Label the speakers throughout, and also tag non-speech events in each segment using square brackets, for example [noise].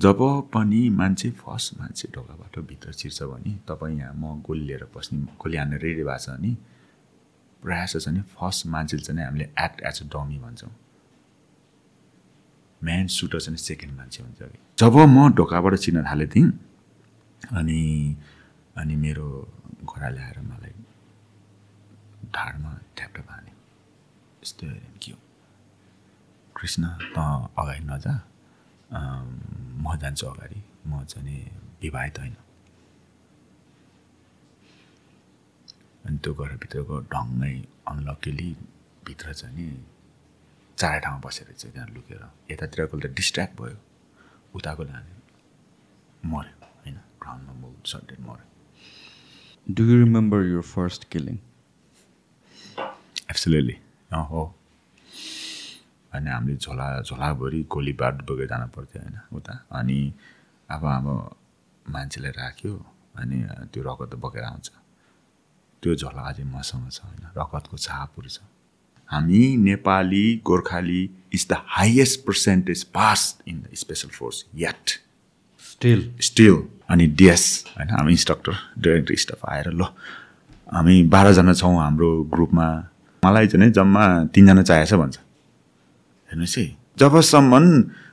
Speaker 1: जब पनि मान्छे फर्स्ट मान्छे ढोकाबाट भित्र छिर्छ भने तपाईँ यहाँ म गोली लिएर पस्ने गोली हान्ने रेडी भएको छ भने प्रायः जस्तो छ नि फर्स्ट मान्छे चाहिँ हामीले एक्ट एज अ डमी भन्छौँ। म्यान सुटर चाहिँ सेकेन्ड मान्छे हुन्छ कि जब म ढोकाबाट चिन्न थालेँ थिएँ अनि अनि मेरो घोडा ल्याएर मलाई ढाडमा ट्याप्ट हान्यो यस्तो के हो? कृष्ण त अगाडि नजा। म जान्छु अगाडि। म चाहिँ नि विवाहित होइन। अनि त्यो घर भित्रको ढङ्गै अनलकिली भित्र चाहिँ नि चार ठाउँमा बसेर चाहिँ त्यहाँ लुकेर यतातिरको त डिस्ट्र्याक्ट भयो। उताको लाने मऱ्यो होइन? ग्राउन्डमा म सडेड मऱ्यो।
Speaker 2: Do you remember your first
Speaker 1: killing absolutely हो। अनि हामीले झोला झोलाभरि गोली बाट बोकेर जानु पर्थ्यो होइन उता। अनि अब अब मान्छेलाई राख्यो अनि त्यो रगत बोकेर आउँछ। त्यो झोला अझै मसँग छ होइन रगतको छापहरू छ। हामी Nepali Gorkhali is the highest percentage pass in the special force yet
Speaker 2: still
Speaker 1: still अनि डिएस होइन हामी इन्स्ट्रक्टर डाइरेक्टर स्टाफ आएर ल हामी बाह्रजना छौँ हाम्रो ग्रुपमा मलाई चाहिँ जम्मा तिनजना चाहिएछ भन्छ। हेर्नुहोस् है। जबसम्म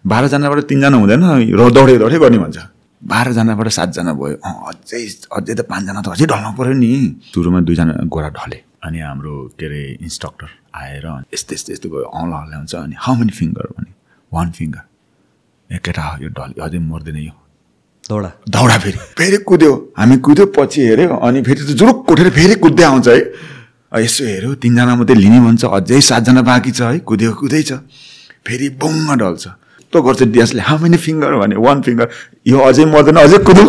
Speaker 1: बाह्रजनाबाट तिनजना हुँदैन र दौडे दौडे गर्ने भन्छ। बाह्रजनाबाट सातजना भयो। अँ अझै अझै त पाँचजना त अझै ढल्नु पऱ्यो नि। सुरुमा दुईजना गोरा ढले। अनि हाम्रो के अरे इन्स्ट्रक्टर आएर यस्तो यस्तो यस्तो भयो औँला हल्ला हुन्छ। अनि हाउ मेनी फिङ्गर भने? वान फिङ्गर ए केटा यो ढल्यो अझै मर्दैन यो।
Speaker 2: दौडा।
Speaker 1: दौडा फेरि। फेरि कुद्यो। हामी कुद्यो पछि हेऱ्यो। अनि फेरि त जुरुक उठेर फेरि कुद्दै आउँछ है। यसो हेऱ्यो तिनजना मात्रै लिने भन्छ अझै सातजना बाँकी छ है कुद्यो कुदैछ फेरि बुङ्ग ढल्छ त्यो गर्छ डिएसले हाउ मेनी फिङ्गर? भने वान फिङ्गर। यो अझै मर्दैन अझै कुद्यो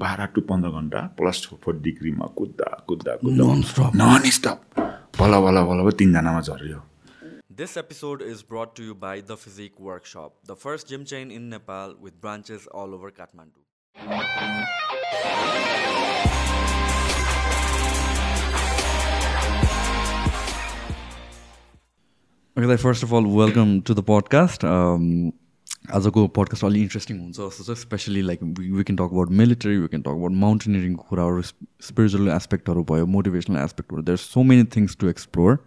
Speaker 1: बाह्र टु पन्ध्र घन्टा प्लस फोर डिग्रीमा कुद्दा कुद्दा. नन स्टप बल्ल बल्ल बल्ल बल्ल तिनजनामा झऱ्यो
Speaker 3: This episode is brought to you by The Physique Workshop, the first gym chain in Nepal with branches all over Kathmandu.
Speaker 2: First of all, welcome to the podcast. Um, आजको podcast अलि interesting हुन्छ जस्तो छ specially like we can talk about military we can talk about माउन्टेनियरिङको कुराहरू spiritual एस्पेक्टहरू भयो motivational एस्पेक्टहरू there so many things to explore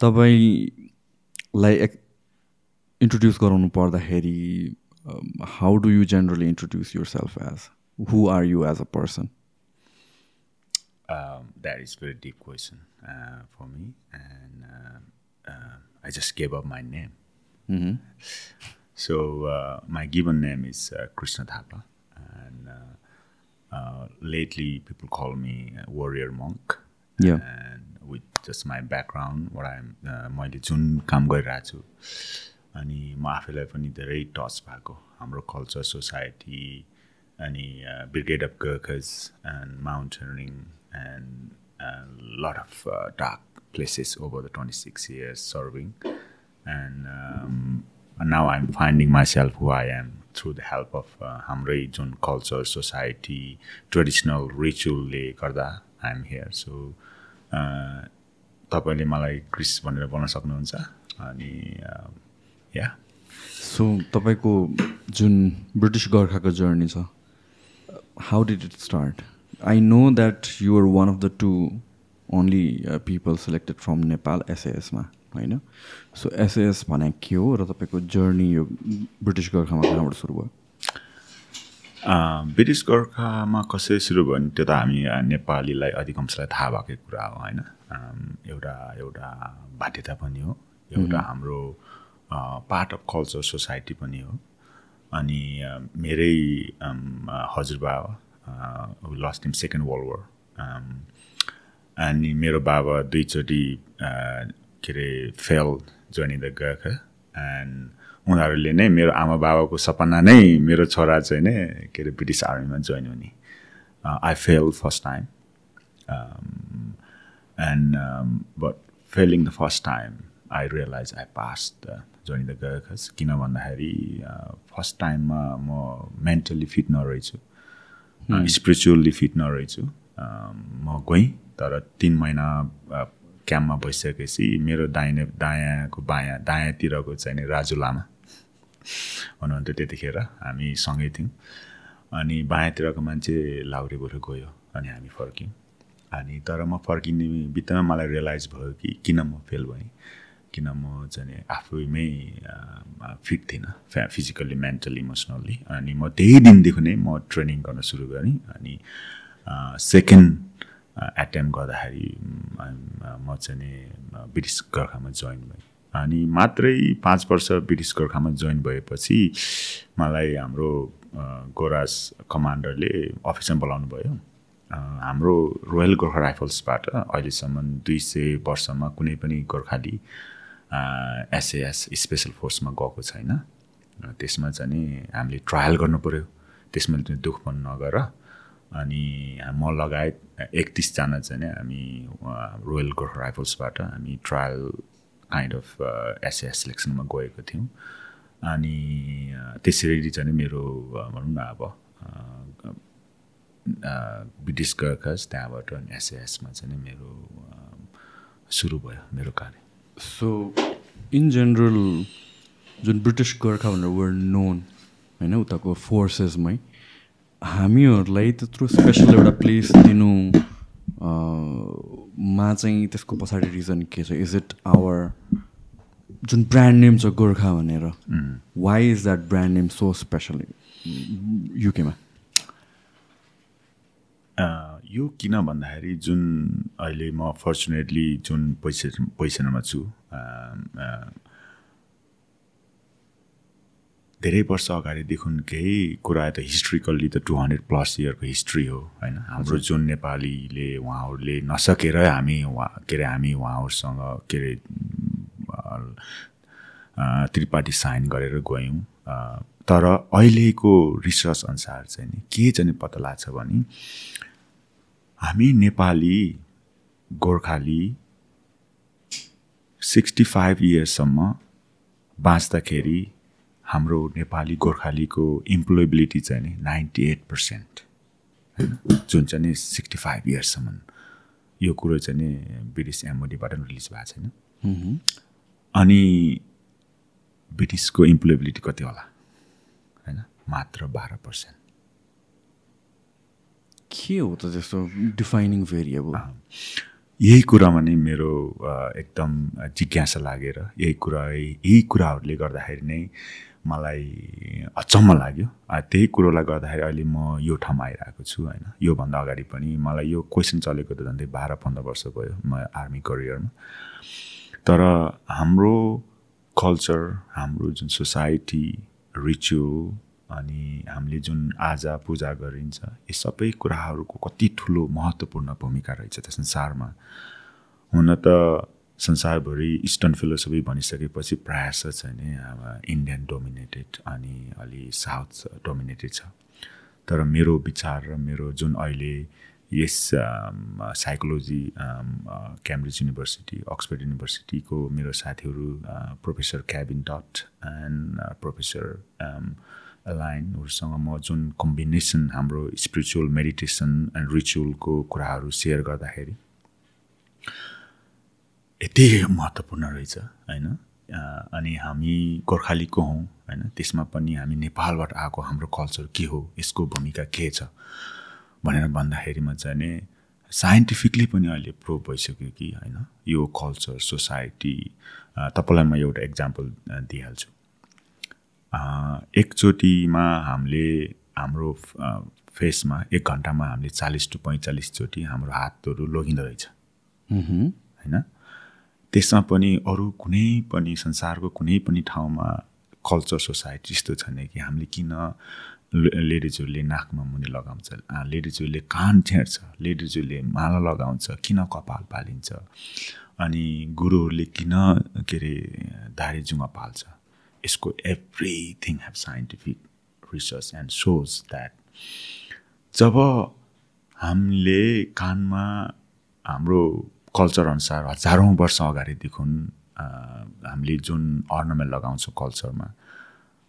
Speaker 2: तपाईँलाई एक इन्ट्रोड्युस गराउनु पर्दाखेरि how do you generally introduce yourself as who are you as a person
Speaker 1: Um, that is very deep question uh, for uh, uh, I just gave up my name. So uh, my given name is uh, Krishna Thapa, and uh, uh, lately people call me warrior monk.
Speaker 2: Yeah.
Speaker 1: And with just my background, what I'm uh, मैले जुन काम गरिरहेको छु अनि म आफैलाई पनि धेरै टच भएको हाम्रो कल्चर सोसाइटी अनि brigade of Gurkhas and mountaineering and lot of dark places over the twenty six years serving and now I am finding myself who I am through the help of हाम्रै जुन culture society traditional रिचुअलले गर्दा आइ am here so तपाईँले मलाई Chris भनेर बोल्न सक्नुहुन्छ? अनि या
Speaker 2: so तपाईँको जुन ब्रिटिस गोर्खाको जर्नी छ how did it start I know that you're one of the two only people selected from Nepal एसएएसमा होइन? सो एसएएस भने के हो र तपाईँको जर्नी यो ब्रिटिस गोर्खामा कहाँबाट सुरु भयो?
Speaker 1: ब्रिटिस गोर्खामा कसरी सुरु भयो भने त्यो त हामी अ, नेपालीलाई अधिकांशलाई थाहा भएकै कुरा हो होइन? अम, एउटा एउटा बाध्यता पनि हो एउटा हाम्रो पार्ट अफ कल्चर सोसाइटी पनि हो। अनि अ, मेरै हजुरबा lost in second world war अनि मेरो बाबा दुईचोटि के अरे फेल जोइन द गएको एन्ड उनीहरूले नै मेरो आमा बाबाको सपना नै मेरो छोरा चाहिँ नै के अरे ब्रिटिस आर्मीमा जोइन हुने। I fail first time and but failing the first time I realise I pass the join the गएखस किन भन्दाखेरि फर्स्ट टाइममा म मेन्टली फिट नरहेछु। स्पिरिचुअल्ली फिट नरहेछु। अम, म गएँ। तर तिन महिना क्याम्पमा बसिसकेपछि मेरो दाहिने दायाँको बायाँ दायाँतिरको चाहिँ राजु लामा हुनुहुन्थ्यो त्यतिखेर हामी सँगै थियौँ। अनि बायाँतिरको मान्छे लाउरे बरु गयो अनि हामी फर्क्यौँ। अनि तर म फर्किने बित्थामा मलाई रियलाइज भयो कि किन म फेल भएँ किन म चाहिँ आफैमै फिट थिइनँ फिजिकल्ली मेन्टली इमोसनल्ली अनि म त्यही दिनदेखि नै म ट्रेनिङ गर्न सुरु गरेँ। अनि सेकेन्ड एटेम्प गर्दाखेरि म चाहिँ नि ब्रिटिस गोर्खामा जोइन भएँ। अनि मात्रै पाँच वर्ष ब्रिटिस गोर्खामा जोइन भएपछि मलाई हाम्रो गोरास कमान्डरले अफिसमा बोलाउनु भयो। हाम्रो रोयल गोर्खा राइफल्सबाट अहिलेसम्म दुई सय वर्षमा कुनै पनि गोर्खाली एसएएस स्पेसल फोर्समा गएको छैन। त्यसमा चाहिँ नि हामीले ट्रायल गर्नु पऱ्यो त्यसमा दुःख पनि नगर। अनि म लगायत एकतिसजना चाहिँ हामी रोयल गोर्खा राइफल्सबाट हामी ट्रायल काइन्ड अफ एसएएस सिलेक्सनमा गएको थियौँ। अनि त्यसरी चाहिँ मेरो भनौँ न अब ब्रिटिस गोर्खास त्यहाँबाट एसएएसमा चाहिँ मेरो सुरु भयो मेरो कार्य।
Speaker 2: सो इन जेनरल जुन ब्रिटिस गोर्खा भनेर वर नोन होइन उताको फोर्सेसमै हामीहरूलाई त्यत्रो स्पेसल एउटा प्लेस दिनु मा चाहिँ त्यसको पछाडि रिजन के छ? इज इट आवर जुन ब्रान्ड नेम छ गोर्खा भनेर? Why is that brand name so special युकेमा
Speaker 1: यो किन भन्दाखेरि जुन अहिले म फर्चुनेटली जुन पोजिसन पोजिसनमा छु धेरै वर्ष अगाडिदेखि केही कुरा त हिस्ट्रिकल्ली त टु हन्ड्रेड प्लस इयरको हिस्ट्री हो होइन? हाम्रो जुन नेपालीले उहाँहरूले नसकेर हामी उहाँ के अरे हामी उहाँहरूसँग के अरे त्रिपाठी साइन गरेर गयौँ। तर अहिलेको रिसर्च अनुसार चाहिँ नि के चाहिँ पत्ता लाग्छ भने हामी नेपाली गोर्खाली सिक्सटी फाइभ इयर्ससम्म बाँच्दाखेरि हाम्रो नेपाली गोर्खालीको इम्प्लोइबिलिटी चाहिँ नि नाइन्टी एट पर्सेन्ट होइन जुन चाहिँ नि सिक्सटी फाइभ इयर्ससम्म यो कुरो चाहिँ नि ब्रिटिस एमओडीबाट रिलिज भएको छैन। अनि ब्रिटिसको इम्प्लोइबिलिटी कति होला? होइन मात्र बाह्र पर्सेन्ट
Speaker 2: के हो त त्यस्तो डिफाइनिङ भेरिएबल
Speaker 1: यही कुरामा नै मेरो एकदम जिज्ञासा लागेर यही कुरा यही कुराहरूले गर्दाखेरि नै मलाई अचम्म लाग्यो। त्यही कुरोलाई गर्दाखेरि अहिले म यो ठाउँमा आइरहेको छु होइन। योभन्दा अगाडि पनि मलाई यो क्वेसन चलेको त झन्डै बाह्र पन्ध्र वर्ष भयो म आर्मी करियरमा तर हाम्रो कल्चर हाम्रो जुन सोसाइटी रिचुअल अनि हामीले जुन आजा पूजा गरिन्छ यी सबै कुराहरूको कति ठुलो महत्त्वपूर्ण भूमिका रहेछ त्यो संसारमा हुन त संसारभरि इस्टर्न फिलोसफी भनिसकेपछि प्रायः चाहिँ नि अब इन्डियन डोमिनेटेड अनि अलि साउथ डोमिनेटेड छ। तर मेरो विचार र मेरो जुन अहिले यस साइकोलोजी क्याम्ब्रिज युनिभर्सिटी अक्सफोर्ड युनिभर्सिटीको मेरो साथीहरू professor cabin dot and professor एलाइनहरूसँग म जुन कम्बिनेसन हाम्रो स्पिरिचुअल मेडिटेसन एन्ड रिचुअलको कुराहरू सेयर गर्दाखेरि यति महत्त्वपूर्ण रहेछ होइन? अनि हामी गोर्खालीको हौँ होइन? त्यसमा पनि हामी नेपालबाट आएको हाम्रो कल्चर के हो यसको भूमिका के छ? भनेर भन्दाखेरिमा चाहिँ नि साइन्टिफिकली पनि अहिले प्रुभ भइसक्यो कि होइन? यो कल्चर सोसाइटी तपाईँलाई म एउटा इक्जाम्पल दिइहाल्छु। एकचोटिमा हामीले हाम्रो फेसमा एक घन्टामा हामीले चालिस टु पैँचालिसचोटि हाम्रो हातहरू लगिँदो रहेछ। होइन? त्यसमा पनि अरू कुनै पनि संसारको कुनै पनि ठाउँमा कल्चर सोसाइटी यस्तो छैन कि हामीले किन लेडिजहरूले नाकमा मुनि लगाउँछ लेडिजहरूले कान छेड्छ लेडिजहरूले माला लगाउँछ किन कपाल पालिन्छ अनि गुरुहरूले किन के अरे दारी जुङ्गा पाल्छ। यसको everything have scientific research and shows that जब हामीले कानमा हाम्रो कल्चर अनुसार हजारौँ वर्ष अगाडिदेखि हामीले जुन अर्नमेन्ट लगाउँछौँ कल्चरमा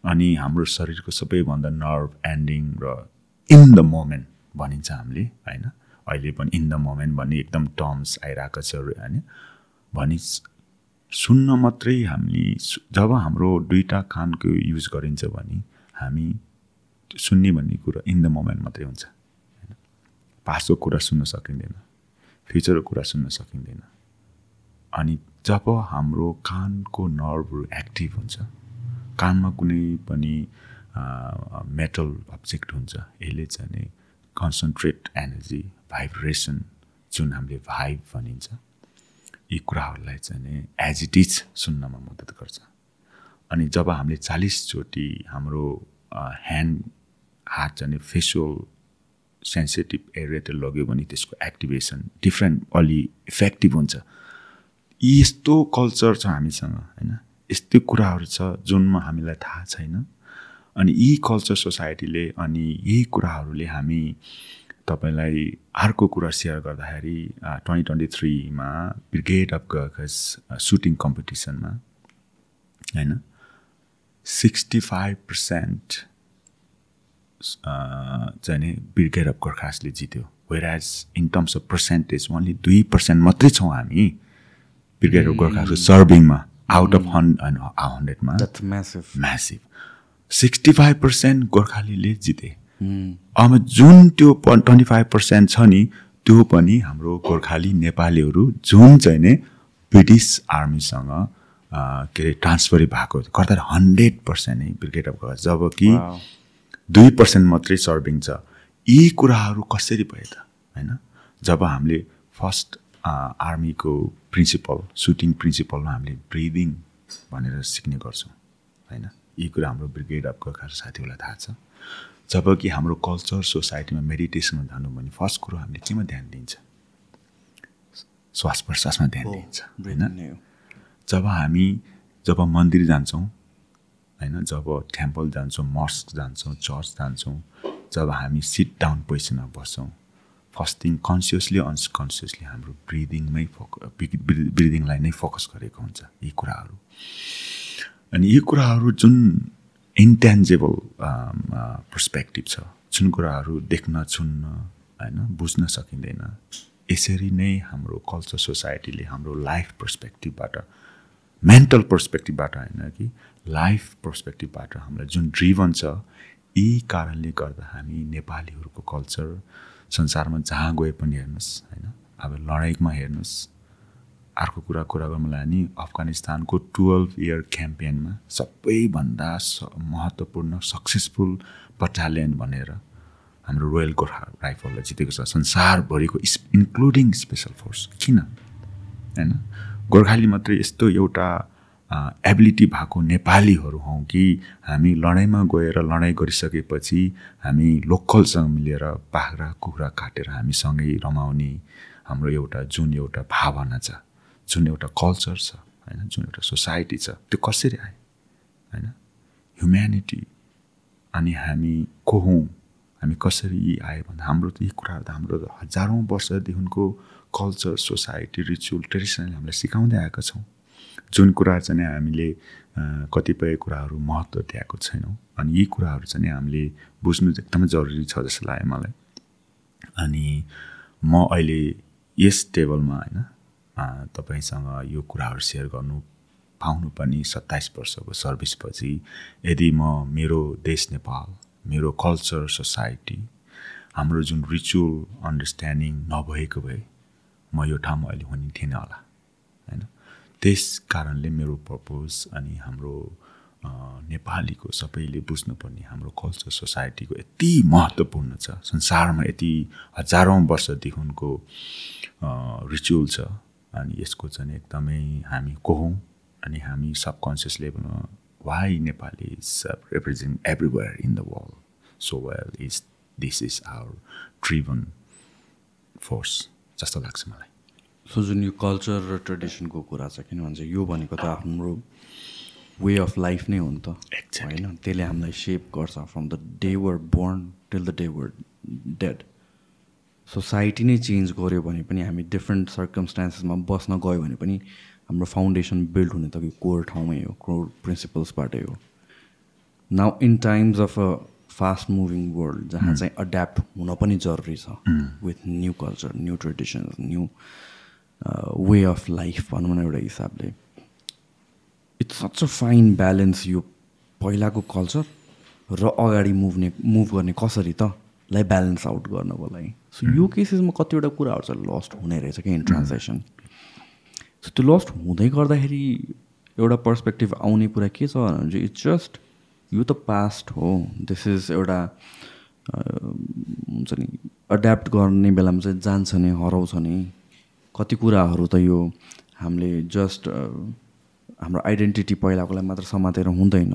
Speaker 1: अनि हाम्रो शरीरको सबैभन्दा नर्भ एन्डिङ र इन द मोमेन्ट भनिन्छ हामीले होइन? अहिले पनि इन द मोमेन्ट भन्ने एकदम टर्म्स आइरहेको छ होइन? भनि सुन्न मात्रै हामीले सु- जब हाम्रो दुईवटा कानको युज गरिन्छ भने हामी सुन्ने भन्ने कुरा इन द मोमेन्ट मात्रै हुन्छ होइन? पासको कुरा सुन्न सकिँदैन। फ्युचरको कुरा सुन्न सकिँदैन अनि जब हाम्रो कानको नर्भहरू एक्टिभ हुन्छ कानमा कुनै पनि मेटल अब्जेक्ट हुन्छ यसले चाहिँ कन्सन्ट्रेट एनर्जी भाइब्रेसन जुन हामीले भाइब भनिन्छ यी कुराहरूलाई चाहिँ एज इट इज सुन्नमा मद्दत गर्छ अनि जब हामीले चालिसचोटि हाम्रो ह्यान्ड हात चाहिँ नि फेसुअल सेन्सिटिभ एरियातिर लग्यो भने त्यसको एक्टिभेसन डिफ्रेन्ट अलि इफेक्टिभ हुन्छ। यी यस्तो कल्चर छ हामीसँग होइन? यस्तै कुराहरू छ जुनमा हामीलाई थाहा छैन। अनि यी कल्चर सोसाइटीले अनि यही कुराहरूले हामी तपाईँलाई अर्को कुरा सेयर गर्दाखेरि ट्वेन्टी ट्वेन्टी थ्रीमा ब्रिगेड अफ गर्कस सुटिङ कम्पिटिसनमा होइन? सिक्सटी फाइभ पर्सेन्ट चाहिँ नि ब्रिगेड अफ गोर्खासले जित्यो। Where as in terms of percentage only दुई पर्सेन्ट मात्रै छौँ हामी ब्रिगेड अफ गोर्खासको सर्भिङमा आउट अफ हन् हन्ड्रेडमा
Speaker 2: म्यासिभ
Speaker 1: सिक्सटी फाइभ पर्सेन्ट गोर्खालीले जिते। अब जुन त्यो ट्वेन्टी फाइभ पर्सेन्ट छ नि त्यो पनि हाम्रो गोर्खाली नेपालीहरू जुन चाहिँ नि ब्रिटिस आर्मीसँग के अरे ट्रान्सफर भएको गर्दा हन्ड्रेड पर्सेन्ट नै ब्रिगेड अफ गोर्खा जब कि दुई पर्सेन्ट मात्रै सर्भिङ छ। यी कुराहरू कसरी भयो त? होइन? जब हामीले फर्स्ट आर्मीको प्रिन्सिपल सुटिङ प्रिन्सिपलमा हामीले ब्रिदिङ भनेर सिक्ने गर्छौँ। होइन? यी कुरा हाम्रो ब्रिगेड अफ गोर्खा साथीहरूलाई थाहा छ। जब कि हाम्रो कल्चर सोसाइटीमा मेडिटेसनमा जानु भने फर्स्ट कुरो हामीले केमा ध्यान दिन्छ? श्वास प्रश्वासमा ध्यान दिन्छ। होइन? जब हामी जब मन्दिर जान्छौँ होइन जब टेम्पल जान्छौँ मस्क जान्छौँ चर्च जान्छौँ जब हामी सिट डाउन पोजिसनमा बस्छौँ फर्स्ट थिङ कन्सियसली अनकन्सियसली हाम्रो ब्रिदिङमै फोक ब्रिदिङलाई नै फोकस गरेको हुन्छ यी कुराहरू। अनि यी कुराहरू जुन इन्टेन्जेबल पर्सपेक्टिभ छ जुन कुराहरू देख्न छुन्न होइन बुझ्न सकिँदैन यसरी नै हाम्रो कल्चर सोसाइटीले हाम्रो लाइफ पर्सपेक्टिभबाट मेन्टल पर्सपेक्टिभबाट होइन कि लाइफ पर्सपेक्टिभबाट हामीलाई जुन ड्रिभन छ यी कारणले गर्दा हामी नेपालीहरूको कल्चर संसारमा जहाँ गए पनि हेर्नुहोस् होइन? अब लडाइँमा हेर्नुहोस् अर्को कुरा कुरा गर्नु मलाई नि अफगानिस्तानको टुवेल्भ इयर क्याम्पेनमा सबैभन्दा स महत्त्वपूर्ण सक्सेसफुल बटालियन भनेर हाम्रो रोयल गोर्खा राइफललाई जितेको छ। संसारभरिको इन्क्लुडिङ स्पेसल फोर्स। किन? होइन? गोर्खाली मात्रै यस्तो एउटा एबिलिटी भएको नेपालीहरू हौँ कि हामी लडाइँमा गएर लडाइँ गरिसकेपछि हामी लोकलसँग मिलेर बाख्रा कुखुरा काटेर हामीसँगै रमाउने हाम्रो एउटा जुन एउटा भावना छ जुन एउटा कल्चर छ होइन जुन एउटा सोसाइटी छ त्यो कसरी आयो होइन? ह्युम्यानिटी अनि हामी को हौँ हामी कसरी आयो भन्दा हाम्रो त यी कुराहरू त हाम्रो हजारौँ वर्षदेखिको कल्चर सोसाइटी रिचुअल ट्रेडिसनल हामीलाई सिकाउँदै आएका छौँ। जुन कुरा चाहिँ हामीले कतिपय कुराहरू महत्त्व दिएको छैनौँ अनि यी कुराहरू चाहिँ हामीले बुझ्नु एकदमै जरुरी छ जस्तो लाग्यो मलाई। अनि म अहिले यस टेबलमा होइन तपाईँसँग यो कुराहरू सेयर गर्नु पाउनु पनि सत्ताइस वर्षको सर्भिसपछि यदि म मेरो देश नेपाल मेरो कल्चर सोसाइटी हाम्रो जुन रिचुअल अन्डरस्ट्यान्डिङ नभएको भए म यो ठाउँमा अहिले हुने थिएन होला होइन? त्यस कारणले मेरो पर्पोज अनि हाम्रो नेपालीको सबैले बुझ्नुपर्ने हाम्रो कल्चर सोसाइटीको यति महत्त्वपूर्ण छ। संसारमा यति हजारौँ वर्षदेखिको रिचुअल छ अनि यसको चाहिँ एकदमै हामी को हौँ अनि हामी सबकन्सियस लेभलमा why Nepali is represent everywhere in the world so well is this is our driven force जस्तो लाग्छ मलाई।
Speaker 2: सो जुन यो कल्चर र ट्रेडिसनको कुरा छ किन भन्छ यो भनेको त हाम्रो वे अफ लाइफ नै हो नि त. होइन? त्यसले हामीलाई सेप गर्छ from the day we're born till the day we're dead society नै चेन्ज गऱ्यो भने पनि हामी डिफ्रेन्ट सर्कमस्टान्सेसमा बस्न गयो भने पनि हाम्रो फाउन्डेसन बिल्ड हुने त कोर ठाउँमै हो कोर प्रिन्सिपल्सबाटै हो। Now in times of a fast moving world जहाँ चाहिँ एड्याप्ट हुन पनि जरुरी छ with new culture new traditions new way of life भनौँ न एउटा हिसाबले. It's such a fine balance यो पहिलाको कल्चर र अगाडि मुभ्ने मुभ गर्ने कसरी त लाई ब्यालेन्स आउट गर्नको लागि. सो यो केसेसमा कतिवटा कुराहरू चाहिँ लस्ट हुने रहेछ क्या इन ट्रान्जेक्सन सो त्यो लस्ट हुँदै गर्दाखेरि एउटा पर्सपेक्टिभ आउने कुरा के छ भने चाहिँ इट्स जस्ट यो त पास्ट हो. दिस इज एउटा हुन्छ नि एड्याप्ट गर्ने बेलामा चाहिँ जान्छ नि हराउँछ नि। कति कुराहरू त यो हामीले जस्ट हाम्रो आइडेन्टिटी पहिलाकोलाई मात्र समातेर हुँदैन।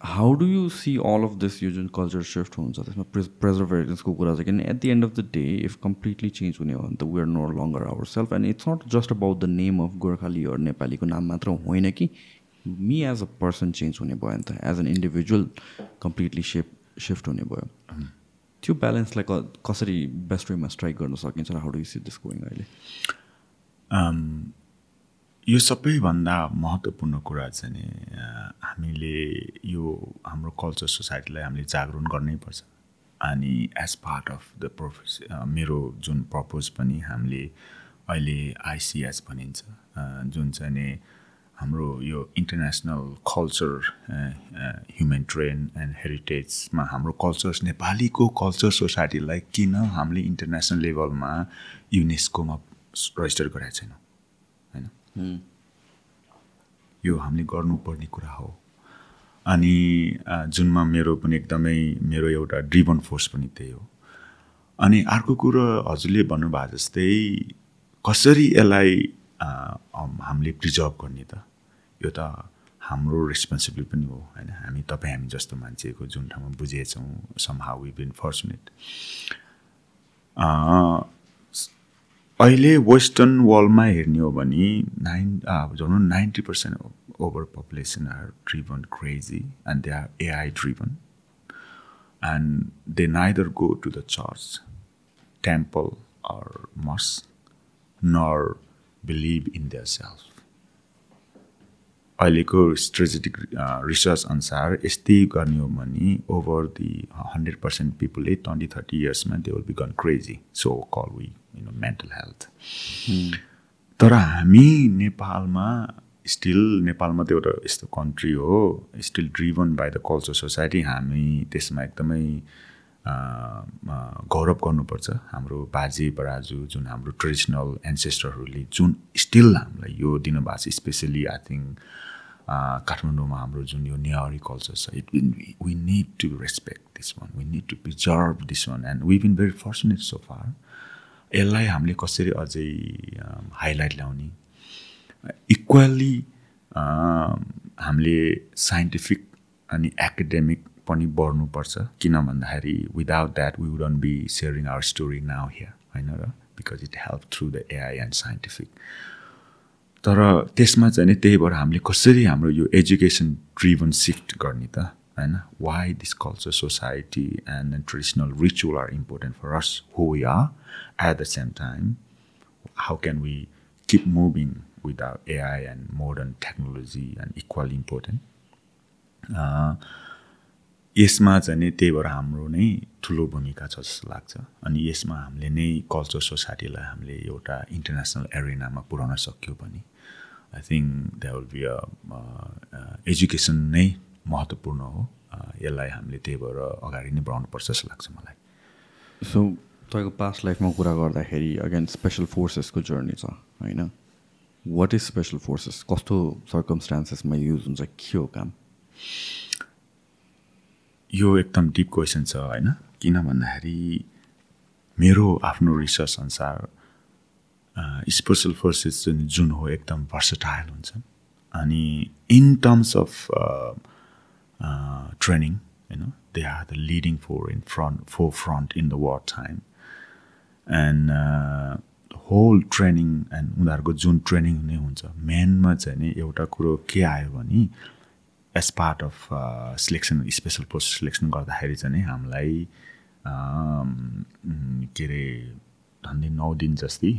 Speaker 2: How do you see all of this यो जुन कल्चर सिफ्ट हुन्छ त्यसमा प्रिज कुरा छ किनभने at the end of the day if completely change हुने हो भने त we are no longer our self and it's not just about the name of Gorkhali or नेपालीको नाम मात्र होइन कि me as a person change हुने भयो नि त as an individual completely shape shift हुने भयो। त्यो ब्यालेन्सलाई क कसरी बेस्ट वेमा स्ट्राइक गर्न सकिन्छ र हाउ सी दिस गोइङ अहिले
Speaker 1: यो सबैभन्दा महत्त्वपूर्ण कुरा चाहिँ नि हामीले यो हाम्रो कल्चर सोसाइटीलाई हामीले जागरण गर्नै पर्छ। अनि as part of the process मेरो जुन पर्पोज पनि हामीले अहिले आइसिएस भनिन्छ जुन चाहिँ नि हाम्रो यो international culture human train and हेरिटेजमा हाम्रो कल्चर्स नेपालीको कल्चर सोसाइटीलाई किन हामीले इन्टरनेसनल लेभलमा युनेस्कोमा रजिस्टर गराएको छैनौँ? होइन? यो हामीले गर्नुपर्ने कुरा हो। अनि जुनमा मेरो पनि एकदमै मेरो एउटा ड्रिभन फोर्स पनि त्यही हो। अनि अर्को कुरो हजुरले भन्नुभएको जस्तै कसरी यसलाई हामीले प्रिजर्भ गर्ने त? यो त हाम्रो रेस्पोन्सिबिलिटी पनि हो होइन? हामी तपाईँ हामी जस्तो मान्छेको जुन ठाउँमा बुझेछौँ somehow we been fortunate अहिले वेस्टर्न वर्ल्डमा हेर्ने हो भने नाइन भनौँ ninety percent over population are driven crazy and they are AI driven and they neither go to the church temple or mosque nor believe in their self अहिलेको strategic research अनुसार यस्तै गर्ने हो भने ओभर दि हन्ड्रेड पर्सेन्ट पिपलले twenty thirty इयर्समा they will become crazy so call we you know mental health तर हामी नेपालमा स्टिल नेपालमा त एउटा यस्तो कन्ट्री हो still driven by the culture society हामी त्यसमा एकदमै गौरव गर्नुपर्छ। हाम्रो बाजे बराजु जुन हाम्रो ट्रेडिसनल एन्सेस्टरहरूले जुन स्टिल हामीलाई यो दिनुभएको छ स्पेसली आई थिङ्क काठमाडौँमा हाम्रो जुन यो नेवारी कल्चर छ it when we need to respect this one we need to preserve this one and we been very fortunate so far. यसलाई हामीले कसरी अझै हाइलाइट ल्याउने इक्वल्ली हामीले साइन्टिफिक अनि एकाडेमिक पनि बढ्नुपर्छ। किन भन्दाखेरि without that we wouldn't be sharing our story now here होइन र? Because it help through the AI and scientific तर त्यसमा चाहिँ नि त्यही भएर हामीले कसरी हाम्रो यो एजुकेसन ड्रिभन सिफ्ट गर्ने त होइन? Why this culture society and traditional ritual are important for us who we are at the same time how can we keep moving our AI and modern technology and equally important यसमा चाहिँ त्यही भएर हाम्रो नै ठुलो भूमिका छ जस्तो लाग्छ। अनि यसमा हामीले नै कल्चर सोसाइटीलाई हामीले एउटा इन्टरनेसनल एरिनामा पुर्याउन सक्यो भने I think that will be a education नै महत्त्वपूर्ण हो। यसलाई हामीले त्यही भएर अगाडि नै बढाउनुपर्छ जस्तो लाग्छ मलाई।
Speaker 2: सो तपाईँको पास्ट लाइफमा कुरा गर्दाखेरि अगेन स्पेसल फोर्सेसको जर्नी छ होइन? वाट इज स्पेसल फोर्सेस कस्तो सर्कमस्टान्सेसमा युज हुन्छ? के हो काम?
Speaker 1: यो एकदम डिप क्वेसन छ होइन? किन भन्दाखेरि मेरो आफ्नो रिसर्च अनुसार स्पेसल फोर्सेस जुन जुन हो एकदम भर्सटाइल हुन्छ। अनि इन टर्म्स अफ ट्रेनिङ होइन they are the leading for in front forefront in the world time and whole training and उनीहरूको जुन ट्रेनिङ नै हुन्छ मेनमा चाहिँ नि एउटा कुरो के आयो भने as part of selection special post selection गर्दाखेरि चाहिँ नि हामीलाई के अरे झन्डै नौ दिन जस्तै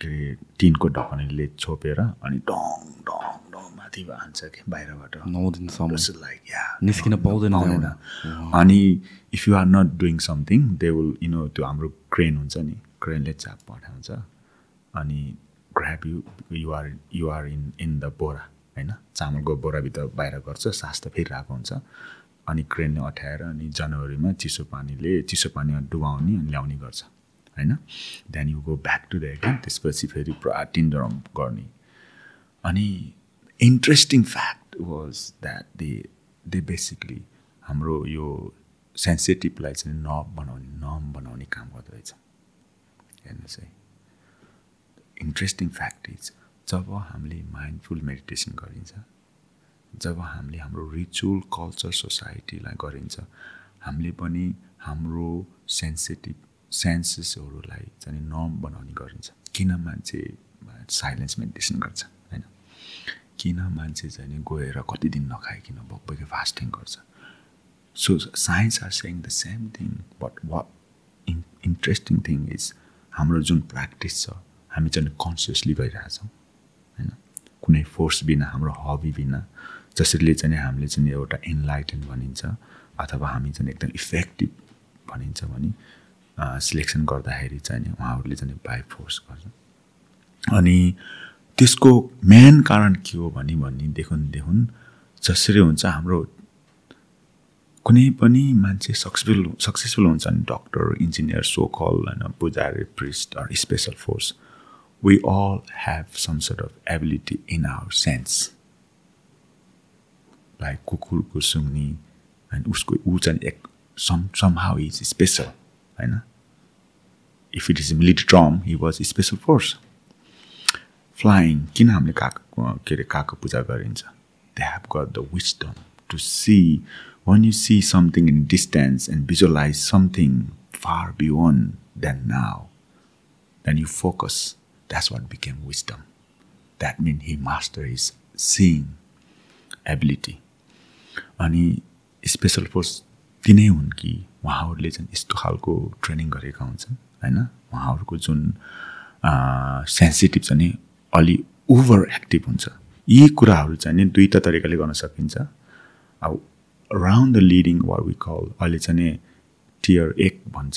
Speaker 1: के अरे टिनको ढकनीले छोपेर अनि डङ डङ डङ माथि हान्छ कि बाहिरबाट।
Speaker 2: नौ दिनसम्म
Speaker 1: लाइक या
Speaker 2: निस्किन पाउँदैन
Speaker 1: अनि if you are not doing something they will you know त्यो हाम्रो क्रेन हुन्छ नि क्रेनले चाप पठाउँछ। अनि grab you you are you are in in the bora होइन? चामलको बोराभित्र बाहिर गर्छ सास त फेरिरहेको हुन्छ। अनि क्रेनले अठाएर अनि जनवरीमा चिसो पानीले चिसो पानीमा डुबाउने अनि ल्याउने गर्छ होइन? त्यहाँदेखि गो ब्याक टु द त्यसपछि फेरि पुरा टिन्डरम गर्ने। अनि interesting fact was that they they basically हाम्रो यो सेन्सिटिभलाई चाहिँ नब बनाउने नम बनाउने काम गर्दो रहेछ। हेर्नुहोस् है इन्ट्रेस्टिङ फ्याक्ट इज जब हामीले माइन्डफुल मेडिटेसन गरिन्छ जब हामीले हाम्रो रिचुअल कल्चर सोसाइटीलाई गरिन्छ हामीले पनि हाम्रो सेन्सिटिभ सेन्सेसहरूलाई चाहिँ नर्म बनाउने गरिन्छ। किन मान्छे साइलेन्स मेडिटेसन गर्छ होइन? किन मान्छे चाहिँ गएर कति दिन नखाइकन भोक फास्टिङ गर्छ? So science are saying the same thing but in interesting thing is हाम्रो जुन प्र्याक्टिस छ हामी चाहिँ कन्सियसली गरिरहेछौँ होइन? कुनै फोर्स बिना हाम्रो हबी बिना। जसरीले चाहिँ हामीले चाहिँ एउटा इन्लाइटेन भनिन्छ अथवा हामी चाहिँ एकदम इफेक्टिभ भनिन्छ भने सिलेक्सन गर्दाखेरि चाहिँ उहाँहरूले चाहिँ बाई फोर्स गर्छ। अनि त्यसको मेन कारण के हो भने देखुन देखुन जसरी हुन्छ हाम्रो कुनै पनि मान्छे सक्सेसफुल सक्सेसफुल हुन्छ नि डक्टर इन्जिनियर सोकल होइन पुजारी priest or special force we all have some sort of ability in our sense like कुकुरको सुँग्ने होइन उसको ऊ चाहिँ एक some some how is special होइन if it is military term he was special force flying किन हामीले काको के अरे काको पूजा गरिन्छ they have got the wisdom to see one you see something in distance and visualize something far beyond then now then you focus That's what became wisdom that mean he master is seeing ability अनि special force तिनै हुन् कि उहाँहरूले चाहिँ यस्तो खालको training गरेका हुन्छन् होइन? उहाँहरूको जुन सेन्सिटिभ छ नि अलि ओभर एक्टिभ हुन्छ। यी कुराहरू चाहिँ नि दुईवटा तरिकाले गर्न सकिन्छ। अब round the leading were we call अहिले चाहिँ नि टियर एक भन्छ।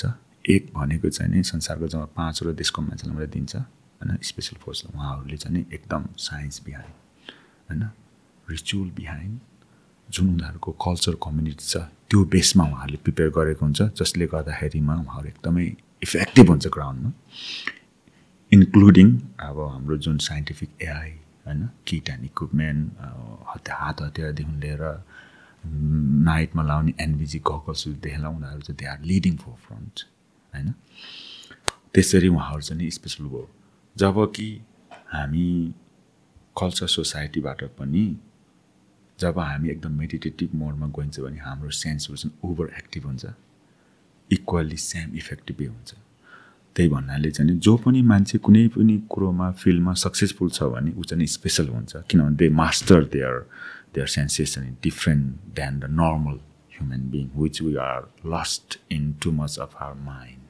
Speaker 1: एक भनेको चाहिँ नि संसारको जम्मा पाँचवटा देशको मान्छेलाई मात्रै दिन्छ। होइन? स्पेसल फोर्सलाई उहाँहरूले चाहिँ एकदम साइन्स बिहाइन्ड होइन? रिचुअल बिहाइन्ड जुन उनीहरूको कल्चर कम्युनिटी छ त्यो बेसमा उहाँहरूले प्रिपेयर गरेको हुन्छ जसले गर्दाखेरिमा उहाँहरू एकदमै इफेक्टिभ हुन्छ ग्राउन्डमा इन्क्लुडिङ अब हाम्रो जुन साइन्टिफिक एआई होइन? किट एन्ड इक्विपमेन्ट हतिया हात हतियारदेखि लिएर नाइटमा लाउने एनबिजी गगल्सदेखि उनीहरू चाहिँ they are leading forefront होइन? त्यसरी उहाँहरू चाहिँ स्पेसल भयो जब कि हामी कल्चर सोसाइटीबाट पनि जब हामी एकदम मेडिटेटिभ मोडमा गइन्छ भने हाम्रो सेन्सहरू चाहिँ ओभर एक्टिभ हुन्छ इक्वल्ली सेम इफेक्टिभै हुन्छ। त्यही भन्नाले चाहिँ जो पनि मान्छे कुनै पनि कुरोमा फिल्डमा सक्सेसफुल छ भने ऊ चाहिँ स्पेसल हुन्छ किनभने they master their their sensation in different than the normal human being which we are lost in too much of our mind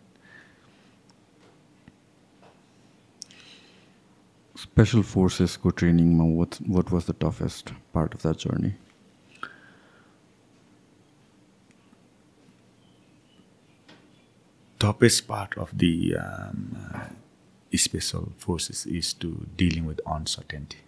Speaker 2: special forces co-training what, what was the toughest part of that journey
Speaker 1: toughest part of the um, uh, special forces is to dealing with uncertainty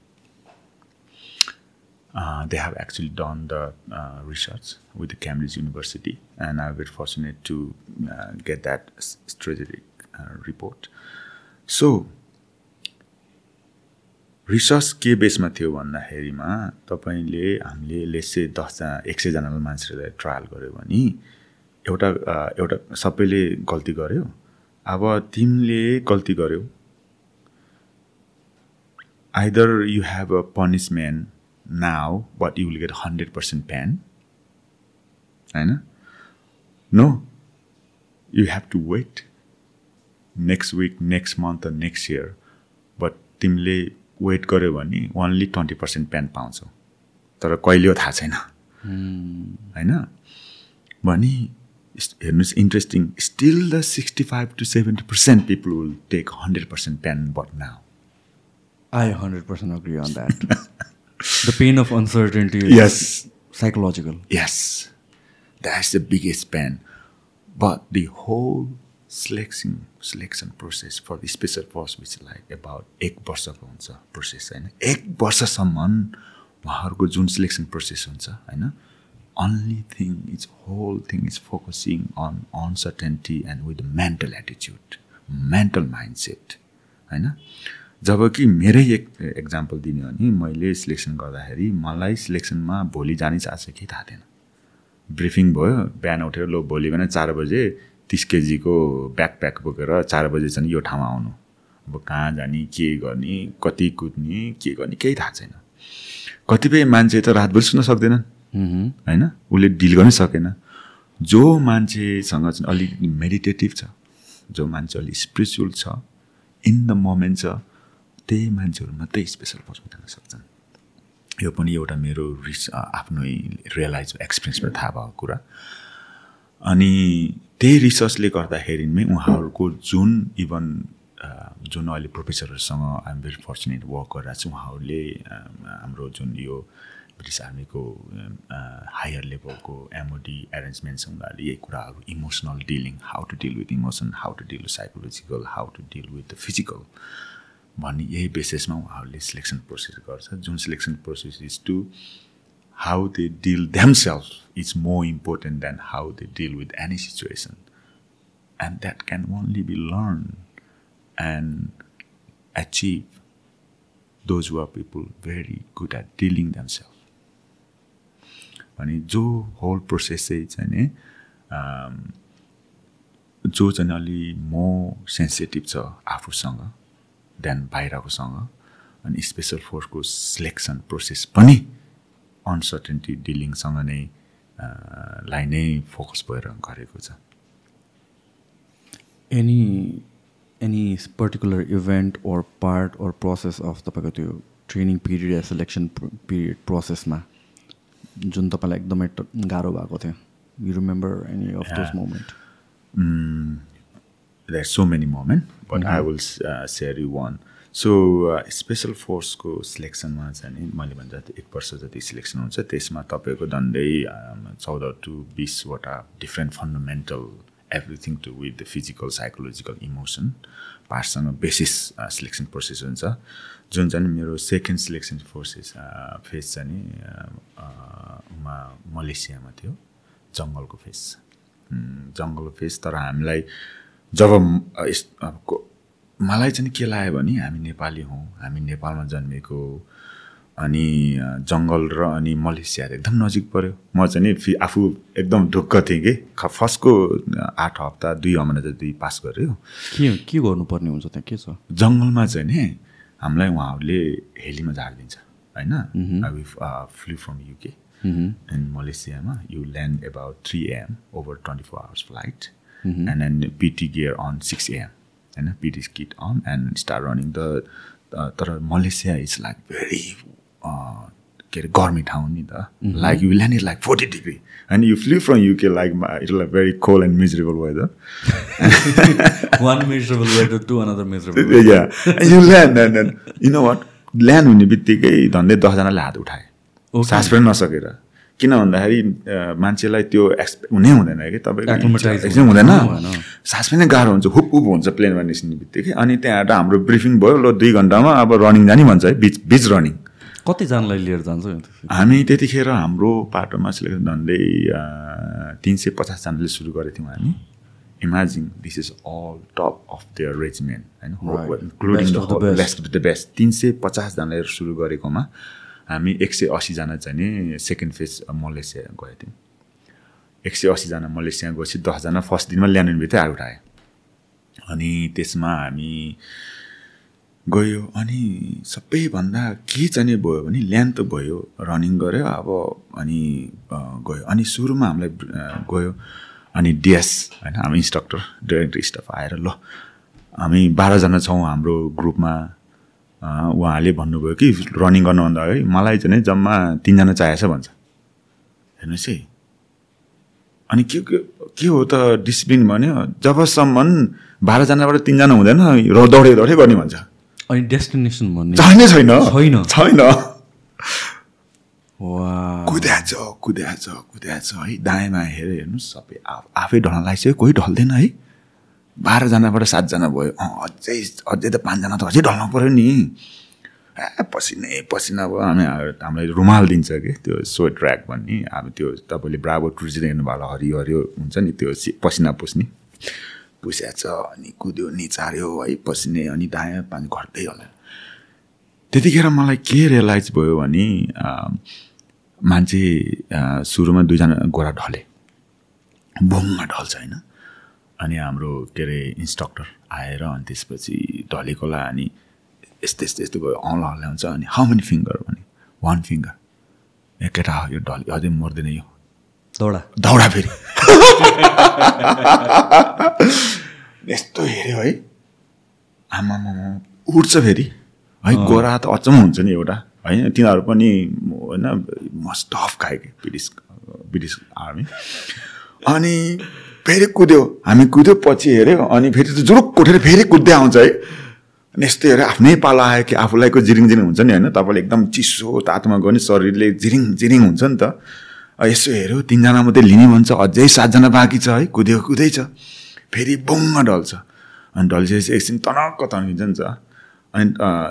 Speaker 1: uh, they have actually done the uh, research with the Cambridge University, and I was fortunate to uh, get that strategic uh, report. So, research के बेसमा थियो भन्दाखेरिमा तपाईँले हामीले लेसे दसजना एक सयजना मान्छेहरूलाई ट्रायल गऱ्यो भने एउटा एउटा सबैले गल्ती गर्यो। अब तिमीले गल्ती गर्यो। Either you have a punishment now but you will get hundred percent pain होइन no you have to wait next week next month next year but तिमीले वेट गऱ्यो भने ओन्ली ट्वेन्टी पर्सेन्ट पेन पाउँछौ तर कहिले थाहा छैन होइन भने हेर्नुहोस् interesting still the sixty five to seventy percent people will take hundred percent pain but now
Speaker 2: I 100% agree on that. the pain of uncertainty is
Speaker 1: Yes.
Speaker 2: psychological.
Speaker 1: Yes, that's the biggest pain. But the whole selection process for the special force which like about एक वर्षको हुन्छ process होइन? एक वर्षसम्म उहाँहरूको जुन selection process हुन्छ होइन? Only thing is whole thing is focusing on uncertainty and with mental एटिच्युड mental mind set होइन? जब कि मेरै एक एक्जाम्पल दिने हो भने मैले सिलेक्सन गर्दाखेरि मलाई सिलेक्सनमा भोलि जाने चाहन्छ केही थाहा थिएन। ब्रिफिङ भयो बिहान उठेर लो भोलि भने चार बजे तिस केजीको ब्याकप्याक बोकेर चार बजे चाहिँ यो ठाउँमा आउनु। अब कहाँ जाने के गर्ने कति कुद्ने के गर्ने केही थाहा छैन। कतिपय मान्छे त रातभरि सुन्न सक्दैनन्. होइन? उसले डिल गर्नै सकेन। जो मान्छेसँग चाहिँ अलिक मेडिटेटिभ छ जो मान्छे अलिक स्पिरिचुअल छ इन द मोमेन्ट छ त्यही मान्छेहरू मात्रै स्पेसल फर्स्टमा जान सक्छन्। यो पनि एउटा मेरो रिस आफ्नै रियलाइज एक्सपिरियन्सबाट थाहा भएको कुरा। अनि त्यही रिसर्चले गर्दाखेरिमै उहाँहरूको जुन इभन जुन अहिले प्रोफेसरहरूसँग आइएम भेरी फर्चुनेट वर्क गरिरहेको छु उहाँहरूले हाम्रो जुन यो ब्रिटिस आर्मीको हायर लेभलको एमओडी एरेन्जमेन्टसँग उनीहरूले यही कुराहरू emotional dealing how to deal with emotion how to deal with psychological how to deal with the physical भन्ने यही बेसिसमा उहाँहरूले सिलेक्सन प्रोसेस गर्छ। जुन selection process is to how they deal themselves is more important than how they deal with any situation. And that can only be learned and achieved those who are people very good at dealing themselves. अनि जो whole process चाहिँ चाहिँ जो चाहिँ अलि म sensitive छ आफूसँग देन बाहिरकोसँग अनि स्पेसल फोर्सको सिलेक्सन प्रोसेस पनि अनसर्टेन्टी डिलिङसँग नै लाई नै फोकस भएर गरेको छ।
Speaker 2: Any any particular event or part or process of तपाईँको त्यो ट्रेनिङ पिरियड या सिलेक्सन पिरियड प्रोसेसमा जुन तपाईँलाई एकदमै गाह्रो भएको थियो? You remember any of
Speaker 1: those moment so many moments, but I will uh, share you one. So special फोर्सको सिलेक्सनमा चाहिँ नि मैले भने जति एक वर्ष जति सिलेक्सन हुन्छ त्यसमा तपाईँको डन्डै चौध टु बिसवटा different fundamental everything to with the physical psychological emotion पार्टसँग basis selection process हुन्छ। जुन चाहिँ मेरो सेकेन्ड सिलेक्सन प्रोसेस फेज चाहिँ नि अ, उमा मलेसियामा थियो जङ्गलको फेज जङ्गलको फेज तर हामीलाई जब मलाई चाहिँ के लाग्यो भने हामी नेपाली हौँ हामी नेपालमा जन्मेको अनि जङ्गल र अनि मलेसिया एकदम नजिक पऱ्यो म चाहिँ नि फि आफू एकदम ढुक्क थिएँ कि। फर्स्टको आठ हप्ता दुई महिना जति पास गऱ्यो।
Speaker 2: के के गर्नुपर्ने हुन्छ त्यहाँ? के छ?
Speaker 1: जङ्गलमा चाहिँ नि हामीलाई उहाँहरूले हेलीमा झारिदिन्छ होइन? We flew from UK and मलेसियामा you land about three AM over twenty four hours flight and then PT gear on six AM होइन PT kit on and start running the तर मलेसिया इज लाइक भेरी के अरे गर्मी ठाउँ नि त। Like you land it like forty degree and you flew from UK like it like very cold and
Speaker 2: miserable weather one miserable weather to
Speaker 1: another miserable you land and then you know what? Land हुने बित्तिकै धन्दै दसजनाले हात उठाए. सास पनि नसकेर। किन भन्दाखेरि मान्छेलाई त्यो एक्सपे हुनै हुँदैन कि तपाईँको एकदम हुँदैन। सास पनि गाह्रो हुन्छ हुप हुप हुन्छ प्लेनमा निस्किने बित्तिकै। अनि त्यहाँबाट हाम्रो ब्रिफिङ भयो ल दुई घन्टामा अब रनिङ जाने भन्छ है बिच बिच रनिङ।
Speaker 2: कतिजनालाई लिएर जान्छ?
Speaker 1: हामी त्यतिखेर हाम्रो पाटोमा सिलेक्सन झन्डै तिन सय पचासजनाले सुरु गरेको थियौँ हामी। Imagine this is all top of their
Speaker 2: regiment.
Speaker 1: होइन? इन्क्लुडिङ द बेस्ट तिन सय पचासजनाले सुरु गरेकोमा हामी एक सय असीजना चाहिँ नि सेकेन्ड फेज मलेसिया गएको थियौँ। एक सय असीजना मलेसिया गएपछि दसजना फर्स्ट दिनमा ल्यान्ड भित्रै हात उठायो अनि त्यसमा हामी गयो अनि सबैभन्दा के चाहिँ भयो भने ल्यान्ड त भयो रनिङ गऱ्यो अब अनि गयो। अनि सुरुमा हामीलाई गयो अनि डिएस होइन हाम्रो इन्स्ट्रक्टर डाइरेक्टर स्टाफ आएर ल हामी बाह्रजना छौँ हाम्रो ग्रुपमा। उहाँले भन्नुभयो कि रनिङ गर्नुभन्दा अगाडि मलाई चाहिँ जम्मा तिनजना चाहिएछ भन्छ। हेर्नुहोस् है। अनि के के हो त डिसिप्लिन भन्यो? जबसम्म बाह्रजनाबाट तिनजना हुँदैन र दौडे दौडे गर्ने भन्छ।
Speaker 2: अनि डेस्टिनेसन भन्ने।
Speaker 1: छैन छैन।
Speaker 2: छैन।
Speaker 1: छैन।
Speaker 2: वा
Speaker 1: कुद्याछ कुद्याछ कुद्याछ है दायाँमा हेऱ्यो हेर्नुहोस् सबै आफ- आफै ढल्न लागिसक्यो कोही ढल्दैन है। बाह्रजनाबाट सातजना भयो। अझै अझै त पाँचजना त अझै ढल्नु पऱ्यो नि। ए पसिनै पसिना भयो। हामी हामीलाई रुमाल दिन्छ कि? त्यो स्वेट ट्र्याक भन्ने। अब त्यो तपाईँले ब्राबो टुरिस्ट हेर्नु भयो हरियो हरियो हुन्छ नि त्यो पसिना पुस्ने। पुस्याछ अनि कुद्यो निचार्यो है पसिने अनि दायाँ पानी घट्दै होला। त्यतिखेर मलाई के रियलाइज भयो भने मान्छे सुरुमा दुईजना गोरा ढले। बुङ्ग ढल्छ होइन। अनि हाम्रो के अरे इन्स्ट्रक्टर आएर अनि त्यसपछि ढलेकोलाई अनि यस्तो यस्तो यस्तो भयो औँला हल्लाउँछ अनि हाउ मेनी फिङ्गर भने वान फिङ्गर ए केटा हो यो ढले अझै मर्दैन यो।
Speaker 2: दौडा।
Speaker 1: दौडा फेरि। यस्तो हेऱ्यो है। आमामा उठ्छ फेरि। है गोरा त अचम्म हुन्छ नि एउटा। होइन तिनीहरू पनि होइन मस्ट अफ खायो कि ब्रिटिस ब्रिटिस आर्मी अनि फेरि कुद्यो। हामी कुद्यो पछि हेऱ्यो अनि फेरि त जुरुक उठेर फेरि कुद्दै आउँछ है। अनि यस्तो हेरेर आफ्नै पाला आयो कि आफूलाईको जिरिङ जिरिङ हुन्छ नि होइन तपाईँले एकदम चिसो तातोमा गयो भने शरीरले जिरिङ जिरिङ हुन्छ नि त। यसो हेऱ्यो तिनजना मात्रै लिने भन्छ अझै सातजना बाँकी छ है कुद्यो कुदैछ फेरि बुङ्ग ढल्छ अनि ढल्छेपछि एकछिन तनक्क तन्किन्छ नि त। अनि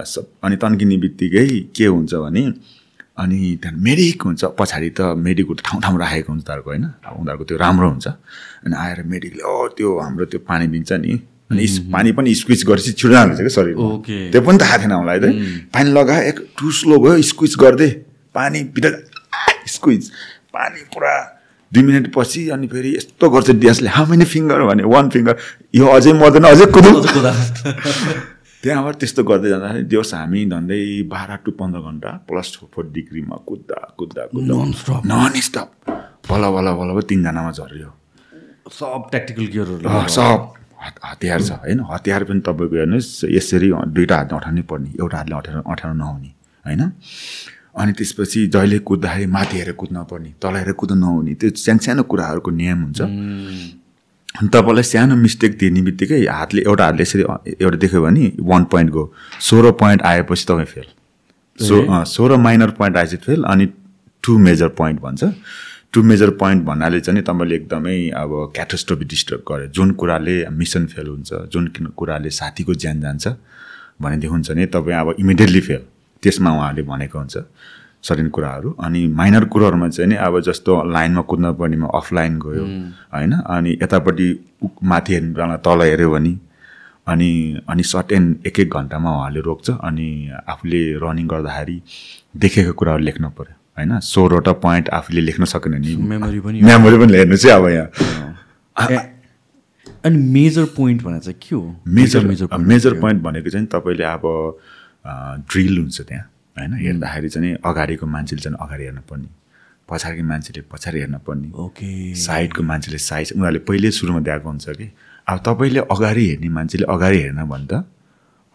Speaker 1: सब अनि तन्किने बित्तिकै के हुन्छ भने अनि त्यहाँ मेडिक हुन्छ। पछाडि त मेडिकको ठाउँ ठाउँ राखेको हुन्छ उनीहरूको होइन। अब उनीहरूको त्यो राम्रो हुन्छ। अनि आएर मेडिकले ओ त्यो हाम्रो त्यो पानी दिन्छ नि। अनि इस- पानी पनि स्क्विच गरेपछि छिटो जान्छ क्या शरीर
Speaker 2: ओके।
Speaker 1: त्यो पनि थाहा थिएन मलाई त। पानी लगायो एक टु स्लो भयो स्क्विच गर्दै पानी भित्र स्क्विच पानी पुरा दुई मिनट पछि अनि फेरि यस्तो गर्छ डिएसले हाउ मेनी फिङ्गर? भने वान फिङ्गर। यो अझै मर्दैन अझै कुदौँ त्यहाँबाट त्यस्तो गर्दै जाँदाखेरि दिवस हामी झन्डै बाह्र टु पन्ध्र घन्टा प्लस फोर डिग्रीमा कुद्दा कुद्दा कुद्दा. नन स्टप बल्ल बल्ल बल्ल बल्ल तिनजनामा झऱ्यो।
Speaker 2: सब ट्याक्टिकल गियरहरू
Speaker 1: सब। हत- हतियार छ होइन? हतियार पनि तपाईँको हेर्नुहोस् यसरी दुइटा हातले अठाउनै पर्ने एउटा हातले अठाउनु अठाउनु नहुने होइन? अनि त्यसपछि जहिले कुद्दाखेरि माथि हेरेर कुद्न पर्ने तल हेरेर कुद्नु नहुने त्यो सानो सानो कुराहरूको नियम हुन्छ। तपाईँलाई सानो मिस्टेक दिने बित्तिकै हातले एउटा हातले यसरी एउटा देख्यो भने वान पोइन्ट गयो सोह्र पोइन्ट आएपछि तपाईँ फेल। सो सोह्र माइनर पोइन्ट आएपछि फेल अनि टु मेजर पोइन्ट भन्छ। टु मेजर पोइन्ट भन्नाले चाहिँ तपाईँले एकदमै अब क्याटोस्ट्रोफी डिस्टर्ब गर्यो। जुन कुराले मिसन फेल हुन्छ जुन कुराले साथीको ज्यान जान्छ भनेदेखि हुन्छ नि तपाईँ अब इमिडिएटली फेल त्यसमा उहाँले भनेको हुन्छ। सर्टेन कुराहरू अनि माइनर कुराहरूमा चाहिँ नि अब जस्तो लाइनमा कुद्न पर्नेमा अफलाइन गयो होइन? अनि यतापट्टि माथि हेर्नु तल हेऱ्यो भने अनि अनि सर्टेन एक एक घन्टामा उहाँले रोक्छ अनि आफूले रनिङ गर्दाखेरि देखेको कुराहरू लेख्नु पऱ्यो होइन? सोह्रवटा पोइन्ट आफूले लेख्न सकेन भने
Speaker 2: मेमोरी पनि
Speaker 1: मेमोरी पनि हेर्नु चाहिँ अब यहाँ।
Speaker 2: अनि मेजर पोइन्ट भनेर चाहिँ के हो?
Speaker 1: Major
Speaker 2: major
Speaker 1: major? पोइन्ट भनेको चाहिँ तपाईँले अब ड्रिल हुन्छ त्यहाँ। होइन हेर्दाखेरि चाहिँ अगाडिको मान्छेले चाहिँ अगाडि हेर्न पर्ने पछाडिको मान्छेले पछाडि हेर्न पर्ने
Speaker 2: ओके।
Speaker 1: साइडको मान्छेले साइड उनीहरूले पहिल्यै सुरुमा दिएको हुन्छ कि। अब तपाईँले अगाडि हेर्ने मान्छेले अगाडि हेर्न भने त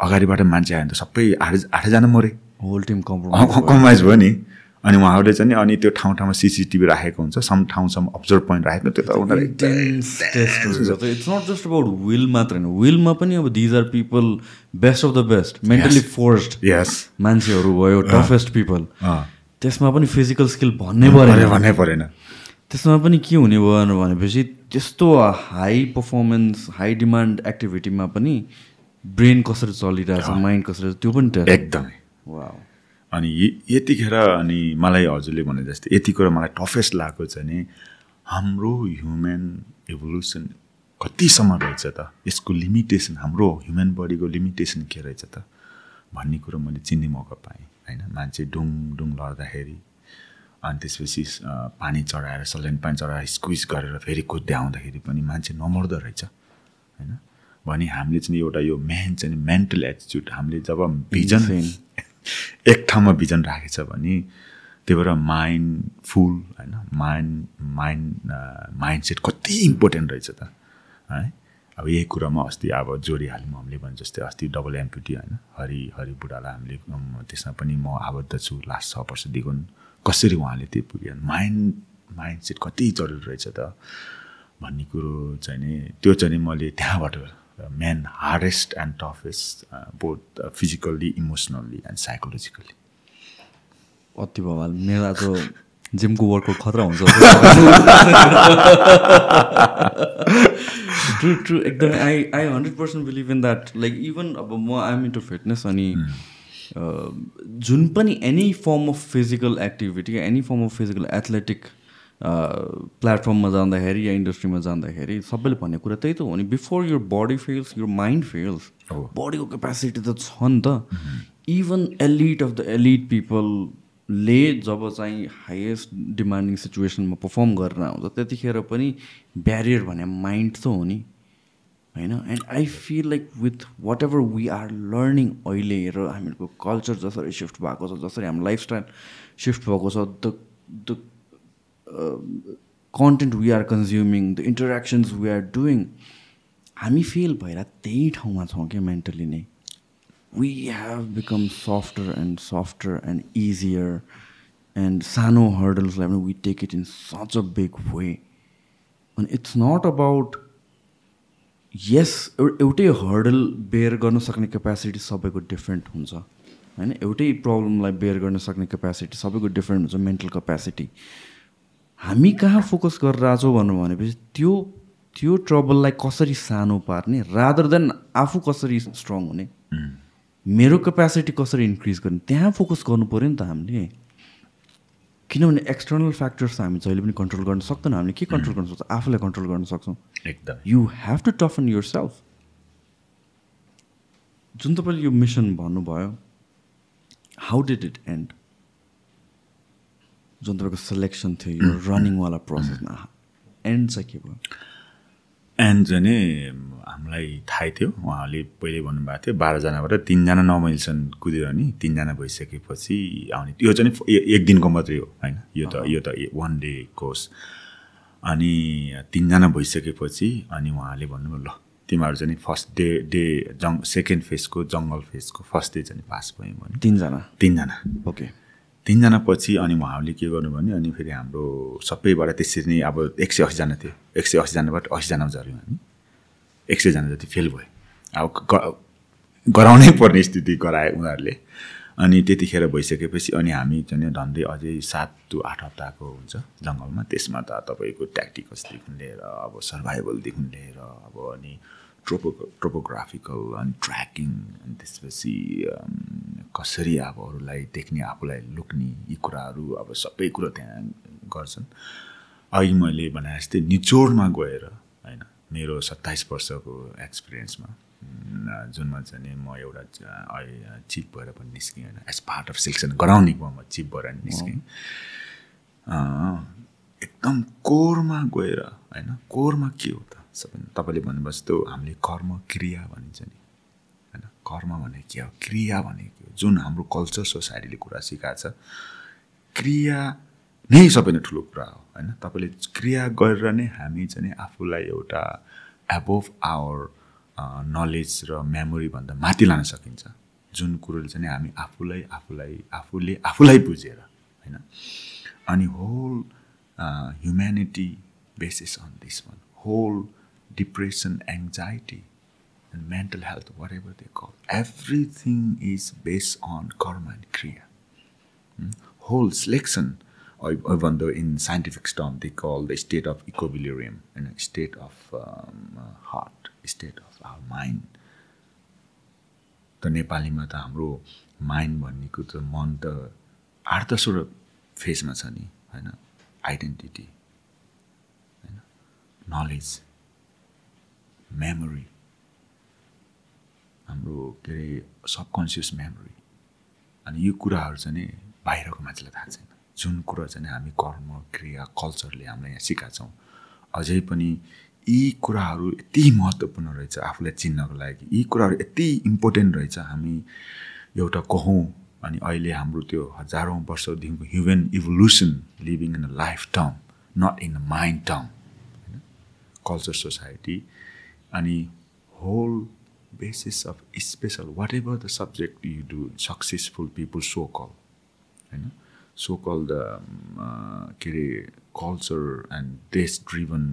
Speaker 1: अगाडिबाट मान्छे आयो भने त सबै आठ आठैजना मरे।
Speaker 2: होल टिम कम्प्रोमाइज
Speaker 1: भयो नि। अनि उहाँहरूले चाहिँ अनि त्यो ठाउँ ठाउँमा सिसिटिभी राखेको हुन्छ। सम ठाउँसम्म अब्जर्भ पोइन्ट राखेको त्यो त
Speaker 2: it's not just about will मात्र होइन। विलमा पनि अब these are people best of the best mentally forced
Speaker 1: यस
Speaker 2: मान्छेहरू भयो टफेस्ट पिपल। त्यसमा पनि फिजिकल स्किल भन्नै
Speaker 1: परेन। भन्नै परेन।
Speaker 2: त्यसमा पनि के हुने भयो भनेपछि त्यस्तो हाई पर्फर्मेन्स हाई डिमान्ड एक्टिभिटीमा पनि ब्रेन कसरी चलिरहेछ माइन्ड कसरी त्यो पनि
Speaker 1: एकदमै। अनि यतिखेर अनि मलाई हजुरले भने जस्तै यति कुरा मलाई टफेस्ट लागेको चाहिँ नि हाम्रो ह्युमन इभोल्युसन कतिसम्म रहेछ त? यसको लिमिटेसन हाम्रो ह्युमन बडीको लिमिटेसन के रहेछ त? भन्ने कुरो मैले चिन्ने मौका पाएँ होइन? मान्छे डुङ डुङ लड्दाखेरि अनि त्यसपछि पानी चढाएर सलाइन पानी चढाएर स्क्विज गरेर फेरि कुद्दै आउँदाखेरि पनि मान्छे नमर्दो रहेछ होइन? भने हामीले चाहिँ एउटा यो मेन चाहिँ मेन्टल एटिच्युड हामीले जब भिजन एक ठाउँमा भिजन राखेछ भने त्यही भएर माइन्ड फुल होइन? माइन्ड माइन्ड माइन्ड सेट कति इम्पोर्टेन्ट रहेछ त है? अब यही कुरामा अस्ति अब जोडिहाल्यौँ हामीले भने जस्तै अस्ति डबल एमपिटी होइन? हरि हरि बुढालाई हामीले त्यसमा पनि म आबद्ध छु लास्ट छ वर्षदेखि कसरी उहाँले त्यो पुग्यो? माइन्ड माइन्ड सेट कति जरुरी रहेछ त भन्ने कुरो चाहिँ नि त्यो चाहिँ मैले त्यहाँबाट main hardest and toughest both physically emotionally and psychologically
Speaker 2: अति भवाल मेरो आज [laughs] जिमको वर्कआउट खतरा हुन्छ। ट्रु ट्रु एकदमै I I hundred percent believe in that like even अब म आइम इन्टु फिटनेस अनि जुन पनि any form of physical activity any form of physical athletic प्लेटफर्ममा जाँदाखेरि या इन्डस्ट्रीमा जाँदाखेरि सबैले भन्ने कुरा त्यही त हो नि। Before your body fails your mind fails बडीको क्यापेसिटी त छ नि त। Even elite of the elite पिपलले जब चाहिँ हाइएस्ट डिमान्डिङ सिचुएसनमा पर्फर्म गरेर आउँछ त्यतिखेर पनि ब्यारियर भने माइन्ड त हो नि। होइन? And I feel like with whatever we are learning अहिले र हामीहरूको कल्चर जसरी सिफ्ट भएको छ जसरी हाम्रो लाइफस्टाइल सिफ्ट भएको छ the the content we are consuming the interactions we are doing हामी फेल भएर त्यही ठाउँमा छौँ क्या मेन्टली नै। We have become softer and softer and easier and सानो हर्डल्सलाई पनि we take it in such a big way अनि इट्स नट अबाउट यस एउटै हर्डल बेयर गर्न सक्ने क्यापेसिटी सबैको डिफ्रेन्ट हुन्छ। होइन? एउटै प्रब्लमलाई बेयर गर्न सक्ने क्यापेसिटी सबैको डिफ्रेन्ट हुन्छ मेन्टल क्यापेसिटी हामी कहाँ फोकस गरेर आछौँ भन्नु भनेपछि त्यो त्यो ट्रबललाई कसरी सानो पार्ने रादर देन आफू कसरी स्ट्रङ हुने मेरो क्यापेसिटी कसरी इन्क्रिज गर्ने त्यहाँ फोकस गर्नु पऱ्यो नि त हामीले। किनभने एक्सटर्नल फ्याक्टर्स हामी जहिले पनि कन्ट्रोल गर्न सक्दैन हामीले के कन्ट्रोल गर्न सक्छौँ? आफूलाई कन्ट्रोल गर्न सक्छौँ।
Speaker 1: एकदम।
Speaker 2: You have to toughen yourself जुन तपाईँले यो मिसन भन्नुभयो हाउ डिड इट एन्ड जुन तपाईँको सेलेक्सन थियो यो रनिङवाला प्रोसेसमा एन्ड चाहिँ के भयो?
Speaker 1: एन्ड चाहिँ नि हामीलाई थाहै थियो उहाँले पहिले भन्नुभएको थियो बाह्रजनाबाट तिनजना नमिल्छन् कुदेर नि तिनजना भइसकेपछि आउने। यो चाहिँ नि एक दिनको मात्रै हो होइन? यो त यो त वान डे कोर्स अनि तिनजना भइसकेपछि अनि उहाँले भन्नुभयो ल तिमीहरू चाहिँ नि फर्स्ट डे डे जङ सेकेन्ड फेजको जङ्गल फेजको फर्स्ट डे चाहिँ नि पास भयौँ भने
Speaker 2: तिनजना?
Speaker 1: तिनजना।
Speaker 2: ओके
Speaker 1: तिनजना पछि अनि उहाँहरूले के गर्नु भने अनि फेरि हाम्रो सबैबाट त्यसरी नै अब एक सय असीजना थियो एक सय असीजनाबाट असीजनामा झऱ्यौँ हामी। एक सयजना जति फेल भयो अब गराउनै पर्ने स्थिति गराए उनीहरूले। अनि त्यतिखेर भइसकेपछि अनि हामी चाहिँ झन्डै अझै सात टु आठ हप्ताको हुन्छ जङ्गलमा। त्यसमा त तपाईँको ट्याक्टिकल्सदेखि लिएर अब सर्भाइभलदेखि लिएर अब अनि ट्रोपो ट्रोपोग्राफिकल अनि ट्र्याकिङ अनि त्यसपछि अम, कसरी अब अरूलाई देख्ने आफूलाई लुक्ने यी कुराहरू अब सबै कुरो त्यहाँ गर्छन्। अघि मैले भने जस्तै निचोडमा गएर होइन मेरो सत्ताइस वर्षको एक्सपिरियन्समा जुनमा चाहिँ म एउटा चिप भएर पनि निस्केँ होइन एज पार्ट अफ सेलेक्सन गराउनेमा म चिप भएर निस्केँ। एकदम कोरमा गएर होइन कोरमा के हो त? सबै तपाईँले भन्नुभयो जस्तो हामीले कर्म क्रिया भनिन्छ नि। होइन? कर्म भने के हो? क्रिया भने के हो? जुन हाम्रो कल्चर सोसाइटीले कुरा सिकाएको छ क्रिया नै सबैभन्दा ठुलो कुरा हो। होइन? तपाईँले क्रिया गरेर नै हामी चाहिँ आफूलाई एउटा एबोभ आवर नलेज र मेमोरीभन्दा माथि लान सकिन्छ। जुन कुरोले चाहिँ हामी आफूलाई आफूलाई आफूले आफूलाई बुझेर। होइन? अनि whole humanity basis on this one whole depression anxiety and mental health, whatever they call. Everything is based on karma and kriya. Hmm? Whole selection, even though in scientific term they call the state of equilibrium and a state of um, uh, heart, state of our mind. त नेपालीमा त हाम्रो mind भन्नेको त मन त दसवटा फेजमा छ नि होइन आइडेन्टिटी होइन नलेज मेमोरी हाम्रो के अरे सबकन्सियस मेमोरी अनि यो कुराहरू चाहिँ बाहिरको मान्छेलाई थाहा छैन। जुन कुरा चाहिँ हामी कर्म क्रिया कल्चरले हामीलाई यहाँ सिकाएको छौँ अझै पनि यी कुराहरू यति महत्त्वपूर्ण रहेछ आफूलाई चिन्नको लागि। यी कुराहरू यति इम्पोर्टेन्ट रहेछ हामी एउटा कहौँ अनि अहिले हाम्रो त्यो हजारौँ वर्षदेखिको human evolution living in a life term not in a mind term होइन? कल्चर सोसाइटी अनि whole basis of special whatever the subject you do successful people so called होइन सो कल द के अरे कल्चर एन्ड देश driven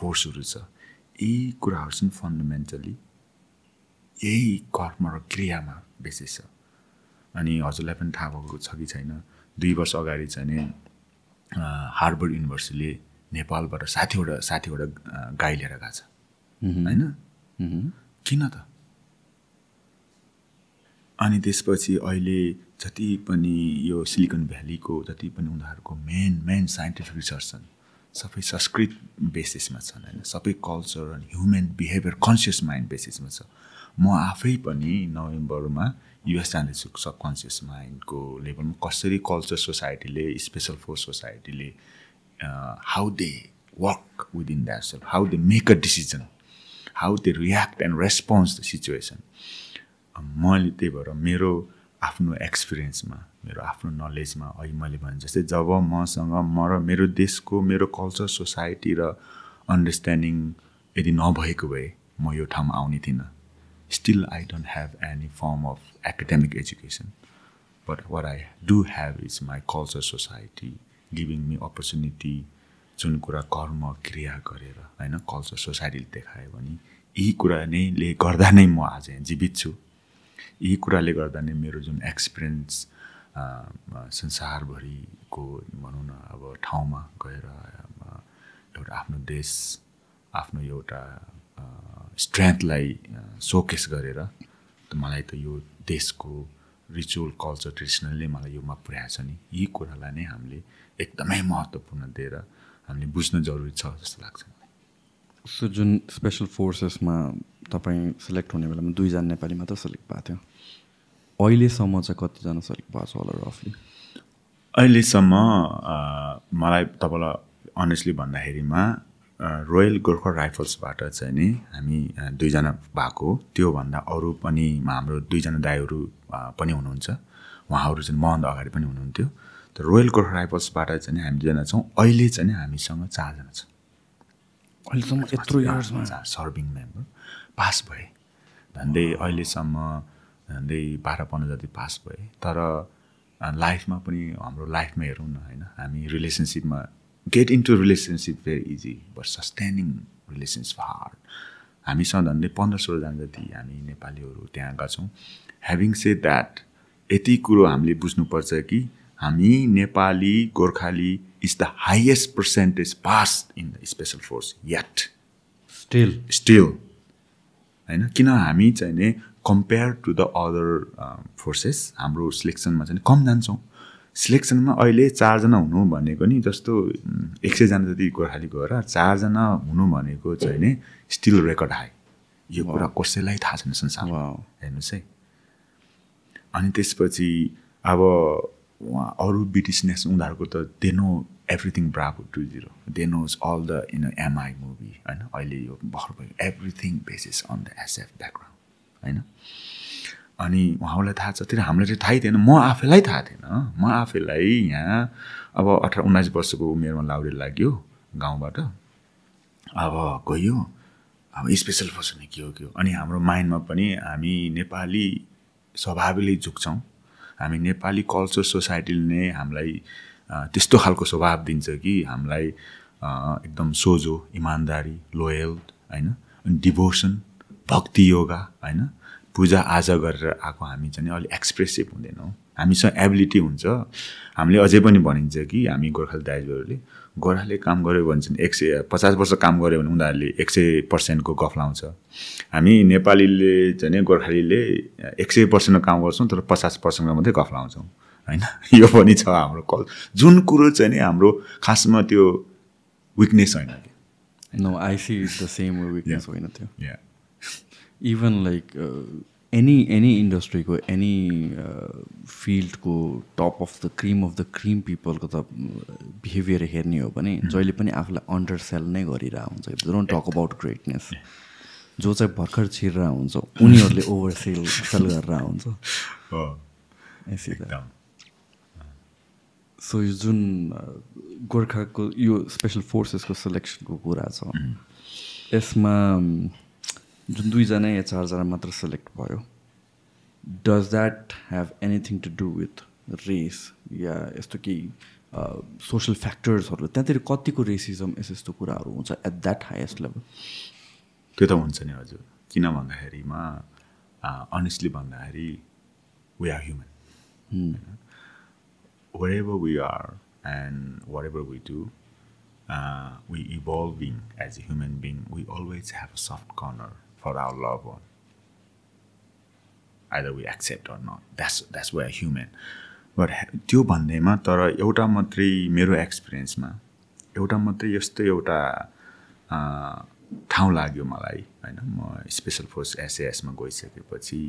Speaker 1: फोर्सहरू छ यी कुराहरू चाहिँ फन्डामेन्टली यही कर्म र क्रियामा बेसिस छ अनि हजुरलाई पनि थाहा भएको छ कि छैन? दुई वर्ष अगाडि चाहिँ नि हार्वर्ड युनिभर्सिटीले नेपालबाट साठीवटा साठीवटा अ, गाई लिएर गएको छ। होइन किन त? अनि त्यसपछि अहिले जति पनि यो सिलिकन भ्यालीको जति पनि उनीहरूको मेन मेन साइन्टिफिक रिसर्च छन् सबै संस्कृत बेसिसमा छन् होइन? सबै कल्चर अनि ह्युमन बिहेभियर कन्सियस माइन्ड बेसिसमा छ। म आफै पनि नोभेम्बरमा युएस जाँदैछु सबकन्सियस माइन्डको लेभलमा। कसरी कल्चर सोसाइटीले special force सोसाइटीले how they work within that self how they make a decision how they react and response the situation मैले त्यही भएर मेरो आफ्नो एक्सपिरियन्समा मेरो आफ्नो नलेजमा अहिले मैले भने जस्तै जब मसँग म र मेरो देशको मेरो कल्चर सोसाइटी र अन्डरस्ट्यान्डिङ यदि नभएको भए म यो ठाउँमा आउने थिइनँ। Still I don't have any form of academic education but what I do have is my culture society giving me opportunity जुन कुरा कर्म क्रिया गरेर होइन कल्चर सोसाइटीले देखायो भने यी कुरा नैले गर्दा नै म आज यहाँ जीवित छु। यी कुराले गर्दा नै मेरो जुन एक्सपिरियन्स संसारभरिको भनौँ न अब ठाउँमा गएर एउटा आफ्नो देश आफ्नो एउटा स्ट्रेन्थलाई सोकेस गरेर मलाई त यो देशको रिचुअल कल्चर ट्रेडिसनलले मलाई योमा पुर्याएको छ नि। यी कुरालाई नै हामीले एकदमै महत्त्वपूर्ण दिएर हामीले बुझ्न जरुरी छ जस्तो लाग्छ मलाई।
Speaker 2: सो जुन स्पेसल फोर्सेसमा तपाईँ सेलेक्ट हुने बेलामा दुईजना नेपाली मात्र सेलेक्ट भएको थियो अहिलेसम्म चाहिँ कतिजना सेलेक्ट भएको छ होला रफली
Speaker 1: अहिलेसम्म मलाई तपाईँलाई अनेस्टली भन्दाखेरिमा रोयल गोर्खा राइफल्सबाट चाहिँ नि हामी दुईजना भएको त्योभन्दा अरू पनि हाम्रो दुईजना दाईहरू पनि हुनुहुन्छ। उहाँहरू चाहिँ मभन्दा अगाडि पनि हुनुहुन्थ्यो। रोयल गोर्खा राइफल्सबाट चाहिँ हामी दुईजना छौँ। अहिले चाहिँ हामीसँग चारजना छ
Speaker 2: अहिलेसम्म यत्रो इयर्समा
Speaker 1: सर्भिङ मेम्बर पास भए। झन्डै अहिलेसम्म झन्डै बाह्र पन्ध्र जति पास भए। तर लाइफमा पनि हाम्रो लाइफमा हेरौँ न होइन? हामी रिलेसनसिपमा get into relationship very easy but sustaining relationship hard हामीसँग झन्डै पन्ध्र सोह्रजना जति हामी नेपालीहरू त्यहाँ गएको छौँ। ह्याभिङ से द्याट यति कुरो हामीले बुझ्नुपर्छ कि हामी Nepali Gorkhali is the highest percentage pass in the special force yet
Speaker 2: still
Speaker 1: still होइन किन हामी चाहिँ नि compare to the other forces हाम्रो सिलेक्सनमा चाहिँ कम जान्छौँ। सिलेक्सनमा अहिले चारजना हुनु भनेको नि जस्तो एक सयजना जति गोर्खाली गएर चारजना हुनु भनेको चाहिँ नि स्टिल रेकर्ड हाई यो कुरा कसैलाई थाहा छैन संसारमा। हेर्नुहोस् है। अनि त्यसपछि अब उहाँ अरू ब्रिटिस नेसन उनीहरूको त they know everything bravo to zero they know all the in MI movie होइन? अहिले यो भर भयो। Everything basis on the SF background होइन? अनि उहाँहरूलाई थाहा छ। तर हामीलाई चाहिँ थाहै थिएन। म आफैलाई थाहा थिएन। म आफैलाई यहाँ अब अठार उन्नाइस वर्षको उमेरमा लाउडे लाग्यो गाउँबाट। अब गयो। अब स्पेसल फोर्स के हो के हो? अनि हाम्रो माइन्डमा पनि हामी नेपाली स्वभावले झुक्छौँ हामी नेपाली कल्चर सोसाइटीले नै हामीलाई त्यस्तो खालको स्वभाव दिन्छ कि हामीलाई एकदम सोझो इमान्दारी लोयल होइन? डिभोसन भक्ति योगा होइन? पूजा आजा गरेर आएको हामी चाहिँ अलिक एक्सप्रेसिभ हुँदैनौँ। हामीसँग एबिलिटी हुन्छ। हामीले अझै पनि भनिन्छ कि हामी गोर्खाली दाजुहरूले गोर्खाले काम गऱ्यो भने चाहिँ एक सय पचास वर्ष काम गऱ्यो भने उनीहरूले एक सय पर्सेन्टको गफ लाउँछ। हामी नेपालीले चाहिँ गोर्खालीले एक सय पर्सेन्टको काम गर्छौँ तर पचास पर्सेन्टको मात्रै गफ लाउँछौँ। होइन? [laughs] यो पनि छ हाम्रो कल। जुन कुरो चाहिँ नि हाम्रो खासमा त्यो विकनेस होइन
Speaker 2: no I see the same weakness होइन त्यो। इभन लाइक एनी एनी इन्डस्ट्रीको any फिल्डको top of the cream of the cream पिपलको त बिहेभियर हेर्ने हो भने जहिले पनि आफूलाई अन्डर सेल नै गरिरहेको हुन्छ। डोन्ट टक अबाउट ग्रेटनेस जो चाहिँ भर्खर छिरेर हुन्छ उनीहरूले ओभर सेल सेल गरेर हुन्छ। सो यो जुन गोर्खाको यो स्पेसल फोर्सेसको सेलेक्सनको कुरा छ यसमा जुन दुईजना या चारजना मात्र सेलेक्ट भयो does that have anything to do with race या यस्तो केही सोसल फ्याक्टर्सहरू त्यहाँतिर कतिको रेसिजम यस यस्तो कुराहरू हुन्छ एट द्याट हाइएस्ट लेभल
Speaker 1: त्यो त हुन्छ नि हजुर। किन भन्दाखेरिमा अनेस्टली भन्दाखेरि we are human wherever we are and whatever we do, uh, we evolving as a human being, we always have a soft corner for our loved one. Either we accept or not that's that's way human but त्यो भन्दैमा तर एउटा मात्रै मेरो एक्सपिरियन्समा एउटा मात्रै यस्तो एउटा ठाउँ लाग्यो मलाई होइन? म स्पेसल फोर्स एसएएसमा गइसकेपछि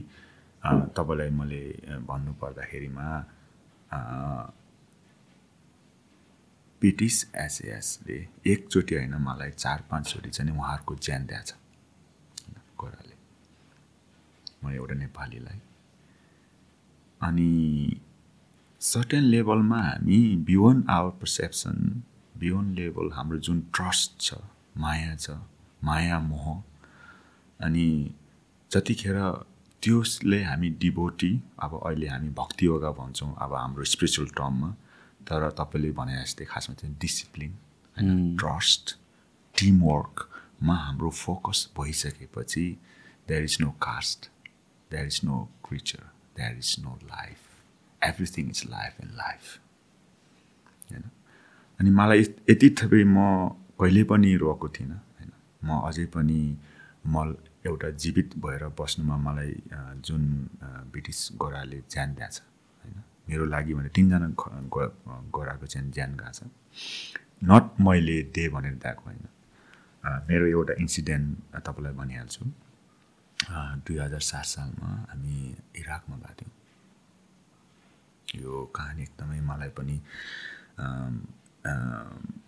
Speaker 1: तपाईँलाई मैले भन्नु पर्दाखेरिमा पिटिस एसएएसले एकचोटि होइन मलाई चार पाँचचोटि चाहिँ उहाँहरूको ज्यान दिएछ गोराले म एउटा नेपालीलाई। अनि सर्टेन लेभलमा हामी beyond our perception beyond level हाम्रो जुन ट्रस्ट छ माया छ माया मोह अनि जतिखेर त्यसले हामी डिभोटी अब अहिले हामी भक्ति योगा भन्छौँ अब हाम्रो स्पिरिचुअल टर्ममा तर तपाईँले भने जस्तै खासमा चाहिँ डिसिप्लिन होइन? ट्रस्ट टिमवर्कमा हाम्रो फोकस भइसकेपछि there is no caste there is no creature there is no life everything is life in life होइन अनि मलाई यति थपै म कहिले पनि रोएको थिइनँ होइन? म अझै पनि म एउटा जीवित भएर बस्नुमा मलाई जुन ब्रिटिस गोराले ज्यान दिएछ होइन? मेरो लागि भने तिनजना गोराको चाहिँ ज्यान गएको छ। नट मैले दे भनेर दिएको होइन? मेरो एउटा इन्सिडेन्ट तपाईँलाई भनिहाल्छु। दुई हजार सात सालमा हामी इराकमा गएको थियौँ। यो कहानी एकदमै मलाई पनि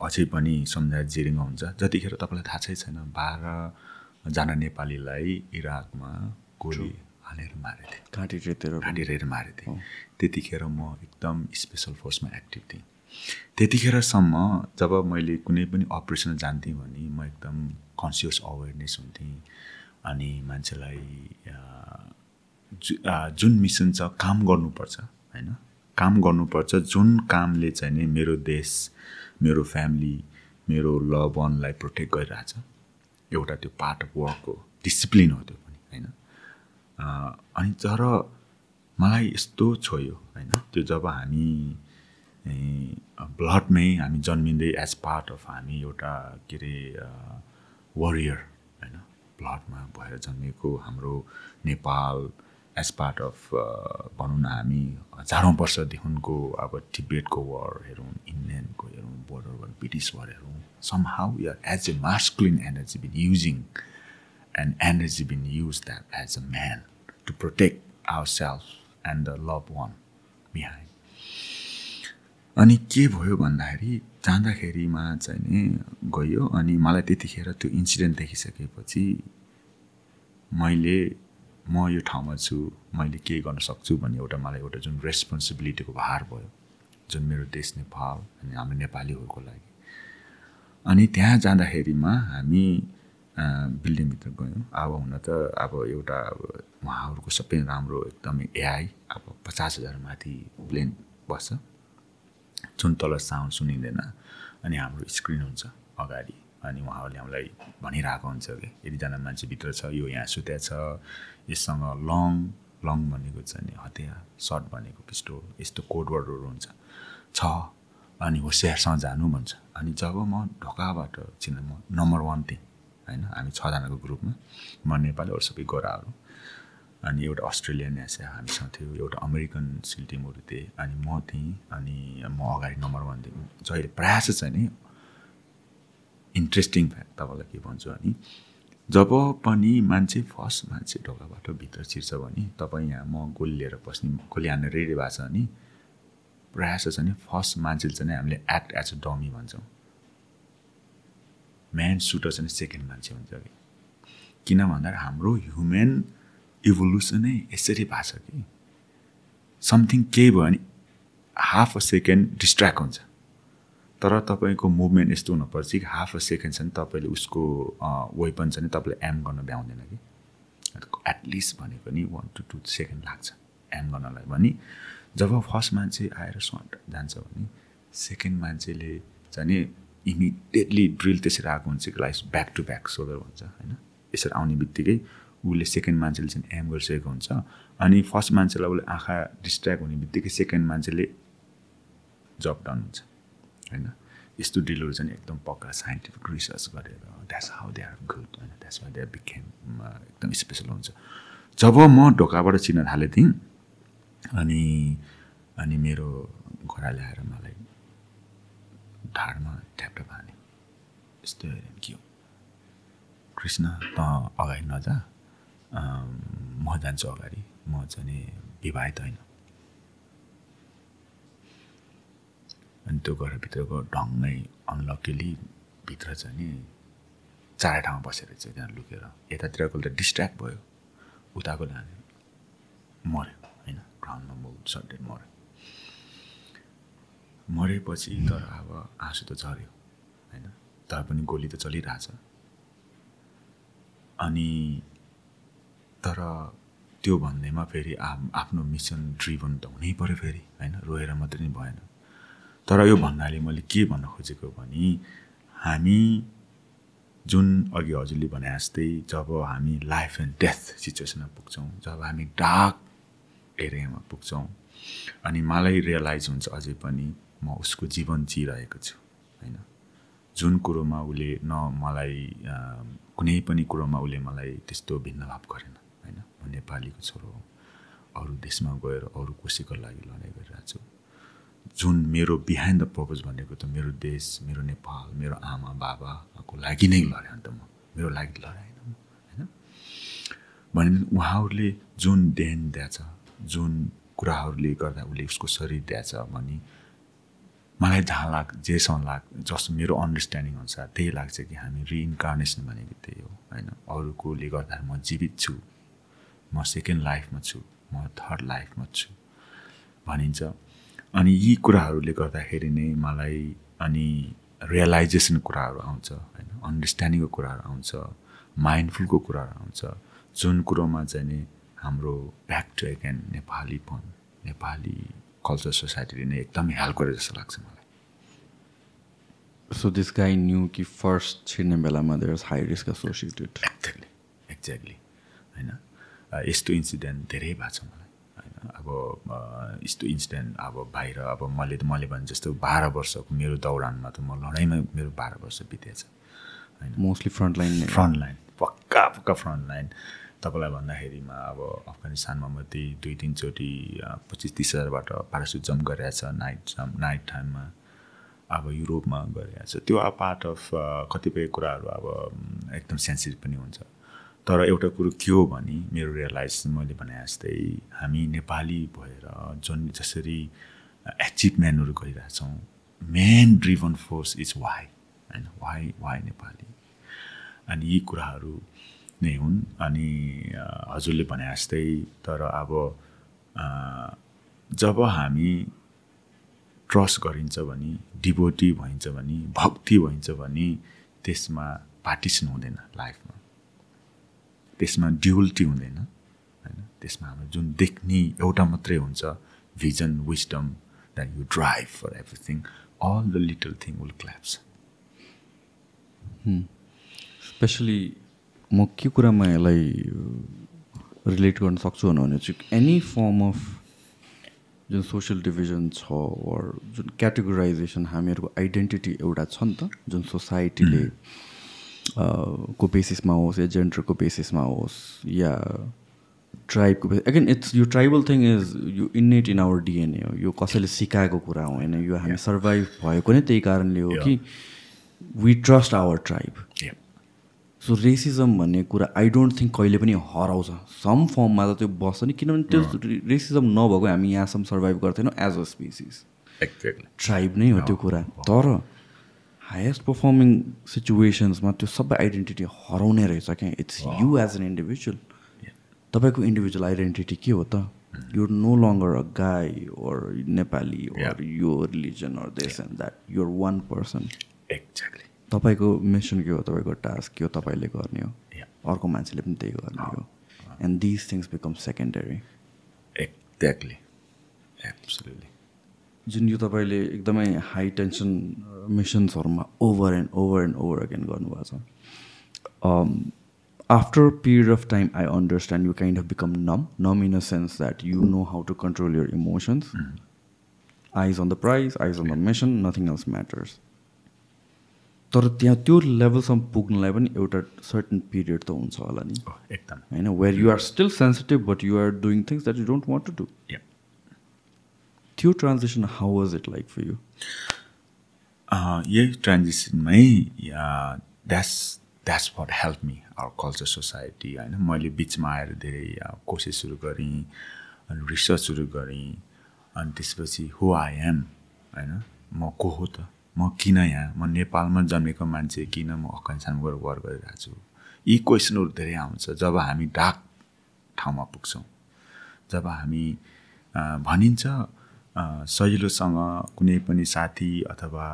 Speaker 1: अझै पनि सम्झाएर जिरिङ हुन्छ। जतिखेर तपाईँलाई थाहा छै छैन बाह्रजना नेपालीलाई इराकमा गोली हालेर मारेको थिएँ।
Speaker 2: घाँटी
Speaker 1: रेर मारेको थिएँ। त्यतिखेर म एकदम स्पेसल फोर्समा एक्टिभ थिएँ। त्यतिखेरसम्म जब मैले कुनै पनि अपरेसन जान्थेँ भने म एकदम कन्सियस अवेरनेस हुन्थेँ। अनि मान्छेलाई जुन मिसन छ काम गर्नुपर्छ होइन? काम गर्नुपर्छ जुन कामले चाहिँ नि मेरो देश मेरो फ्यामिली मेरो लभ वानलाई प्रोटेक्ट गरिरहेछ। एउटा त्यो पार्ट अफ वर्क हो डिसिप्लिन हो त्यो पनि होइन? अनि तर मलाई यस्तो छोयो होइन? त्यो जब हामी ब्लडमै हामी जन्मिँदै एज पार्ट अफ हामी एउटा के अरे वरियर होइन? ब्लडमा भएर जन्मेको हाम्रो नेपाल एज पार्ट अफ भनौँ न हामी हजारौँ वर्षदेखिको अब तिब्बतको वार हेरौँ इन्डियनको हेरौँ बोर्डर ब्रिटिस वार हेरौँ somehow your as a masculine energy been using and energy been used that as a man to protect ourself and the love one behind अनि के भयो भन्दाखेरि जाँदाखेरिमा चाहिँ नि गयो अनि मलाई त्यतिखेर त्यो इन्सिडेन्ट देखिसकेपछि मैले म यो ठाउँमा छु मैले के गर्न सक्छु भन्ने एउटा मलाई एउटा जुन रेस्पोन्सिबिलिटीको भार भयो जुन मेरो देश नेपाल अनि हाम्रो नेपालीहरूको लागि। अनि त्यहाँ जाँदाखेरिमा हामी बिल्डिङभित्र गयौँ। अब हुन त अब एउटा अब उहाँहरूको सबै राम्रो एकदमै एआई अब पचास हजार माथि प्लेन बस्छ। जुन तल साउन्ड सुनिँदैन अनि हाम्रो स्क्रिन हुन्छ अगाडि। अनि उहाँहरूले हामीलाई भनिरहेको हुन्छ कि यतिजना मान्छे भित्र छ यो यहाँ सुत्या छ यससँग लङ लङ भनेको चाहिँ नि हतियार सर्ट भनेको पिस्टोल यस्तो कोडवर्डहरू हुन्छ। छ अनि होसियारसँग जानु भन्छ। अनि जब म ढोकाबाट चिन म नम्बर वान थिएँ होइन? हामी छजनाको ग्रुपमा म नेपाली अरू सबै गोराहरू। अनि एउटा अस्ट्रेलियन एसिया हामीसँग थियो एउटा अमेरिकन सिल टिमहरू थिएँ अनि म थिएँ अनि म अगाडि नम्बर वान थिएँ। जहिले प्रायः चाहिँ नि इन्ट्रेस्टिङ फ्याक्ट तपाईँलाई के भन्छु अनि जब पनि मान्छे फर्स्ट मान्छे ढोकाबाट भित्र छिर्छ भने तपाईँ यहाँ म गोली लिएर पस्ने गोली हान्ने रेडी भएको छ भने प्रायः चाहिँ नि फर्स्ट मान्छे चाहिँ हामीले एक्ट एज अ डमी भन्छौँ। म्यान सुटर चाहिँ सेकेन्ड मान्छे हुन्छ कि किन भन्दाखेरि हाम्रो ह्युमेन इभोल्युसनै यसरी भएको छ कि? समथिङ केही भयो भने हाफ अ सेकेन्ड डिस्ट्र्याक्ट हुन्छ। तर तपाईँको मुभमेन्ट यस्तो हुनुपर्छ कि हाफ अ सेकेन्ड चाहिँ तपाईँले उसको वेपन चाहिँ तपाईँले एम गर्न भ्याउँदैन कि? एटलिस्ट भनेको नि वान टु टू सेकेन्ड लाग्छ एम गर्नलाई। भने जब फर्स्ट मान्छे आएर सट जान्छ भने सेकेन्ड मान्छेले चाहिँ नि इमिडिएटली ड्रिल त्यसरी आएको हुन्छ कि like back to back shoulder भन्छ होइन? यसरी आउने बित्तिकै उसले सेकेन्ड मान्छेले चाहिँ एम गरिसकेको हुन्छ। अनि फर्स्ट मान्छेलाई उसले आँखा डिस्ट्र्याक्ट हुने बित्तिकै सेकेन्ड मान्छेले जब डन हुन्छ। होइन? यस्तो डिलहरू चाहिँ एकदम पक्का साइन्टिफिक रिसर्च गरेर that's how they are good होइन? द्याट्स वाइ दे बिकेम एकदम स्पेसल हुन्छ। जब म ढोकाबाट चिन्न थालेँ थिएँ अनि अनि मेरो घोडा ल्याएर मलाई ढाडमा ठ्याप्ट हाने यस्तो हेऱ्यो के हो? कृष्ण त अगाडि नजा। म जान्छु अगाडि। म चाहिँ विवाहित होइन। अनि त्यो घरभित्रको ढङ्गै अनलकिली भित्र चाहिँ नि चारै ठाउँमा बसेर चाहिँ त्यहाँ लुकेर यतातिरको त डिस्ट्र्याक्ट भयो। उताको लाने मऱ्यो होइन? ग्राउन्डमा म सडेड मऱ्यो। मरेपछि तर अब आँसु त झऱ्यो होइन? तर पनि गोली त चलिरहेछ। अनि तर त्यो भन्दैमा फेरि आफ्नो मिसन ड्रिभन त हुनै पऱ्यो फेरि होइन? रोएर मात्रै नि भएन। तर यो भन्नाले मैले के भन्न खोजेको भने हामी जुन अघि हजुरले भने जस्तै जब हामी लाइफ एन्ड डेथ सिचुएसनमा पुग्छौँ जब हामी डार्क एरियामा पुग्छौँ अनि मलाई रियलाइज हुन्छ अझै पनि म उसको जीवन जिइरहेको छु होइन? जुन कुरोमा उसले न मलाई कुनै पनि कुरोमा उसले मलाई त्यस्तो भिन्नभाव गरेन। म नेपालीको छोरो हो अरू देशमा गएर अरू कसैको लागि लडाइँ गरिरहेको छु। जुन मेरो बिहाइन्ड द पर्पज भनेको त मेरो देश मेरो नेपाल मेरो आमा बाबाको लागि नै लडेँ अन्त म। मेरो लागि लडाएन म होइन? भने उहाँहरूले जुन देन दिएछ जुन कुराहरूले गर्दा उसले उसको शरीर दिएछ भने मलाई जहाँ लाग जेसँग लाग जस्तो मेरो अन्डरस्ट्यान्डिङ अनुसार त्यही लाग्छ कि हामी रिइन्कार्नेसन भनेको त्यही हो होइन? अरूकोले गर्दा म जीवित छु। म सेकेन्ड लाइफमा छु म थर्ड लाइफमा छु भनिन्छ। अनि यी कुराहरूले गर्दाखेरि नै मलाई अनि रियलाइजेसन कुराहरू आउँछ होइन? अन्डरस्ट्यान्डिङको कुराहरू आउँछ माइन्डफुलको कुराहरू आउँछ। जुन कुरोमा चाहिँ नि हाम्रो ब्याक टु एगेन नेपालीपन नेपाली कल्चर सोसाइटीले नै एकदमै हेल्प गरे जस्तो लाग्छ मलाई।
Speaker 2: सो दिस गाई न्यू कि फर्स्ट छिर्ने बेलामा there high risk associated
Speaker 1: exactly exactly होइन? यस्तो इन्सिडेन्ट धेरै भएको छ मलाई होइन? अब यस्तो इन्सिडेन्ट अब बाहिर अब मैले त मैले भने जस्तो बाह्र वर्षको मेरो दौडानमा त म लडाइँमा मेरो बाह्र वर्ष बितेछ होइन?
Speaker 2: Mostly front line
Speaker 1: front line पक्का पक्का फ्रन्ट लाइन तपाईँलाई भन्दाखेरिमा अब अफगानिस्तानमा म त्यही दुई तिनचोटि पच्चिस तिस हजारबाट प्यारासुट जम्प गरिरहेछ नाइट जम्प नाइट टाइममा अब युरोपमा गरिरहेछ। त्यो अब पार्ट अफ कतिपय कुराहरू अब एकदम सेन्सिटिभ पनि हुन्छ। तर एउटा कुरो के हो भने मेरो रियलाइज मैले भने जस्तै हामी नेपाली भएर जुन जसरी एचिभमेन्टहरू गरिरहेछौँ main driven force is why होइन? Why why Nepali? अनि यी कुराहरू नै हुन्। अनि हजुरले भने जस्तै तर अब जब हामी ट्रस्ट गरिन्छ भने डिभोटी भइन्छ भने भक्ति भइन्छ भने त्यसमा पार्टिसन हुँदैन लाइफमा त्यसमा ड्युअलिटी हुँदैन होइन? त्यसमा हाम्रो जुन देख्ने एउटा मात्रै हुन्छ vision wisdom that you drive for everything all the little thing will collapse
Speaker 2: especially म के कुरामा यसलाई रिलेट गर्न सक्छु भने चाहिँ एनी फर्म अफ जुन सोसियल डिभिजन छ वर जुन क्याटेगोराइजेसन हामीहरूको आइडेन्टिटी एउटा छ नि त जुन सोसाइटीले को बेसिसमा होस् या जेन्डरको बेसिसमा होस् या ट्राइबको बेसिस एगेन इट्स यो ट्राइबल थिङ इज यो इन्नेट इन आवर डिएनए हो। यो कसैले सिकाएको कुरा होइन यो हामी सर्भाइभ भएको नै त्यही कारणले हो कि we trust our tribe so racism भन्ने कुरा आई डोन्ट थिङ्क कहिले पनि हराउँछ। सम फर्ममा त त्यो बस्छ नि किनभने त्यो रेसिजम नभएको हामी यहाँसम्म सर्भाइभ गर्थेनौँ एज अ स्पिसिस ट्राइब नै हो त्यो कुरा। तर हायेस्ट पर्फर्मिङ सिचुएसन्समा त्यो सबै आइडेन्टिटी हराउने रहेछ क्या। It's you as an individual तपाईँको इन्डिभिजुअल आइडेन्टिटी के हो त? युर नो लङ्गर अ गाई ओर नेपाली ओर यो religion or this and that your one person
Speaker 1: exactly
Speaker 2: तपाईँको मिसन के हो? तपाईँको टास्क के हो? तपाईँले गर्ने हो. अर्को मान्छेले पनि त्यही गर्ने हो। And these things become secondary
Speaker 1: exactly absolutely
Speaker 2: जुन यो तपाईँले एकदमै high tension मिसन्सहरूमा over and over and over again गर्नुभएको छ। After period of time I understand you kind of become numb numb in a sense that you know how to control your emotions eyes on the prize eyes on the mission nothing else matters तर त्यहाँ त्यो लेभलसम्म पुग्नलाई पनि एउटा certain period त हुन्छ होला नि।
Speaker 1: हो, एकदम।
Speaker 2: होइन where you are still sensitive but you are doing things that you don't want to
Speaker 1: do.
Speaker 2: त्यो transaction how was it like for
Speaker 1: you यही ट्रान्जिसनमै that's that's what help me our culture society होइन? मैले बिचमा आएर धेरै a, कोसिस सुरु गरेँ अनि रिसर्च सुरु गरेँ अनि त्यसपछि हु आई एम होइन? म को हो त? म किन यहाँ? म नेपालमा जन्मेको मान्छे किन म अफगानिस्तानमा गएर वर्क गरिरहेको छु? यी क्वेसनहरू धेरै आउँछ। जब हामी डाक ठाउँमा पुग्छौँ जब हामी अ, भनिन्छ सजिलोसँग कुनै पनि साथी अथवा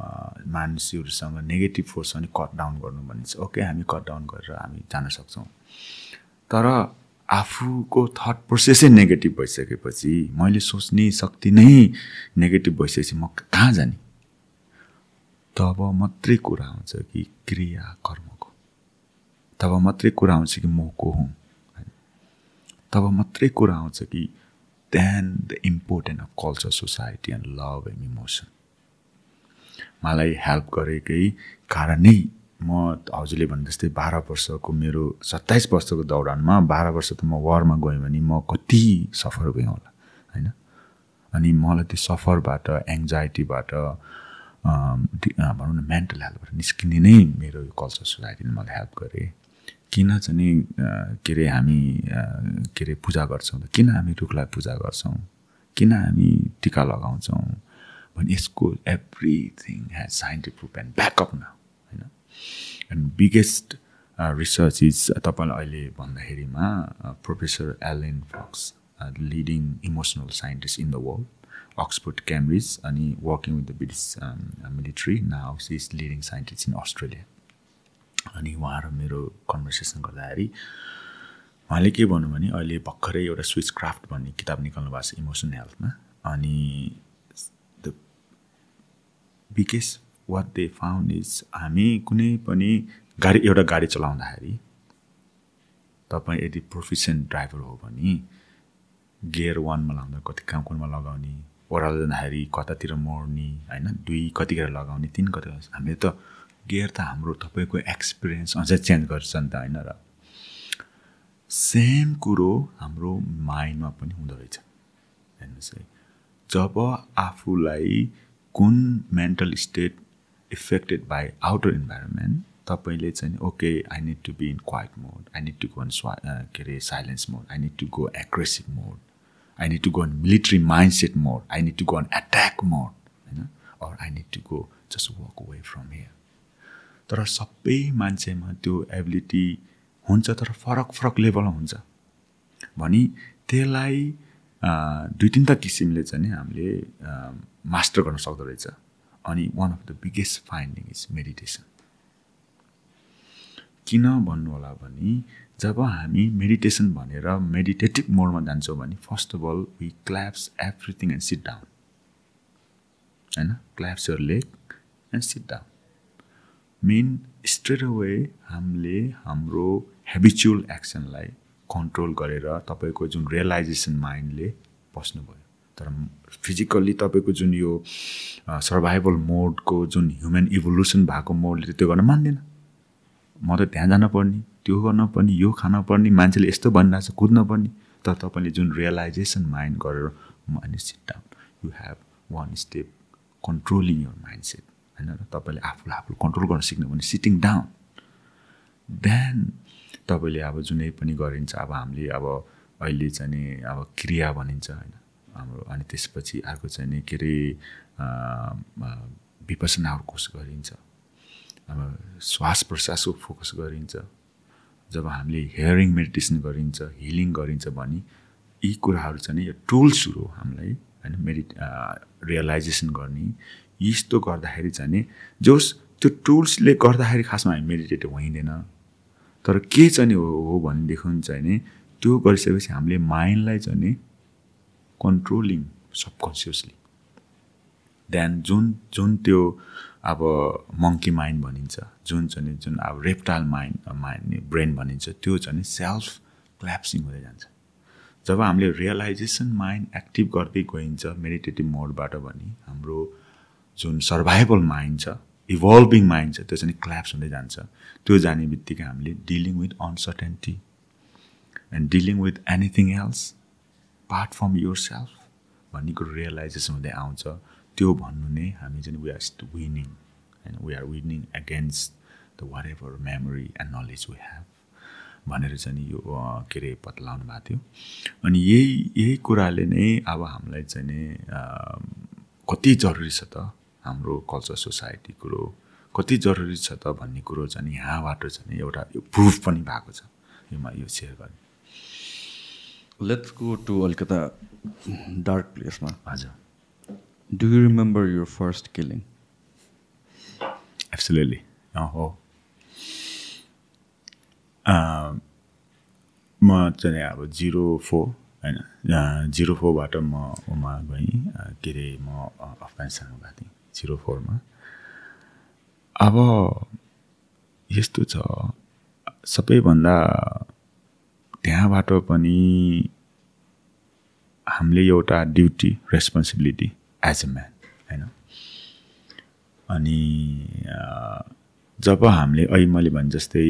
Speaker 1: अ, मानिसहरूसँग नेगेटिभ फोर्स पनि कट डाउन गर्नु भनिन्छ। ओके हामी कट डाउन गरेर हामी जान सक्छौँ। तर आफूको थट प्रोसेसै नेगेटिभ भइसकेपछि मैले सोच्ने शक्ति नै नेगेटिभ भइसकेपछि म कहाँ जाने? तब मात्रै कुरा आउँछ कि क्रिया कर्मको तब मात्रै कुरा आउँछ कि म को हुँ? तब मात्रै कुरा आउँछ कि then the important of culture society and love and emotion मलाई हेल्प गरेकै कारणै म हजुरले भने जस्तै बाह्र वर्षको मेरो सत्ताइस वर्षको दौरानमा बाह्र वर्ष त म वारमा गएँ भने म कति सफर गएँ होला होइन? अनि मलाई त्यो सफरबाट एङ्जाइटीबाट भनौँ न मेन्टल हेल्थबाट निस्किने नै मेरो यो कल्चर सोसाइटीले मलाई हेल्प गरे। किन चाहिँ के अरे हामी के अरे पूजा गर्छौँ किन हामी रुखलाई पूजा गर्छौँ? किन हामी टिका लगाउँछौँ? भने यसको everything has scientific and backup न होइन? एन्ड बिगेस्ट रिसर्च इज तपाईँलाई अहिले भन्दाखेरिमा professor Elaine Fox leading emotional scientist in the world Oxford Cambridge अनि working with the British military now is leading scientist in Australia अनि उहाँ र मेरो conversation गर्दाखेरि उहाँले के भन्नु भने अहिले भर्खरै एउटा स्विच क्राफ्ट भन्ने किताब निकाल्नु भएको छ इमोसन हेल्थमा अनि the biggest what they found is हामी कुनै पनि गाडी एउटा गाडी चलाउँदाखेरि तपाईँ यदि प्रोफिसियन्ट ड्राइभर हो भने गियर वानमा लाउँदा कति कहाँ कुनमा लगाउने ओह्रालो जाँदाखेरि कतातिर मोड्ने होइन दुई कतिखेर लगाउने तिन कति हामीले त गियर त हाम्रो तपाईँको एक्सपिरियन्स अझै चेन्ज गर्छ नि त होइन र? सेम कुरो हाम्रो माइन्डमा पनि हुँदो रहेछ। हेर्नुहोस् है जब आफूलाई कुन mental state affected by outer environment तपाईँले चाहिँ okay I need to be in quiet mode I need to go in स्वा के अरे silence mode I need to go aggressive mode I need to go in military mind set mode I need to go in attack mode होइन? Or I need to go just walk away from here तर सबै मान्छेमा त्यो ability हुन्छ तर फरक फरक लेभलमा हुन्छ। भने त्यसलाई दुई तिनवटा किसिमले चाहिँ नि हामीले मास्टर गर्न सक्दो रहेछ। अनि one of the biggest finding is meditation किन भन्नु होला भने जब हामी मेडिटेसन भनेर मेडिटेटिभ मोडमा जान्छौँ भने first of all we collapse everything and sit down होइन? Collapse your leg and sit down main straight away हामीले हाम्रो हेबिचुअल एक्सनलाई कन्ट्रोल गरेर तपाईँको जुन रियलाइजेसन माइन्डले बस्नुभयो। तर फिजिकल्ली तपाईँको जुन यो सर्भाइभल मोडको जुन ह्युमन इभोल्युसन भएको मोडले त्यो गर्न मान्दैन। म त त्यहाँ जान पर्ने त्यो गर्न पर्ने यो खान पर्ने मान्छेले यस्तो भनिरहेको छ कुद्न पर्ने। तर तपाईँले जुन रियलाइजेसन माइन्ड गरेर mind sit down you have one step controlling your mind set होइन? र तपाईँले आफूलाई आफूले कन्ट्रोल गर्न सिक्नु भने सिटिङ डाउन देन तपाईँले अब जुनै पनि गरिन्छ अब हामीले अब अहिले चाहिँ नि अब क्रिया भनिन्छ होइन? हाम्रो अनि त्यसपछि अर्को चाहिँ नि के अरे विपसनाहरू कोर्स गरिन्छ। अब श्वास प्रश्वासको फोकस गरिन्छ। जब हामीले हियरिङ मेडिटेसन गरिन्छ हिलिङ गरिन्छ भने यी कुराहरू चाहिँ नि यो टुल्सहरू हामीलाई होइन? मेडि रियलाइजेसन गर्ने यस्तो गर्दाखेरि चाहिँ नि जोस् त्यो टुल्सले गर्दाखेरि खासमा हामी मेडिटेटिभ होइँदैन तर के चाहिँ हो भनेदेखि चाहिँ नि त्यो गरिसकेपछि हामीले माइन्डलाई चाहिँ नि कन्ट्रोलिङ सबकन्सियसली। देन जुन जुन त्यो अब मङ्की माइन्ड भनिन्छ जुन चाहिँ जुन अब रेप्टाइल माइन्ड माइन्ड ब्रेन भनिन्छ त्यो चाहिँ सेल्फ क्ल्याप्सिङ हुँदै जान्छ। जब हामीले रियलाइजेसन माइन्ड एक्टिभ गर्दै गइन्छ मेडिटेटिभ मोडबाट भने हाम्रो जुन सर्भाइभल माइन्ड छ इभल्भिङ माइन्ड छ त्यो चाहिँ क्ल्याप्स हुँदै जान्छ। त्यो जाने बित्तिकै हामीले dealing with uncertainty and dealing with anything else part from yourself भन्ने कुरो रियलाइजेसन हुँदै आउँछ। त्यो भन्नु नै हामी चाहिँ वी आर विनिङ होइन we are winning against the whatever memory and knowledge we have भनेर चाहिँ यो के अरे पत्लाउनु भएको थियो। अनि यही यही कुराले नै अब हामीलाई चाहिँ कति जरुरी छ त हाम्रो कल्चर सोसाइटी कुरो कति जरुरी छ त भन्ने कुरो चाहिँ नि यहाँबाट चाहिँ नि एउटा प्रुफ पनि भएको छ यो म यो सेयर गर्ने।
Speaker 2: लेट्स गो टु अलिकता डार्क प्लेसमा
Speaker 1: हजुर।
Speaker 2: Do you remember your first killing
Speaker 1: absolutely हो। म चाहिँ अब जिरो फोर होइन जिरो फोरबाट म उमा गएँ के अरे म अँ, अफगानिस्तान गएको थिएँ जिरो फोरमा अब यस्तो छ। सबैभन्दा त्यहाँबाट पनि हामीले एउटा duty responsibility as a man होइन? अनि जब हामीले अहिले मैले भने जस्तै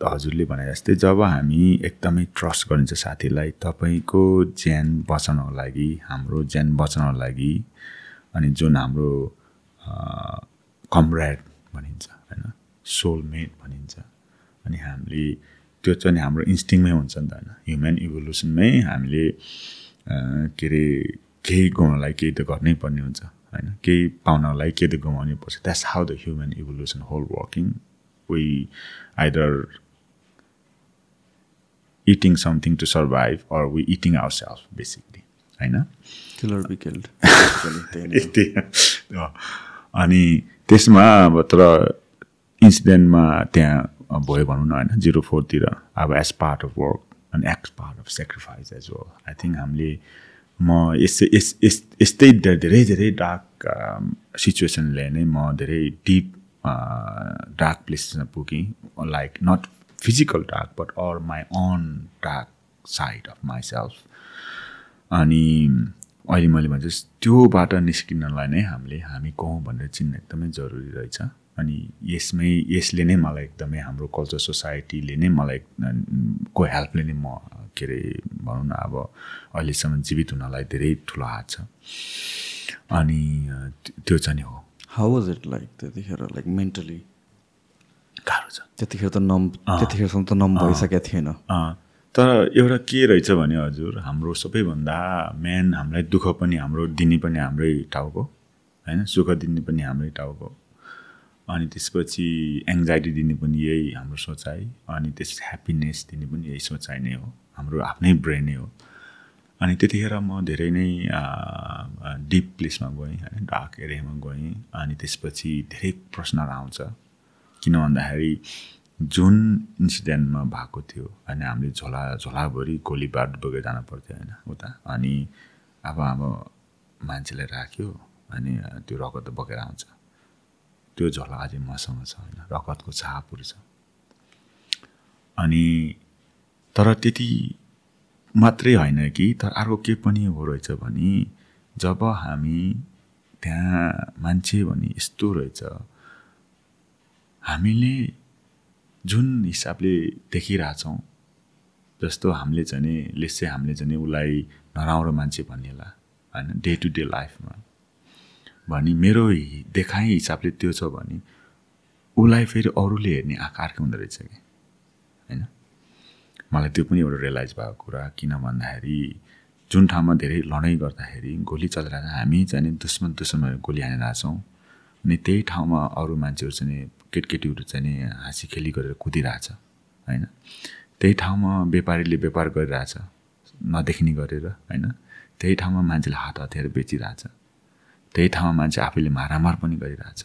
Speaker 1: हजुरले भने जस्तै जब हामी एकदमै ट्रस्ट गरिन्छ साथीलाई तपाईँको ज्यान बचाउनको लागि हाम्रो ज्यान बचाउनको लागि अनि जुन हाम्रो कमरेड भनिन्छ होइन? सोलमेट भनिन्छ। अनि हामीले त्यो चाहिँ हाम्रो इन्स्टिङमै हुन्छ नि त होइन? ह्युमन इभोल्युसनमै हामीले के अरे केही गुमाउनलाई केही त गर्नै पर्ने हुन्छ होइन? केही पाउनको लागि केही त गुमाउनै पर्छ। That's how the human evolution whole working we either eating something to survive or we eating our self basically होइन। [laughs] [laughs] अनि त्यसमा अब तर इन्सिडेन्टमा त्यहाँ भयो भनौँ न होइन जिरो फोरतिर अब as part of work and ex part of sacrifice as well I think हामीले म यस्तै यस यस यस्तै धेरै धेरै डार्क सिचुएसनले नै म धेरै डिप डार्क प्लेसेसमा पुगेँ। Like not physical dark but or my own dark side of my self अनि अहिले मैले भने जस्तो त्योबाट निस्किनलाई नै हामीले हामी को हौँ भनेर चिन्न एकदमै जरुरी रहेछ। अनि यसमै यसले नै मलाई एकदमै हाम्रो कल्चर सोसाइटीले नै मलाई को हेल्पले नै म के अरे भनौँ न अब अहिलेसम्म जीवित हुनलाई धेरै ठुलो हात छ। अनि त्यो- चाहिँ नि हो।
Speaker 2: हाउ वाज इट लाइक त्यतिखेर लाइक मेन्टली
Speaker 1: गाह्रो छ।
Speaker 2: त्यतिखेर त नम त्यतिखेरसम्म त नम भइसकेको थिएन।
Speaker 1: तर एउटा के रहेछ भने हजुर हाम्रो सबैभन्दा मेन हामीलाई दुःख पनि हाम्रो दिने पनि हाम्रै टाउको होइन? सुख दिने पनि हाम्रै टाउको अनि त्यसपछि एङ्जाइटी दिने पनि यही हाम्रो सोचाइ अनि त्यसपछि ह्याप्पिनेस दिने पनि यही सोचाइ नै हो हाम्रो आफ्नै ब्रेन नै हो। अनि त्यतिखेर म धेरै नै डिप प्लेसमा गएँ होइन? डार्क एरियामा गएँ अनि त्यसपछि धेरै प्रश्नहरू आउँछ। किन भन्दाखेरि जुन इन्सिडेन्टमा भएको थियो अनि हामीले झोला झोलाभरि गोलीबार बोकेर जानु पर्थ्यो होइन उता। अनि अब अब मान्छेलाई राख्यो अनि त्यो रगत बोकेर आउँछ। त्यो झोला अझै मसँग छ होइन रगतको छापहरू छ। अनि तर त्यति मात्रै होइन कि तर अर्को के पनि हो रहेछ भने जब हामी त्यहाँ मान्छे भने यस्तो रहेछ हामीले जुन हिसाबले देखिरहेछौँ जस्तो हामीले चाहिँ नि लेसे हामीले चाहिँ नि उसलाई नराम्रो मान्छे भन्नेला होइन डे टु डे लाइफमा भने मेरो देखाइ हिसाबले त्यो छ भने उसलाई फेरि अरूले हेर्ने आँखा अर्कै हुँदो रहेछ कि? होइन? मलाई त्यो पनि एउटा रियलाइज भएको कुरा किन भन्दाखेरि जुन ठाउँमा धेरै लडाइँ गर्दाखेरि गोली चलिरहेको छ हामी चाहिँ दुश्मन दुश्मनहरू गोली हानिरहेछौँ अनि त्यही ठाउँमा अरू मान्छेहरू चाहिँ केटकेटीहरू चाहिँ नि हाँसी खेली गरेर कुदिरहेछ होइन? त्यही ठाउँमा व्यापारीले व्यापार गरिरहेछ नदेखिने गरेर होइन? त्यही ठाउँमा मान्छेले हात हतियार बेचिरहेछ त्यही ठाउँमा मान्छे आफैले मारामार पनि गरिरहेछ।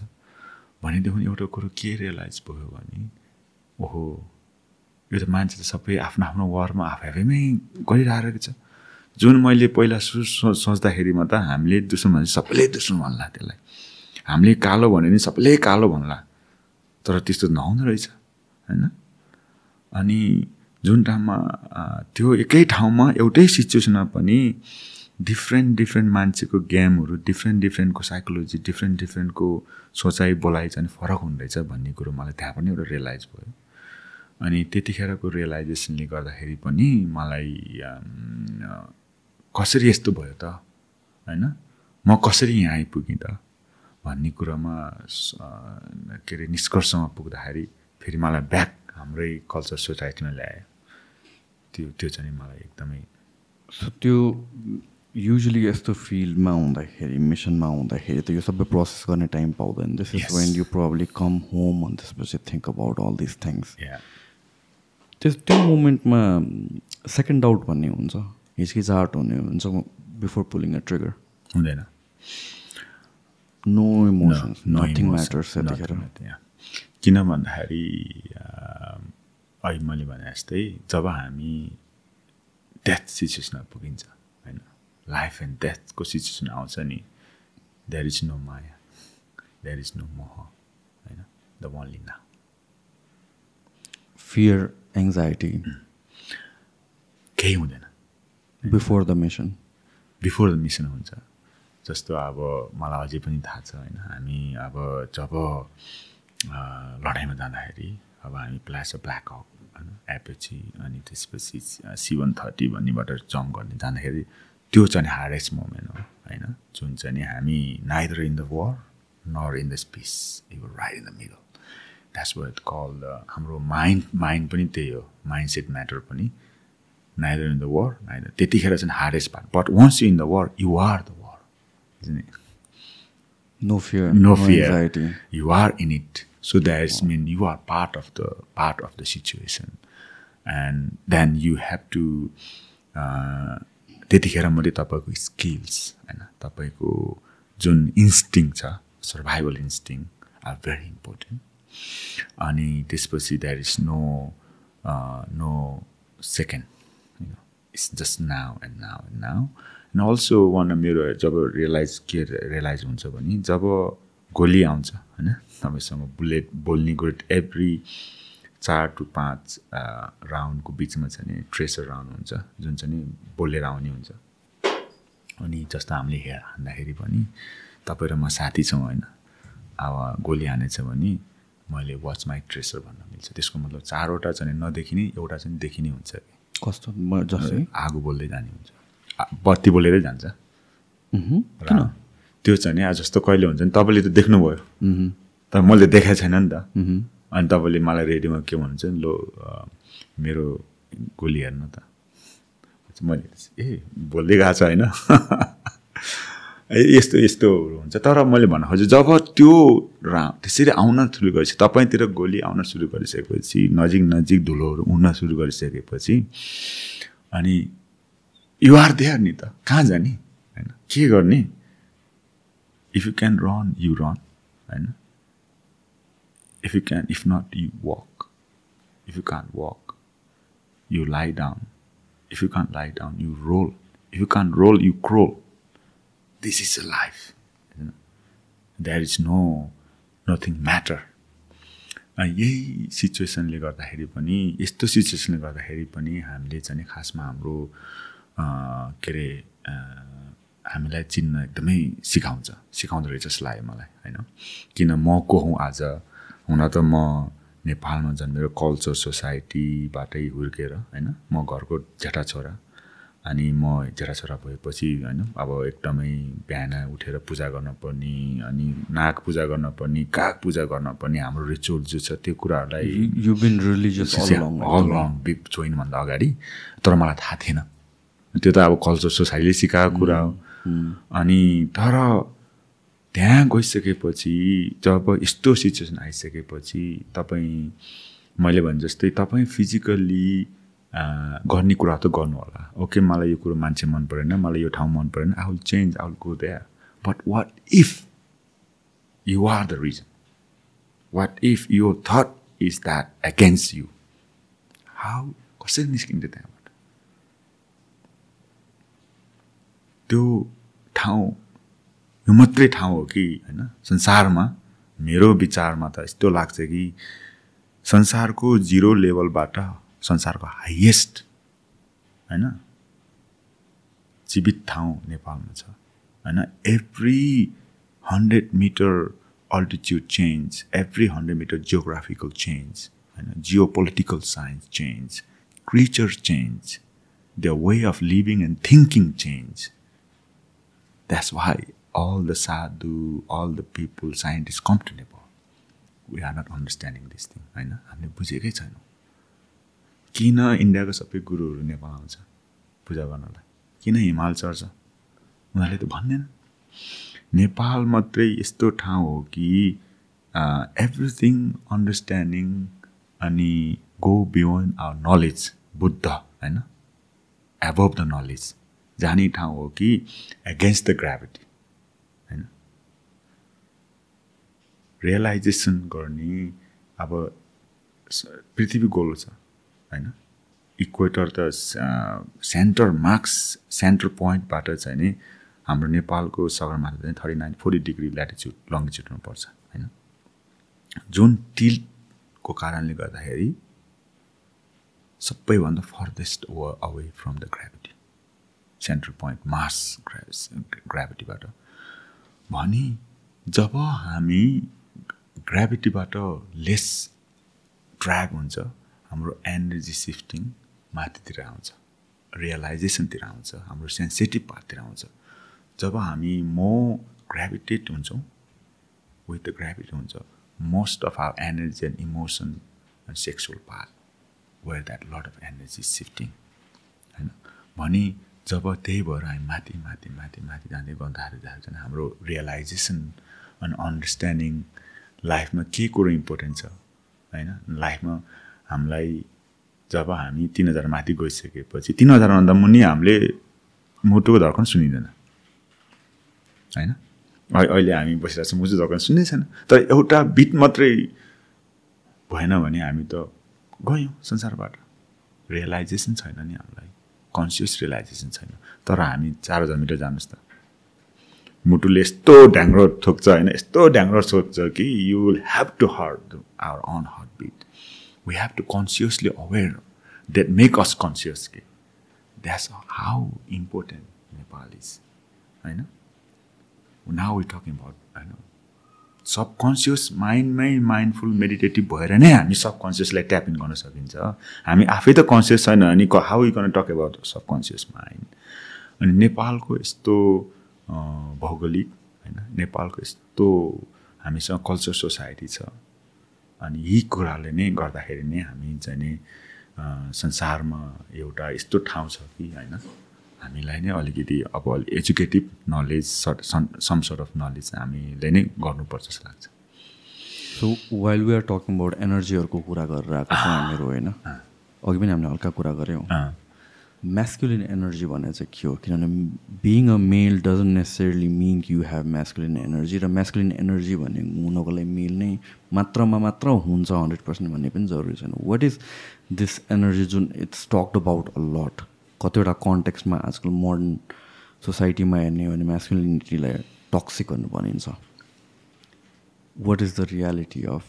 Speaker 1: भनेदेखि एउटा कुरो के रियलाइज भयो भने ओहो यो त मान्छे त सबै आफ्नो आफ्नो वारमा आफै आफैमै गरिरहेको छ जुन मैले पहिला सो- सोच्दाखेरिमा त हामीले दुश्मन भने सबैले दुश्मन भन्ला त्यसलाई। हामीले कालो भन्यो भने सबैले कालो भन्ला। तर त्यस्तो नहुँदो रहेछ होइन? अनि जुन ठाउँमा त्यो एकै ठाउँमा एउटै सिचुएसनमा पनि डिफ्रेन्ट डिफ्रेन्ट मान्छेको गेमहरू डिफ्रेन्ट डिफ्रेन्टको साइकोलोजी डिफ्रेन्ट डिफ्रेन्टको सोचाइ बोलाइ चाहिँ फरक हुँदैछ भन्ने कुरो मलाई त्यहाँ पनि एउटा रियलाइज भयो। अनि त्यतिखेरको रियलाइजेसनले गर्दाखेरि पनि मलाई कसरी यस्तो भयो त होइन? म कसरी यहाँ आइपुगेँ त? भन्ने कुरोमा के अरे निष्कर्षमा पुग्दाखेरि फेरि मलाई ब्याक हाम्रै कल्चर सोसाइटीमा ल्यायो। त्यो त्यो चाहिँ मलाई एकदमै
Speaker 2: सो त्यो युजली यस्तो फिल्डमा हुँदाखेरि मिसनमा हुँदाखेरि त यो सबै प्रोसेस गर्ने टाइम पाउँदैन। This
Speaker 1: is.
Speaker 2: When you probably come home अनि त्यसपछि think about all this
Speaker 1: things
Speaker 2: त्यस त्यो मोमेन्टमा सेकेन्ड डाउट भन्ने हुन्छ। हिचकिचाहट हुने हुन्छ बिफोर पुलिङ अ ट्रिगर
Speaker 1: हुँदैन।
Speaker 2: नो इमोसन्स नथिङ म्याटर्स यतिखेर
Speaker 1: nothing, nothing, yeah. किन भन्दाखेरि अहिले मैले भने जस्तै जब हामी डेथ सिचुएसनमा पुगिन्छ होइन लाइफ एन्ड डेथको सिचुएसन आउँछ नि देयर इज नो माया देयर इज नो मोह होइन the only now
Speaker 2: fear anxiety
Speaker 1: केही हुँदैन
Speaker 2: before the mission
Speaker 1: before the mission हुन्छ जस्तो अब मलाई अझै पनि थाहा छ होइन। हामी अब जब लडाइँमा जाँदाखेरि अब हामी प्लास ब्ल्याक हक होइन एपेची अनि त्यसपछि सी वान थर्टी भन्नेबाट जम्प गर्ने जाँदाखेरि त्यो चाहिँ हार्डेस्ट मोमेन्ट हो होइन। जुन चाहिँ नि हामी neither in the war nor in the space you right in the middle that's what call the हाम्रो माइन्ड माइन्ड पनि त्यही हो। माइन्ड सेट म्याटर पनि। Neither in the war neither त्यतिखेर चाहिँ hardest part but once you in the war you are the isn't it?
Speaker 2: No fear
Speaker 1: no fear.
Speaker 2: Anxiety
Speaker 1: you are in it. So that is mean you are part of the part of the situation. And then you have to uh, त्यतिखेर मात्रै तपाईँको skills होइन तपाईँको जुन instinct छ survival instinct are very important अनि त्यसपछि that is no no second it's just now and now and now and also one मेरो जब रियलाइज के रियलाइज हुन्छ भने जब गोली आउँछ होइन? तपाईँसँग बुलेट बोल्ने गोलेट एभ्री चार टु पाँच राउन्डको बिचमा चाहिँ नि ट्रेसर राउन्ड हुन्छ जुन चाहिँ नि बोलेर आउने हुन्छ। अनि जस्तो हामीले हे हान्दाखेरि पनि तपाईँ र म साथी छौँ होइन? अब गोली हानेछ भने मैले वाच माई ट्रेसर भन्न मिल्छ। त्यसको मतलब चारवटा चाहिँ नदेखिने एउटा चाहिँ देखिने हुन्छ।
Speaker 2: कस्तो?
Speaker 1: आगो बोल्दै जाने हुन्छ। बत्ती बोलेरै जान्छ। र त्यो चाहिँ नि आज जस्तो कहिले हुन्छ नि तपाईँले त देख्नुभयो। तर मैले देखाएको छैन नि त। अनि तपाईँले मलाई रेडियोमा के भन्नुहुन्छ नि लो मेरो गोली हेर्नु त। मैले ए बोल्दै गएको छ होइन। [laughs] ए, यस्तो यस्तोहरू हुन्छ। तर मैले भन्न खोजेँ जब त्यो रा त्यसरी आउन सुरु गरेपछि तपाईँतिर गोली आउन सुरु गरिसकेपछि नजिक नजिक धुलोहरू उड्न सुरु गरिसकेपछि अनि युआर देयर नि त कहाँ जाने होइन के गर्ने if you can run you run होइन if you can if not you walk if you can't walk you lie down if you can't lie down you roll if you can't roll you crawl this is a life you know? there is no nothing matter uh, यही सिचुएसनले गर्दाखेरि पनि यस्तो सिचुएसनले गर्दाखेरि पनि हामीले चाहिँ नि खासमा हाम्रो अ, के अरे हामीलाई चिन्न एकदमै सिकाउँछ। सिकाउँदो रहेछ जस्तो लाग्यो मलाई होइन? किन म को हुँ आज? हुन त म नेपालमा जन्मेर कल्चर सोसाइटीबाटै हुर्केर होइन? म घरको जेठा छोरा अनि म जेठा छोरा भएपछि होइन? अब एकदमै बिहान उठेर पूजा गर्न पर्ने अनि नाग पूजा गर्न पर्ने काग पूजा गर्न पर्ने हाम्रो रिचुअल जो छ त्यो कुराहरूलाई
Speaker 2: you been
Speaker 1: religious all big जोइनभन्दा अगाडि। तर मलाई थाहा थिएन। त्यो त अब कल्चर सोसाइटीले सिकाएको कुरा हो। अनि तर त्यहाँ गइसकेपछि जब यस्तो सिचुएसन आइसकेपछि तपाईँ मैले भने जस्तै तपाईँ फिजिकल्ली गर्ने कुरा त गर्नु होला ओके मलाई यो कुरो मान्छे मन परेन मलाई यो ठाउँ मन परेन I will change I will go that but what if you are the reason what if यो thought is that against you how कसरी निस्किन्छ त्यहाँबाट त्यो ठाउँ यो मात्रै ठाउँ हो कि होइन? संसारमा मेरो विचारमा त यस्तो लाग्छ कि संसारको जिरो लेभलबाट संसारको हाइएस्ट होइन? जीवित ठाउँ नेपालमा छ होइन? Every hundred metre altitude change every hundred metre geographical change होइन? Geo political science change creature change the way of living and thinking change why all the sadhu all the people scientist come to Nepal we are not understanding this thing होइन हामीले बुझेकै छैनौँ। किन इन्डियाको सबै गुरुहरू नेपाल आउँछ पूजा गर्नलाई? किन हिमाल चढ्छ? उनीहरूले त भन्दैन। नेपाल मात्रै यस्तो ठाउँ हो कि एभ्रिथिङ अन्डरस्ट्यान्डिङ अनि go beyond our knowledge Buddha होइन? एबभ द नलेज जाने ठाउँ हो कि एगेन्स्ट द ग्राभिटी होइन? रियलाइजेसन गर्ने अब पृथ्वी गोलो छ होइन? इक्वेटर त सेन्टर मार्क्स सेन्टर पोइन्टबाट चाहिँ नि हाम्रो नेपालको सगरमाथा चाहिँ thirty nine forty degree latitude लङ्गिच्युडमा पर्छ होइन? जुन टिल्टको कारणले गर्दाखेरि सबैभन्दा farthest away from the gravity central point mass ग्राभिटीबाट। भने जब हामी ग्राभिटीबाट लेस ड्राग हुन्छ हाम्रो एनर्जी सिफ्टिङ माथितिर आउँछ रियलाइजेसनतिर आउँछ हाम्रो सेन्सिटिभ पार्टतिर आउँछ। जब हामी म ग्राभिटेट हुन्छौँ विथ द ग्राभिटी हुन्छ most of our energy and emotion and sexual part where that lot of energy shifting होइन भने जब त्यही भएर हामी माथि माथि माथि माथि जाँदै गर्दाखेरि जाँदा हाम्रो रियलाइजेसन अनि अन्डरस्ट्यान्डिङ लाइफमा के कुरो इम्पोर्टेन्ट छ होइन? लाइफमा हामीलाई जब हामी तिन हजार माथि गइसकेपछि तिन हजारभन्दा मुनि हामीले मुटुको धर्कन सुनिँदैन होइन? अहिले हामी बसिरहेको छौँ मुटु धर्कन सुन्नै छैन। तर एउटा बिट मात्रै भएन भने हामी त गयौँ संसारबाट। रियलाइजेसन छैन नि हामीलाई। कन्सियस रियलाइजेसन छैन। तर हामी चार हजार मिटर जानुहोस् त। मुटुले यस्तो ढ्याङ्ग्रो थोक्छ होइन यस्तो ढ्याङ्ग्रो सोध्छ कि you will have to hurt our unhurt bit we have to consciously aware that make us conscious कि that's how important Nepal is होइन नाउ वी टकिङ अबाउट होइन सबकन्सियस माइन्डमै माइन्डफुल मेडिटेटिभ भएर नै हामी सबकन्सियसलाई ट्याप इन गर्न सकिन्छ। हामी आफै त कन्सियस छैन अनि how you can talk about subconscious mind अनि नेपालको यस्तो भौगोलिक होइन नेपालको यस्तो हामीसँग कल्चर सोसाइटी छ। अनि यी कुराले नै गर्दाखेरि नै हामी चाहिँ संसारमा एउटा यस्तो ठाउँ छ कि होइन? हामीलाई नै अलिकति अब educative knowledge some sort of knowledge हामीले नै गर्नुपर्छ जस्तो लाग्छ।
Speaker 2: So while we are talking about एनर्जीहरूको कुरा गरेर आएको छ हामीहरू होइन? अघि पनि हामीले हल्का कुरा गऱ्यौँ। म्यास्कुलिन एनर्जी भने चाहिँ के हो? किनभने being a male doesn't necessarily mean कि यु हेभ म्यास्कुलिन एनर्जी र म्यास्कुलिन एनर्जी भन्ने हुनको लागि मेल नै मात्रामा मात्र हुन्छ हन्ड्रेड पर्सेन्ट भन्ने पनि जरुरी छैन। वाट इज दिस एनर्जी जुन it's talked about a lot कतिवटा कन्टेक्समा आजकल मोडर्न सोसाइटीमा हेर्ने हो भने म्यास्कुलिनिटीलाई टक्सिक भन्नु भनिन्छ। What is the reality of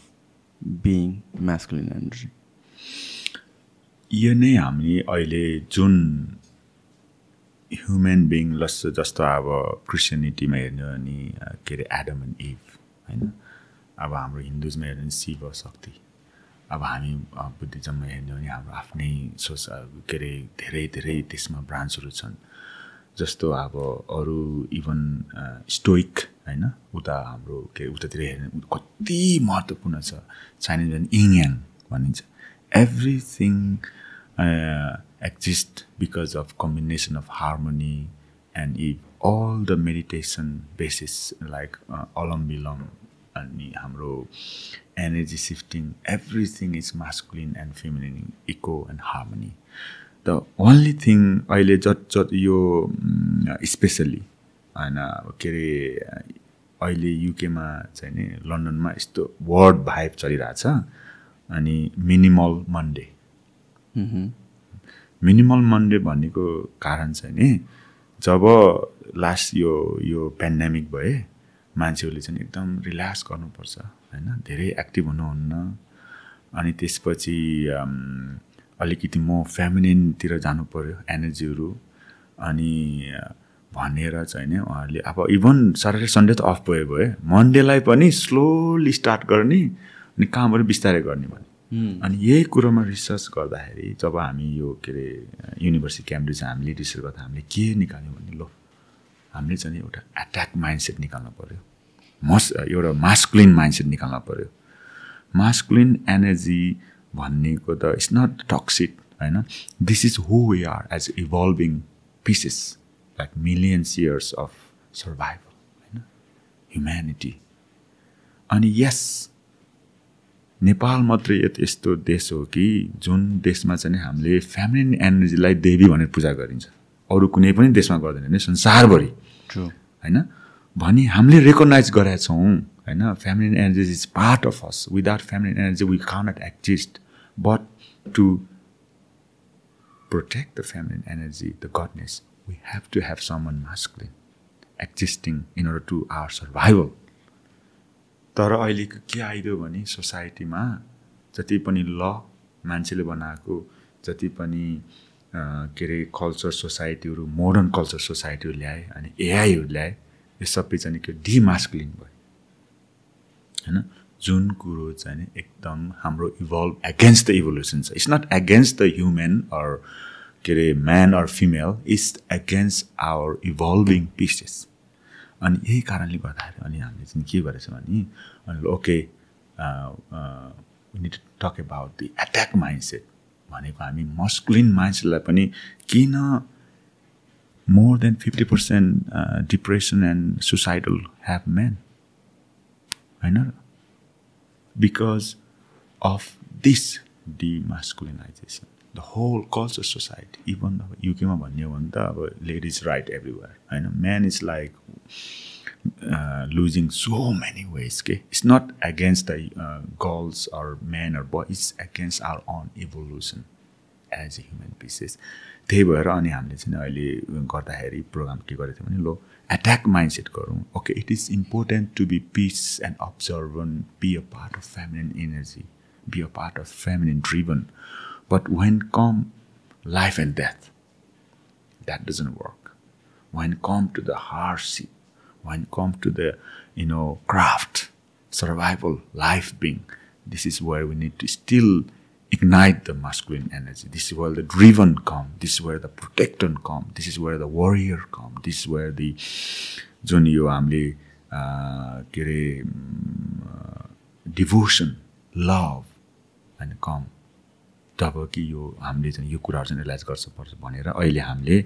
Speaker 2: being masculine energy
Speaker 1: यो नै हामी अहिले जुन ह्युमन बिङ लस जस्तो अब क्रिस्चियनिटीमा हेर्ने हो भने के अरे एडम एन्ड इभ होइन? अब हाम्रो हिन्दुजमा हेर्ने शिव शक्ति अब हामी बुद्धिज्ममा हेर्ने हो भने हाम्रो आफ्नै सोच के अरे धेरै धेरै त्यसमा ब्रान्चहरू छन्। जस्तो अब अरू इभन स्टोइक होइन? उता हाम्रो के उतातिर हेर्ने कति महत्त्वपूर्ण छ। चाइनिज भने इङयाङ भनिन्छ। Exists because of combination of harmony and if all the meditation basis like uh, alam bilam अनि हाम्रो energy shifting everything is masculine and feminine echo and harmony the only thing अहिले जत जत यो specially होइन के अरे अहिले युकेमा चाहिँ नि लन्डनमा यस्तो वर्ड भाइब चलिरहेछ अनि मिनिमल मन्डे मिनिमल मन्डे भन्नेको कारण चाहिँ नि जब लास्ट यो यो पेन्डेमिक भए मान्छेहरूले चाहिँ एकदम रिल्याक्स गर्नुपर्छ। होइन? धेरै एक्टिभ हुनुहुन्न। अनि त्यसपछि अलिकति म फेमिनिनतिर जानु पऱ्यो एनर्जीहरू अनि भनेर चाहिँ नि उहाँहरूले अब इभन स्याटरडे सन्डे त अफ भयो भयो। मन्डेलाई पनि स्लोली स्टार्ट गर्ने अनि कामहरू बिस्तारै गर्ने भने। अनि यही कुरोमा रिसर्च गर्दाखेरि जब हामी यो के अरे युनिभर्सिटी क्याम्ब्रिज हामीले रिसर्च गर्दा हामीले के निकाल्यौँ भने लो? हामीले चाहिँ एउटा एट्याक माइन्डसेट निकाल्नु पऱ्यो मस एउटा मास्कुलिन माइन्डसेट निकाल्नु पऱ्यो मास्कुलिन एनर्जी भन्नेको त इट्स नट टक्सिक होइन? This is who we are as evolving species like millions years of survival होइन? ह्युम्यानिटी अनि यस नेपाल मात्रै यस्तो देश हो कि जुन देशमा चाहिँ हामीले फ्यामिली एनर्जीलाई देवी भनेर पूजा गरिन्छ। अरू कुनै पनि देशमा गर्दैन भने संसारभरि। होइन? भनी हामीले रेकगनाइज गरेका छौँ होइन? Family energy is part of us without family energy we can not exist but to protect the family energy the goodness we have to have someone masculine existing in order to our survival तर अहिलेको के आइदियो भने सोसाइटीमा जति पनि ल मान्छेले बनाएको जति पनि के अरे कल्चर सोसाइटीहरू मोडर्न कल्चर सोसाइटीहरू ल्याए अनि एआईहरू ल्याए यो सबै चाहिँ के डिमास्कुलिन भयो होइन? जुन कुरो चाहिँ एकदम हाम्रो इभल्भ एगेन्स्ट द इभोल्युसन छ। It's not against the human or के अरे man or female it's against our evolving species अनि यही कारणले गर्दाखेरि अनि हामीले चाहिँ के गरेछ भने अनि okay need talk about the attack mindset भनेको हामी मस्कुलिन माइन्डसेटलाई पनि किन more than fifty percent depression and suicidal have men होइन because of this demasculinisation the whole culture society even अब युकेमा भन्ने हो भने त अब लेडिज राइट एभ्रिवेयर होइन man is like losing so many ways के it's not against the girls or man or boy it's against our own evolution as a human species त्यही भएर अनि हामीले चाहिँ अहिले गर्दाखेरि प्रोग्राम के गरेको थियौँ भने लो एट्याक माइन्डसेट गरौँ okay it is important to be peace and observant be a part of feminine energy be a part of feminine driven But when come life and death, that doesn't work. When come to the hardship, when come to the you know craft, survival, life being, this is where we need to still ignite the masculine energy. This is where the driven come. This is where the protector come. This is where the warrior come. This is where the जुन यो हामीले के अरे devotion love and कम तब कि यो हामीले चाहिँ यो कुराहरू चाहिँ रियलाइज गर्छ पर्छ भनेर अहिले हामीले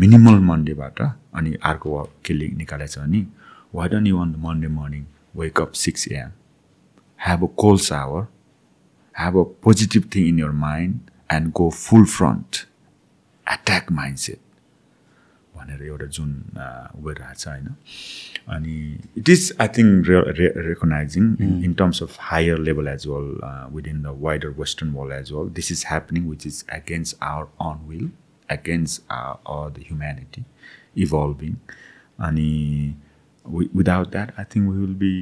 Speaker 1: मिनिमल मन्डेबाट अनि अर्को के निकालेको छ भने why don't you the Monday morning wake up six AM have a cold shower have a positive thing in your mind and go full front attack mind set भनेर एउटा जुन गइरहेको छ होइन। अनि it is I think recognising in terms of higher level as well within the wider western world as well this is happening which is against our own will against our the humanity evolving अनि without that I think we will be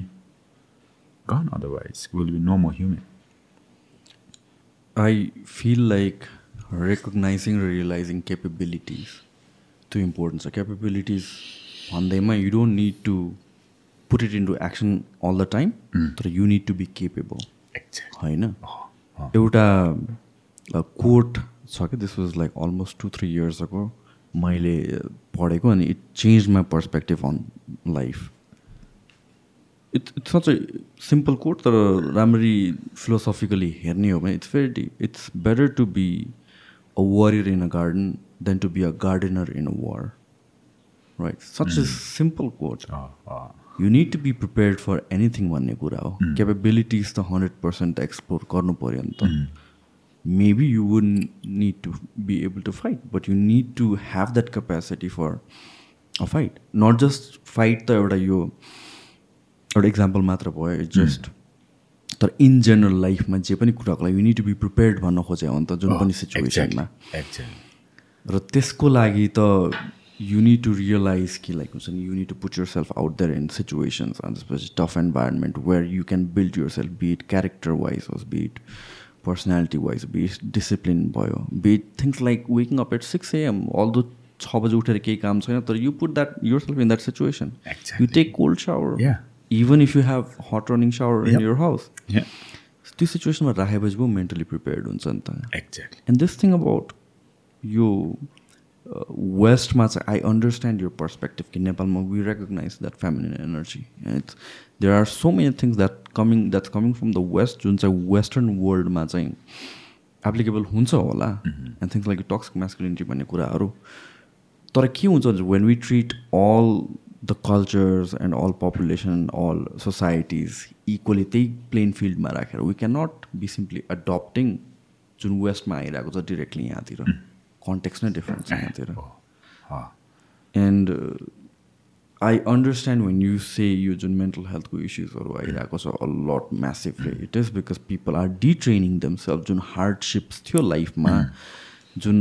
Speaker 1: gone otherwise. We will be no more human.
Speaker 2: I feel like recognizing realizing capabilities too important. So capabilities भन्दैमा you don't need to put it into action all the time तर you need to be capable होइन एउटा quote छ कि this was like almost two three years ago मैले पढेको अनि it change my perspective on life it's it's such a simple quote तर राम्ररी फिलोसफिकली हेर्ने हो भने it's very it's better to be a warrior in a garden than to be a gardener in a war right such a simple quote you need to be prepared for anything भन्ने कुरा हो capabilities त hundred percent explore गर्नु पऱ्यो नि त maybe you would need to be able to fight but you need to have that capacity for a fight not just fight त एउटा यो एउटा इक्जाम्पल मात्र भयो इट्स जस्ट तर इन जेनरल लाइफमा जे पनि कुराको लागि you need to be prepared भन्न खोजे हो नि त जुन पनि सिचुएसनमा र त्यसको लागि त need to realize कि like you need to put yourself out there in situations and especially tough environment where you can build yourself be it character wise or be it personality wise be it discipline भयो be it things like waking up at 6 a.m although छ बजी उठेर केही काम छैन तर you put that your self
Speaker 1: in
Speaker 2: that situation you.
Speaker 1: Take
Speaker 2: cold shower. Even if you have hot running
Speaker 1: shower
Speaker 2: in. Your
Speaker 1: house.
Speaker 2: त्यो सिचुएसनमा राखेपछि पो मेन्टली प्रिपेयर्ड हुन्छ नि त
Speaker 1: Exactly.
Speaker 2: And this thing about यो वेस्टमा चाहिँ आई अन्डरस्ट्यान्ड यो पर्सपेक्टिभ कि नेपालमा we recognise that family energy it's there are so many things that coming that's coming from the west जुन चाहिँ वेस्टर्न वर्ल्डमा चाहिँ एप्लिकेबल हुन्छ होला and things like toxic masculinity भन्ने कुराहरू तर के हुन्छ when we treat all the cultures and all population all societies equally त्यही प्लेन फिल्डमा राखेर we can not be simply adapting जुन वेस्टमा आइरहेको छ डिरेक्टली यहाँतिर कन्टेक्स्ट नै डिफ्रेन्ट छ यहाँतिर. And I understand when you say यो जुन मेन्टल हेल्थको इस्युजहरू आइरहेको छ a lot massively it is because people are detraining themselves जुन हार्डसिप्स थियो लाइफमा जुन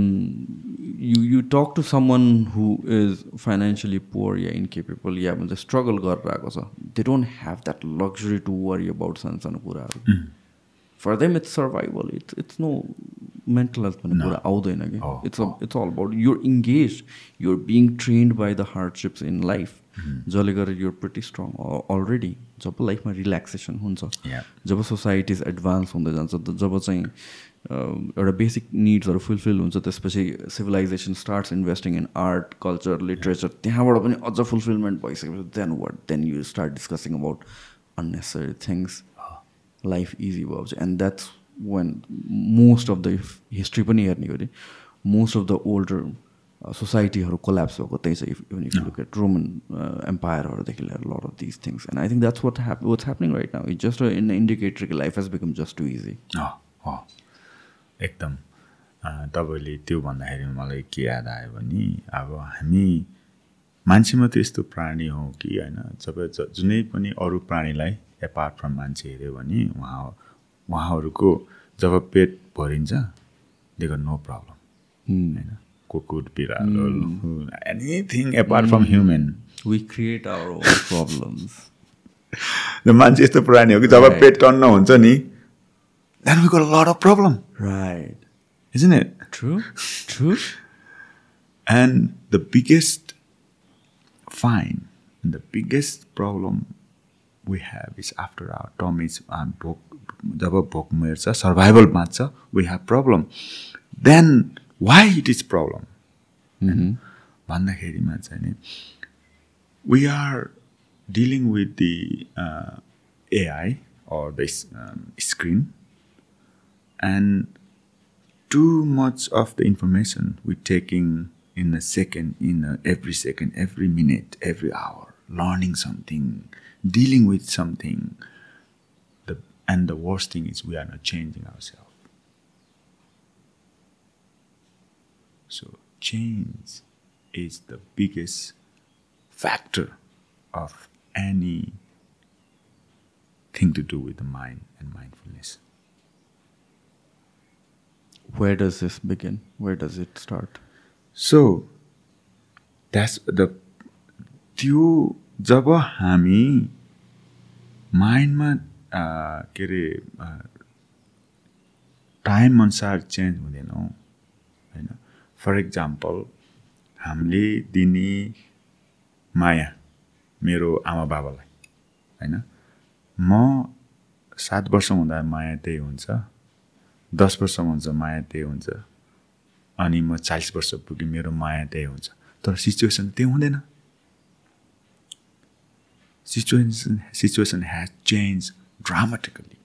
Speaker 2: you you talk to someone who is financially poor yeah incapable या भन्छ स्ट्रगल गरेर आएको छ they don't have that luxury to worry about सानो सानो कुराहरू for them it's survival it's it's no mental health भन्ने कुरा आउँदैन कि। It's it's all about you're engage you're being trained by the hardships in life जसले गर्दा your pretty strong already जब लाइफमा रिल्याक्सेसन हुन्छ. जब सोसाइटिज एडभान्स हुँदै जान्छ जब चाहिँ एउटा बेसिक निड्सहरू फुलफिल हुन्छ त्यसपछि civilisation starts investing in art culture literature त्यहाँबाट पनि अझ फुलफिलमेन्ट भइसकेपछि then what then you start discussing about unnecessary things life easy भएपछि and that's when most of the history पनि हेर्ने हो भने मोस्ट अफ द ओल्डर सोसाइटीहरू कोल्याप्स भएको त्यही छ if if look at Roman एम्पायरहरूदेखि लिएर lot of this things and I think that's what hap what's happening right now it just in indicator कि life has become just
Speaker 1: too easy एकदम तपाईँले त्यो भन्दाखेरि मलाई के याद आयो भने अब हामी मान्छे मात्रै यस्तो प्राणी हो कि होइन जब ज- जुनै पनि अरू प्राणीलाई एपार्ट फ्रम मान्छे हेऱ्यो भने उहाँ उहाँहरूको जब पेट भरिन्छ दे नो प्रब्लम होइन। कुकुर बिरालो anything apart
Speaker 2: from human we create our
Speaker 1: problems मान्छे यस्तो प्राणी हो कि जब. पेट टन्न हुन्छ नि Then we got lot of problem
Speaker 2: right
Speaker 1: isn't it?
Speaker 2: True true
Speaker 1: And the biggest fine, the biggest problem we have is after our tummies um, भोक जब भोक मेर्छ सर्भाइभल बाँच्छ we have problem then why it is problem भन्दाखेरिमा चाहिँ नि we are dealing with the AI or the um, screen and too much of the information we're taking in a second, in a, every second, every minute, every hour, learning something, dealing with something. The, and the worst thing is we are not changing ourselves. So, change is the biggest factor of any thing to do with the mind and mindfulness.
Speaker 2: Where does this begin? Where does it start?
Speaker 1: So that's the त्यो जब हामी माइन्डमा के अरे time अनुसार change हुँदैनौँ होइन for example हामीले दिने माया मेरो आमा बाबालाई होइन म सात वर्ष हुँदा माया त्यही हुन्छ दस वर्षमा हुन्छ माया त्यही हुन्छ। अनि म चालिस वर्ष पुगेँ मेरो माया त्यही हुन्छ। तर सिचुएसन त्यही हुँदैन। Situation situation has change dramatically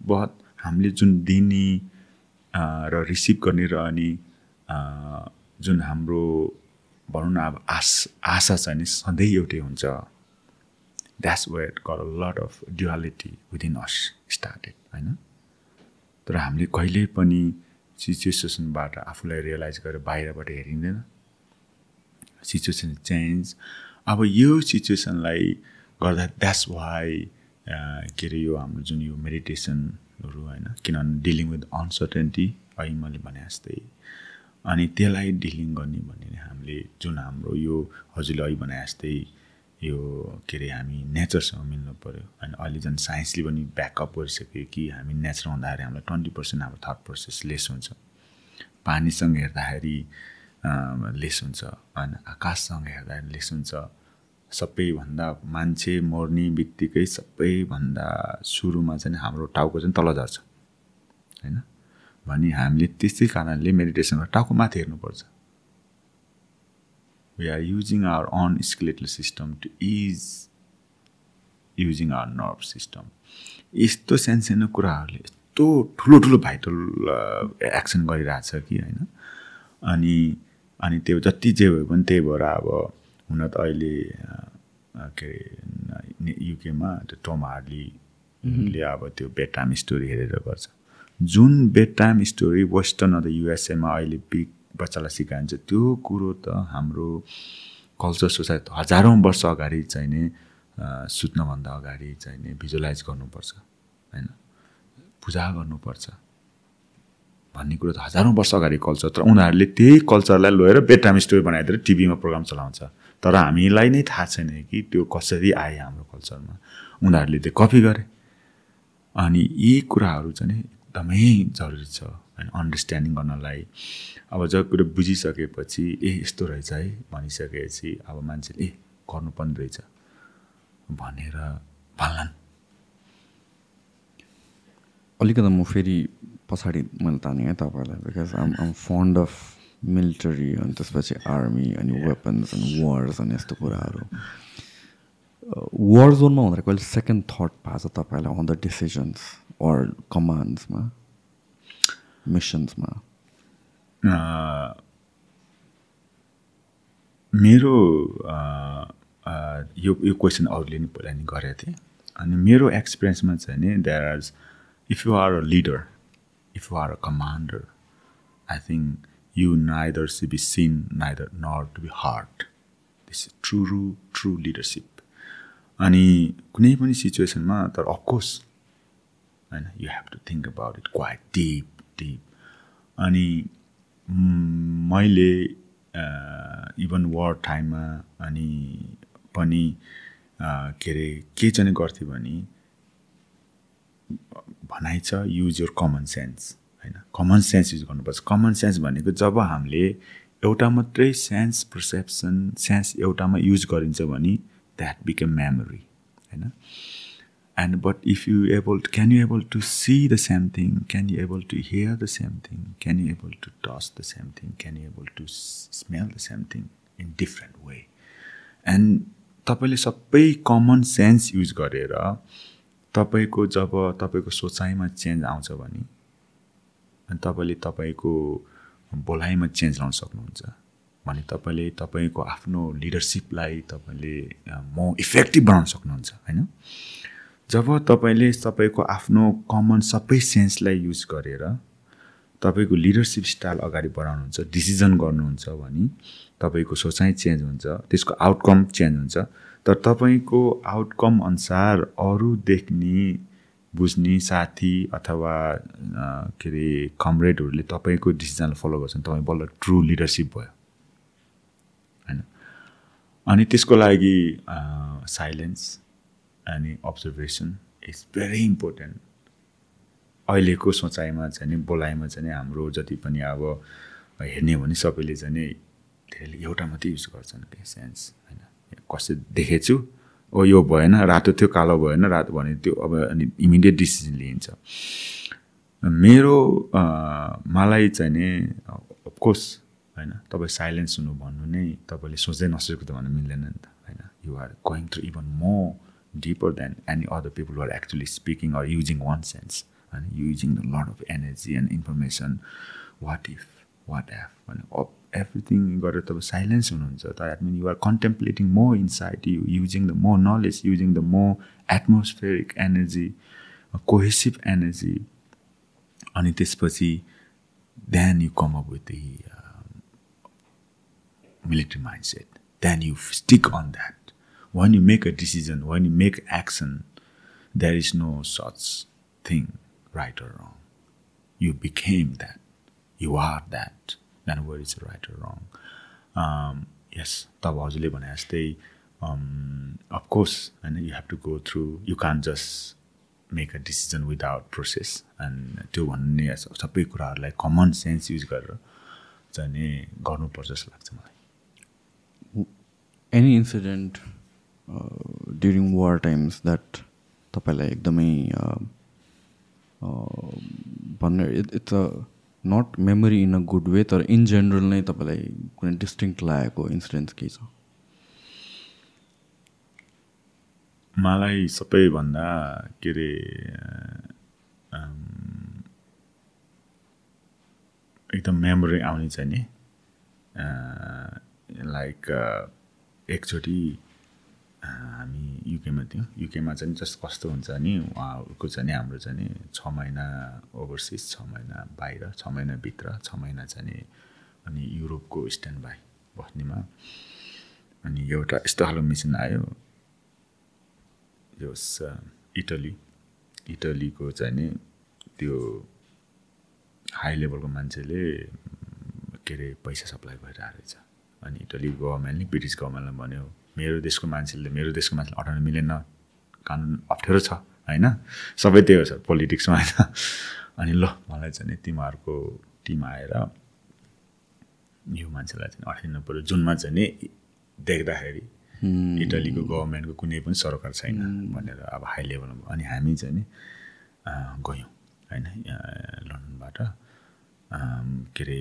Speaker 1: but हामीले जुन दिने र रिसिभ गर्ने र अनि जुन हाम्रो भनौँ न अब आश आशा छ नि सधैँ एउटै हुन्छ। द्याट्स वेयर गर a lot of duality within us started होइन? तर हामीले कहिल्यै पनि सिचुएसनबाट आफूलाई रियलाइज गरेर बाहिरबाट हेरिँदैन। Situation change. अब यो सिचुएसनलाई गर्दा द्याट्स वाइ के अरे यो हाम्रो जुन यो मेडिटेसनहरू होइन किनभने डिलिङ विथ अनसर्टेन्टी अहिले मैले भने जस्तै अनि त्यसलाई डिलिङ गर्ने भने नि हामीले जुन हाम्रो यो हजुरले अहिले भने जस्तै यो के अरे हामी नेचरसँग मिल्नु पऱ्यो अनि अहिले झन् साइन्सले पनि ब्याकअप गरिसक्यो कि हामी नेचर हुँदाखेरि हामीलाई ट्वेन्टी पर्सेन्ट हाम्रो थर्ड प्रोसेस लेस हुन्छ। पानीसँग हेर्दाखेरि लेस हुन्छ। होइन आकाशसँग हेर्दा लेस हुन्छ। सबैभन्दा मान्छे मर्ने बित्तिकै सबैभन्दा सुरुमा चाहिँ हाम्रो टाउको चाहिँ तल झर्छ। होइन? भने हामीले त्यसै कारणले मेडिटेसनमा टाउको माथि हेर्नुपर्छ। We are using our own skeletal system to is using our nerve system यस्तो सानसानो कुराहरूले यस्तो ठुलो ठुलो भाइटल एक्सन गरिरहेछ कि होइन? अनि अनि त्यो जति जे भयो भने त्यही भएर अब हुन त अहिले के अरे युकेमा त्यो टम हार्लीले अब त्यो बेड टाइम स्टोरी हेरेर गर्छ। जुन बेड टाइम स्टोरी वेस्टर्न अथवा युएसएमा अहिले बिग बच्चालाई सिकाइन्छ। त्यो कुरो त हाम्रो कल्चर सोसाइटी हजारौँ वर्ष अगाडि चाहिँ नि सुत्नभन्दा अगाडि चाहिँ नि भिजुलाइज गर्नुपर्छ होइन? पूजा गर्नुपर्छ भन्ने कुरो त हजारौँ वर्ष अगाडि कल्चर तर उनीहरूले त्यही कल्चरलाई लिएर बेड टाइम स्टोरी बनाइदिएर टिभीमा प्रोग्राम चलाउँछ। तर हामीलाई नै थाहा छैन कि त्यो कसरी आयो हाम्रो कल्चरमा। उनीहरूले त्यो कपी गरे। अनि यी कुराहरू चाहिँ एकदमै जरुरी छ। होइन अन्डरस्ट्यान्डिङ गर्नलाई अब जब कुरो बुझिसकेपछि ए यस्तो रहेछ है भनिसकेपछि अब मान्छेले ए गर्नुपर्ने रहेछ भनेर भन्लान्।
Speaker 2: अलिकति म फेरि पछाडि मैले तानेँ है तपाईँलाई because I'm I'm fond of military अनि त्यसपछि आर्मी अनि वेपन्स अनि वर्स अनि यस्तो कुराहरू। वार जोनमा हुँदाखेरि कहिले सेकेन्ड थट भएको छ तपाईँलाई अन द डिसिजन्स अर कमान्ड्समा मिसन्समा
Speaker 1: मेरो यो यो क्वेसन अरूले नि पहिला नि गरेको थिएँ अनि मेरो एक्सपिरियन्समा चाहिँ नि there are if you are a leader if you are a commander, I think you neither should be seen, neither nor to be heard. This is true, true leadership. अनि कुनै पनि सिचुएसनमा तर अफकोर्स होइन you have to think about it quite deep deep अनि मैले even वार टाइममा अनि पनि के अरे के चाहिँ गर्थेँ भने भनाइ छ युज योर कमन सेन्स होइन? कमन सेन्स युज गर्नुपर्छ। कमन सेन्स भनेको जब हामीले एउटा मात्रै सेन्स पर्सेप्सन सेन्स एउटामा युज गरिन्छ भने द्याट बिकम मेमोरी होइन? And but if you able can you able to see the same thing can you able to hear the same thing can you able to touch the same thing can you able to smell the same thing in different way and तपाईँले सबै common sense use गरेर तपाईँको जब तपाईँको सोचाइमा change आउँछ भने अनि तपाईँले तपाईँको बोलाइमा चेन्ज ल्याउन सक्नुहुन्छ। भने तपाईँले तपाईँको आफ्नो लिडरसिपलाई तपाईँले म इफेक्टिभ बनाउन सक्नुहुन्छ होइन? जब तपाईँले तपाईँको आफ्नो कमन सबै सेन्सलाई युज गरेर तपाईँको लिडरसिप स्टाइल अगाडि बढाउनुहुन्छ डिसिजन गर्नुहुन्छ भने तपाईँको सोचाइ चेन्ज हुन्छ त्यसको आउटकम चेन्ज हुन्छ तर तपाईँको आउटकम अनुसार अरू देख्ने बुझ्ने साथी अथवा के अरे कमरेडहरूले तपाईँको डिसिजनलाई फलो गर्छन् तपाईँ बल्ल ट्रु लिडरसिप भयो। होइन? अनि त्यसको लागि साइलेन्स अनि अब्जर्भेसन इज भेरी इम्पोर्टेन्ट अहिलेको सोचाइमा चाहिँ बोलाइमा चाहिँ हाम्रो जति पनि अब हेर्ने हो भने सबैले चाहिँ धेरैले एउटा मात्रै युज गर्छन् कि सेन्स होइन? कसै देखेको छु ओ यो भएन रातो थियो कालो भएन रातो भने त्यो अब अनि इमिडिएट डिसिजन लिइन्छ। मेरो मलाई चाहिँ नि अफकोर्स होइन? तपाईँ साइलेन्स हुनु भन्नु नै तपाईँले सोच्दै नसोचेको त भन्नु मिल्दैन नि त होइन? You are going through even more deeper than any other people are actually speaking or using one sense होइन using the load of energy and information what if what if भने एभ्रिथिङ गरेर तपाईँ साइलेन्स हुनुहुन्छ त that mean you're contemplating more inside you using the more knowledge using the more atmospheric energy cohesive energy अनि त्यसपछि then you come up with the military mindset. Then you stick on that. When you make a decision, when you make action, there is no such thing, right or wrong. You became that. You are that. Then where is right or wrong? Um, yes, तब हजुरले भने जस्तै of course होइन you have to go through you can just make a decision without process and त्यो भन्ने सबै कुराहरूलाई common sense use गरेर चाहिँ गर्नुपर्छ जस्तो लाग्छ मलाई
Speaker 2: any incident during war times that तपाईँलाई एकदमै भन्ने it's a not memory in a good way तर इन जेनरल नै तपाईँलाई कुनै डिस्टिङ्क्ट लागेको इन्सिडेन्ट केही छ?
Speaker 1: मलाई सबैभन्दा के अरे एकदम मेमोरी आउने चाहिँ नि लाइक एकचोटि युकेमा थियौँ युकेमा चाहिँ जस्तो कस्तो हुन्छ नि उहाँहरूको चाहिँ हाम्रो चाहिँ छ महिना ओभरसिज छ महिना बाहिर छ महिनाभित्र छ महिना चाहिँ अनि युरोपको स्ट्यान्ड बाई बस्नेमा। अनि एउटा यस्तो खालको मिसन आयो। यो इटली इटलीको चाहिँ त्यो हाई लेभलको मान्छेले के अरे पैसा सप्लाई भइरहेको रहेछ अनि इटली गभर्मेन्टले ब्रिटिस गभर्मेन्टलाई भन्यो मेरो देशको मान्छेले मेरो देशको मान्छेले अठाउन मिलेन कानुन अप्ठ्यारो छ होइन? सबै त्यही हो छ पोलिटिक्समा होइन? अनि ल मलाई चाहिँ नि तिमीहरूको टिम आएर यो मान्छेलाई चाहिँ अठाइदिनु पऱ्यो जुनमा चाहिँ नि देख्दाखेरि इटलीको गभर्मेन्टको कुनै पनि सरकार छैन भनेर अब हाई लेभलमा अनि हामी चाहिँ नि गयौँ होइन? लन्डनबाट के अरे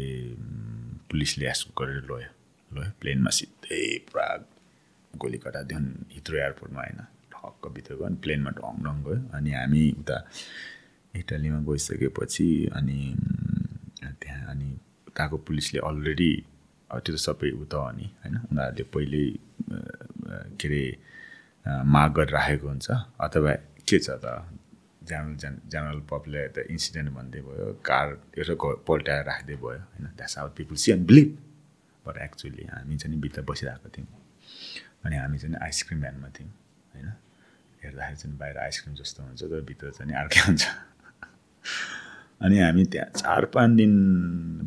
Speaker 1: पुलिसले एस्क गरेर लयो। लयो प्लेनमा सिधै पुरा गोली कटादियो हित्रो एयरपोर्टमा होइन ठक्क भित्र गयो अनि प्लेनमा ढङ ढङ गयो। अनि हामी उता इटालीमा गइसकेपछि अनि त्यहाँ अनि उताको पुलिसले अलरेडी त्यो त सबै उता हो नि होइन? उनीहरूले पहिल्यै के अरे माग गरेर राखेको हुन्छ। अथवा के छ त? जेनरल जेन जेनरल पपुलर त इन्सिडेन्ट भन्दै भयो कार एउटा पल्टाएर राख्दै भयो होइन? That's our people see and believe but actually हामी चाहिँ भित्र बसिरहेको थियौँ। अनि हामी चाहिँ आइसक्रिम भ्यानमा थियौँ होइन? हेर्दाखेरि चाहिँ बाहिर आइसक्रिम जस्तो हुन्छ तर भित्र चाहिँ अर्कै हुन्छ। अनि हामी त्यहाँ चार पाँच दिन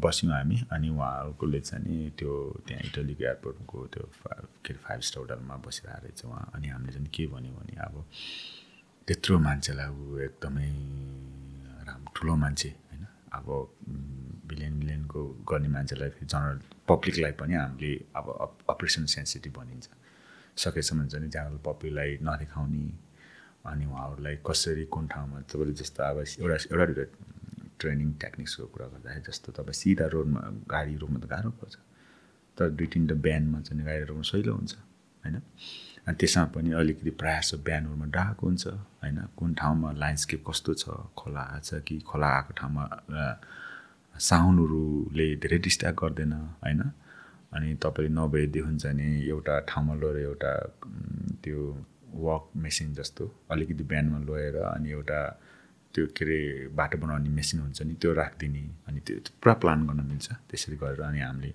Speaker 1: बस्यौँ हामी अनि उहाँहरूकोले चाहिँ नि त्यो त्यहाँ इटलीको एयरपोर्टको त्यो के अरे फाइभ स्टार होटलमा बसिरहेको रहेछ उहाँ अनि हामीले चाहिँ के भन्यो भने अब त्यत्रो मान्छेलाई ऊ एकदमै राम ठुलो मान्छे होइन? अब बिलियन बिलियनको गर्ने मान्छेलाई फेरि जनरल पब्लिकलाई पनि हामीले अब अपरेसन सेन्सिटिभ भनिन्छ। सकेसम्म चाहिँ जनरल पब्लिकलाई नदेखाउने अनि उहाँहरूलाई कसरी कुन ठाउँमा तपाईँले जस्तो अब एउटा एउटा ट्रेनिङ टेक्निक्सको कुरा गर्दाखेरि जस्तो तपाईँ सिधा रोडमा गाडी रोक्नु त गाह्रो पर्छ। तर दुई तिनवटा बिहानमा चाहिँ गाडी रोक्नु सहिलो हुन्छ होइन? अनि त्यसमा पनि अलिकति प्रायः जस्तो बिहानहरूमा डाक हुन्छ होइन? कुन ठाउँमा ल्यान्डस्केप कस्तो छ खोला आएको छ कि खोला आएको ठाउँमा साउन्डहरूले धेरै डिस्ट्र्याक्ट गर्दैन होइन? अनि तपाईँले नभएदेखि चाहिँ नि एउटा ठाउँमा लगेर एउटा त्यो वक मेसिन जस्तो अलिकति बिहानमा लगेर अनि एउटा त्यो के अरे बाटो बनाउने मेसिन हुन्छ नि त्यो राखिदिने अनि त्यो पुरा प्लान गर्न मिल्छ। त्यसरी गरेर अनि हामीले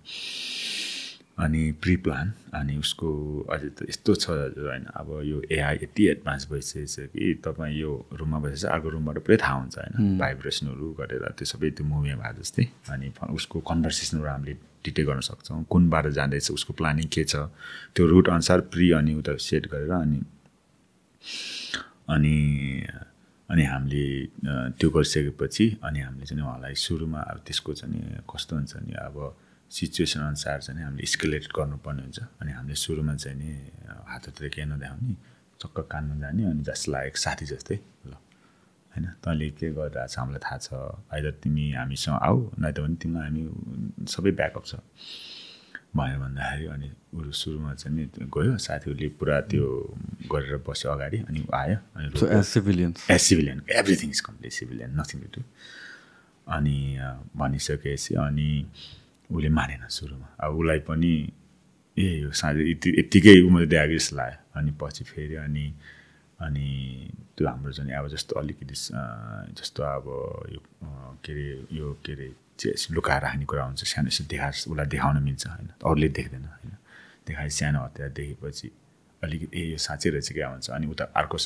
Speaker 1: अनि प्रि प्लान अनि उसको अझै त यस्तो छ होइन। अब यो एआई यति एडभान्स भइसकेको छ कि तपाईँ यो रुममा बसेपछि अर्को रुमबाट पुरै थाहा हुन्छ होइन। भाइब्रेसनहरू गरेर त्यो सबै त्यो मुभीमा भए जस्तै अनि उसको कन्भर्सेसनहरू हामीले डिटेक्ट गर्न सक्छौँ। कुन बाटो जाँदैछ उसको प्लानिङ के छ? त्यो रुट अनुसार प्रि अनि उता सेट गरेर अनि अनि अनि हामीले त्यो गरिसकेपछि अनि हामीले चाहिँ उहाँलाई सुरुमा अब त्यसको चाहिँ कस्तो हुन्छ नि अब सिचुएसन अनुसार चाहिँ हामीले स्केलेट गर्नुपर्ने हुन्छ। अनि हामीले सुरुमा चाहिँ नि हाततिर केही नदेखाउने चक्क कानमा जाने अनि जस्तो लागेको साथी जस्तै ल। होइन? तैँले के गरिरहेको छ हामीलाई थाहा छ। आइदर तिमी हामीसँग आऊ त भने तिमीलाई हामी सबै ब्याकअप छ। भनेर भन्दाखेरि अनि ऊ सुरुमा चाहिँ नि गयो। साथीहरूले पुरा त्यो गरेर बस्यो अगाडि अनि आयो अनि
Speaker 2: as civilian
Speaker 1: as civilian everything is complete civilian nothing to do अनि भनिसकेपछि अनि उसले मानेन सुरुमा। अब उसलाई पनि ए यो साँझ यति यत्तिकै उमेर दिएको जस्तो लाग्यो। अनि पछि फेरि अनि अनि त्यो हाम्रो चाहिँ अब जस्तो अलिकति जस्तो अब यो के अरे यो के अरे लुकाएर राख्ने कुरा हुन्छ सानो यसो देखा उसलाई देखाउन मिल्छ होइन? अरूले देख्दैन होइन? देखाए सानो हतियार देखेपछि अलिकति ए यो साँच्चै रहेछ क्या भन्छ? अनि उता अर्को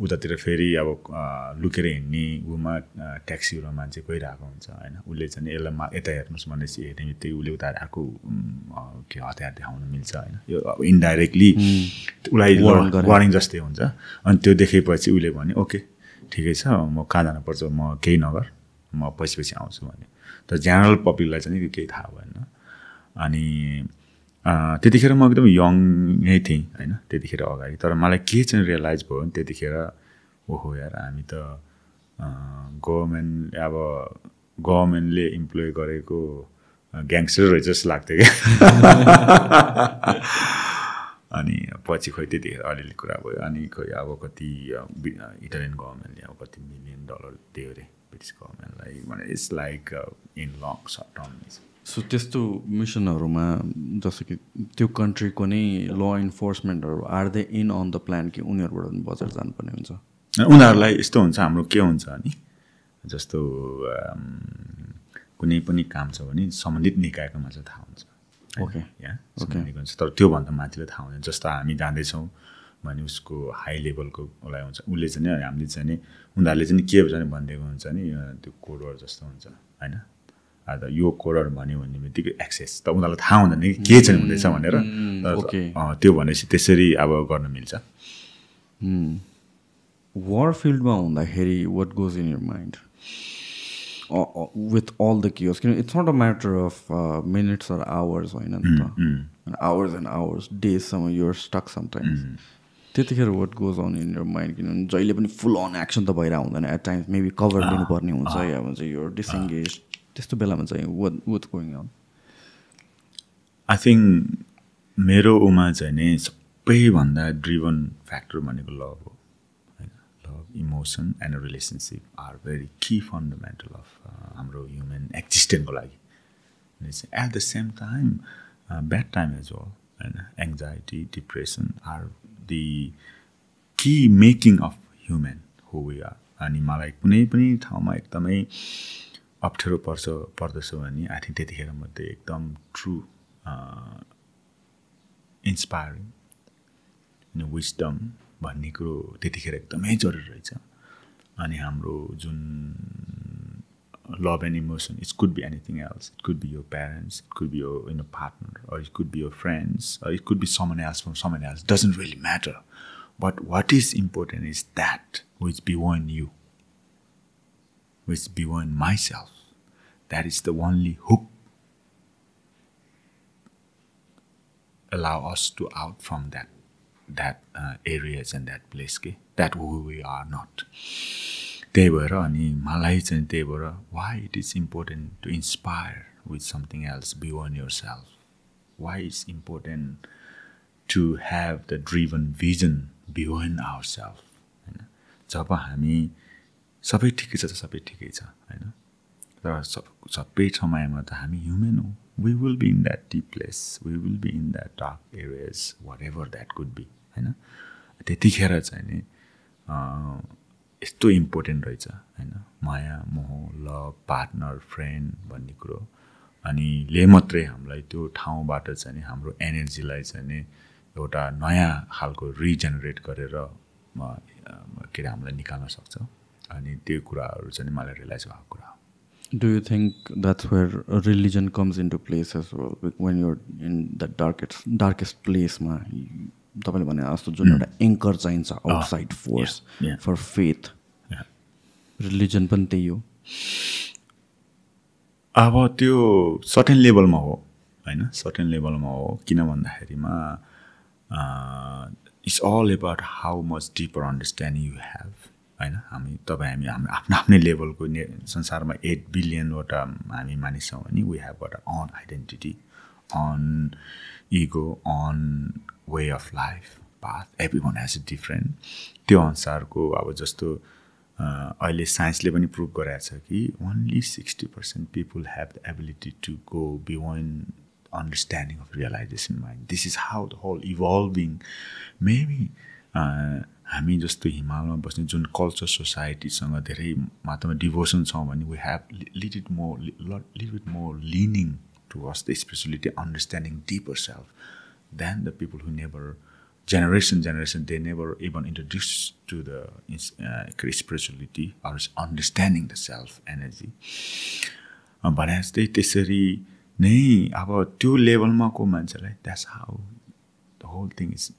Speaker 1: उतातिर फेरि अब लुकेर हिँड्ने उमा ट्याक्सीबाट मान्छे गइरहेको हुन्छ होइन? उसले चाहिँ यसलाई मा यता हेर्नुहोस् भनेपछि हेर्ने बित्तिकै उसले उता अर्को के हतियार देखाउन मिल्छ होइन? यो अब इन्डाइरेक्टली उसलाई वार्निङ जस्तै हुन्छ। अनि त्यो देखेपछि उसले भने ओके ठिकै छ म कहाँ जानुपर्छ? म केही नगर म पछि पछि आउँछु भने तर जेनरल पब्लिकलाई चाहिँ केही थाहा भएन। अनि त्यतिखेर म एकदम यङै थिएँ होइन? त्यतिखेर अगाडि। तर मलाई के चाहिँ रियलाइज भयो भने त्यतिखेर ओहो यार हामी त गभर्मेन्ट अब गभर्मेन्टले इम्प्लोय गरेको ग्याङ्स्टर रहेछ जस्तो लाग्थ्यो क्या। [laughs] अनि पछि खोइ त्यतिखेर अलिअलि कुरा भयो। अनि खोइ अब कति इटालियन गभर्मेन्टले अब कति मिलियन डलर दियो अरे ब्रिटिस गभर्मेन्टलाई भने it's like in long short term
Speaker 2: so त्यस्तो मिसनहरूमा जस्तो कि त्यो कन्ट्रीको नै law इन्फोर्समेन्टहरू are they in on the plan कि उनीहरूबाट पनि बजार जानुपर्ने हुन्छ?
Speaker 1: उनीहरूलाई यस्तो हुन्छ हाम्रो के हुन्छ नि जस्तो कुनै पनि काम छ भने सम्बन्धित निकायको मात्र थाहा हुन्छ।
Speaker 2: Okay.
Speaker 1: या सम्बन्धित हुन्छ। तर त्योभन्दा माथिले थाहा हुँदैन जस्तो हामी जाँदैछौँ भने उसको हाई लेभलको उसलाई हुन्छ। उसले चाहिँ हामीले चाहिँ उनीहरूले चाहिँ के चाहिँ भनिदिएको हुन्छ नि त्यो कोडवर जस्तो हुन्छ होइन? अन्त यो कोडर भन्यो भन्ने बित्तिकै एक्सेस त उनीहरूलाई थाहा हुँदैन कि के चाहिँ हुँदैछ भनेर। त्यो भनेपछि त्यसरी अब गर्न मिल्छ।
Speaker 2: वार फिल्डमा हुँदाखेरि what goes in your mind with all the chaos किन it's not a matter of minutes or hours होइन नि त। आवर्स एन्ड आवर्स डेजसम्म युर स्टक समटाइम्स त्यतिखेर what goes on in your mind किनभने जहिले पनि फुल अन एक्सन त भइरहेको हुँदैन। एट टाइम्स मेबी कभर लिनुपर्ने हुन्छ या भन्छ यो डिसइङ्गेज त्यस्तो बेलामा चाहिँ what what going on
Speaker 1: I think मेरो उमा चाहिँ नि सबैभन्दा ड्रिभन फ्याक्टर भनेको लभ हो होइन? Love emotion and relationship are very key fundamental of हाम्रो ह्युमन एक्जिस्टेन्टको लागि. At the same time bad time as well होइन? Anxiety depression are the key making of human हो वी आर अनि मलाई कुनै पनि ठाउँमा एकदमै अप्ठ्यारो पर्छ पर्दछ भने आई थिङ्क त्यतिखेर मात्रै एकदम ट्रु इन्सपायरिङ विस्डम भन्ने कुरो त्यतिखेर एकदमै जरुरी रहेछ अनि हाम्रो जुन love and emotion. It could be anything else. It could be your parents. It could be your you know partner, or it could be your friends, or it could be someone else from someone else. Doesn't really matter. But what is important is that which beyond you, which beyond myself. That is the only hook allow us to out from that that uh, areas and that place के that who we are not त्यही भएर अनि मलाई चाहिँ त्यही भएर why it is important to inspire with something else beyond your self why is important to have the driven vision beyond our self होइन जब हामी सबै ठिकै छ त सबै ठिकै छ होइन? तर सब सबै समयमा त हामी ह्युमन हो। We will be in that deep place we will be in that dark areas whatever that could be होइन? त्यतिखेर चाहिँ नि यस्तो इम्पोर्टेन्ट रहेछ होइन? माया मोह लभ पार्टनर फ्रेन्ड भन्ने कुरो। अनि ले मात्रै हामीलाई त्यो ठाउँबाट चाहिँ नि हाम्रो एनर्जीलाई चाहिँ नि एउटा नयाँ खालको रिजेनेरेट गरेर के अरे हामीलाई निकाल्न सक्छ। अनि त्यो कुराहरू चाहिँ मलाई रियलाइज भएको कुरा हो
Speaker 2: think that's where a religion comes into place as well? Like When you're in the darkest darkest place, ma, तपाईँले भने जस्तो जुन एउटा एङ्कर चाहिन्छ
Speaker 1: outside
Speaker 2: force. For
Speaker 1: faith.
Speaker 2: Religion पनि त्यही हो
Speaker 1: अब त्यो सर्टेन लेभलमा हो होइन सर्टेन लेभलमा हो किन भन्दाखेरिमा it's all about how much deeper understanding you have होइन? हामी तपाईँ हामी हाम्रो आफ्नो आफ्नै लेभलको ने संसारमा एट बिलियनवटा हामी मानिस छौँ भने we have got an identity an ego an way of life path every one has a different त्यो अनुसारको अब जस्तो अहिले साइन्सले पनि प्रुभ गराएको छ कि only sixty percent people have the ability to go beyond understanding of realisation mind this is how the whole evolving maybe हामी जस्तो हिमालमा बस्ने जुन कल्चर सोसाइटीसँग धेरै मात्रामा डिभोसन छौँ भने we have little more little bit more leaning to us the spirituality understanding deeper self than the people who never generation generation they never even introduced to the uh, spirituality or understanding the self energy. Uh, भने जस्तै त्यसरी नै अब त्यो लेभलमा को मान्छेलाई that's how the whole thing is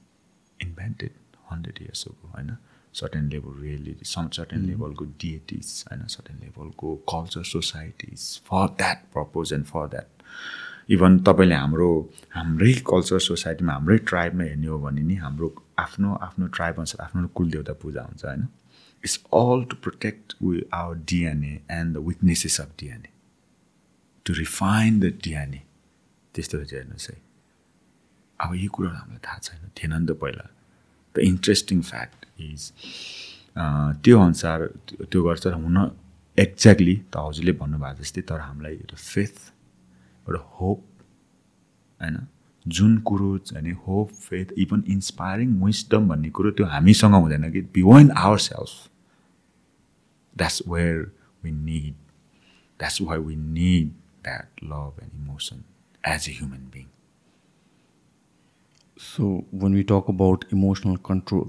Speaker 1: invented hundred years ago होइन? Certain level reality some certain लेभलको डिएटिज होइन? सर्टेन लेभलको culture societies for that purpose and for that even तपाईँले हाम्रो हाम्रै कल्चर सोसाइटीमा हाम्रै ट्राइबमा हेर्ने हो भने नि हाम्रो आफ्नो आफ्नो ट्राइब अनुसार आफ्नो कुल देवता पूजा हुन्छ होइन? It's all to protect we our DNA and the weaknesses of DNA to refine the DNA त्यस्तो चाहिँ हेर्नुहोस् है। अब यो कुराहरू हामीलाई थाहा छैन। थिएन नि त पहिला। द इन्ट्रेस्टिङ फ्याक्ट इज त्यो अनुसार त्यो गर्छ हुन एक्ज्याक्टली त हजुरले भन्नुभएको जस्तै तर हामीलाई एउटा फेथ एउटा होप होइन? जुन कुरो चाहिँ hope faith even inspiring wisdom भन्ने कुरो त्यो हामीसँग हुँदैन कि? Beyond our self that's where we need that's why we need that love and emotion as a human being
Speaker 2: So when we talk about emotional control,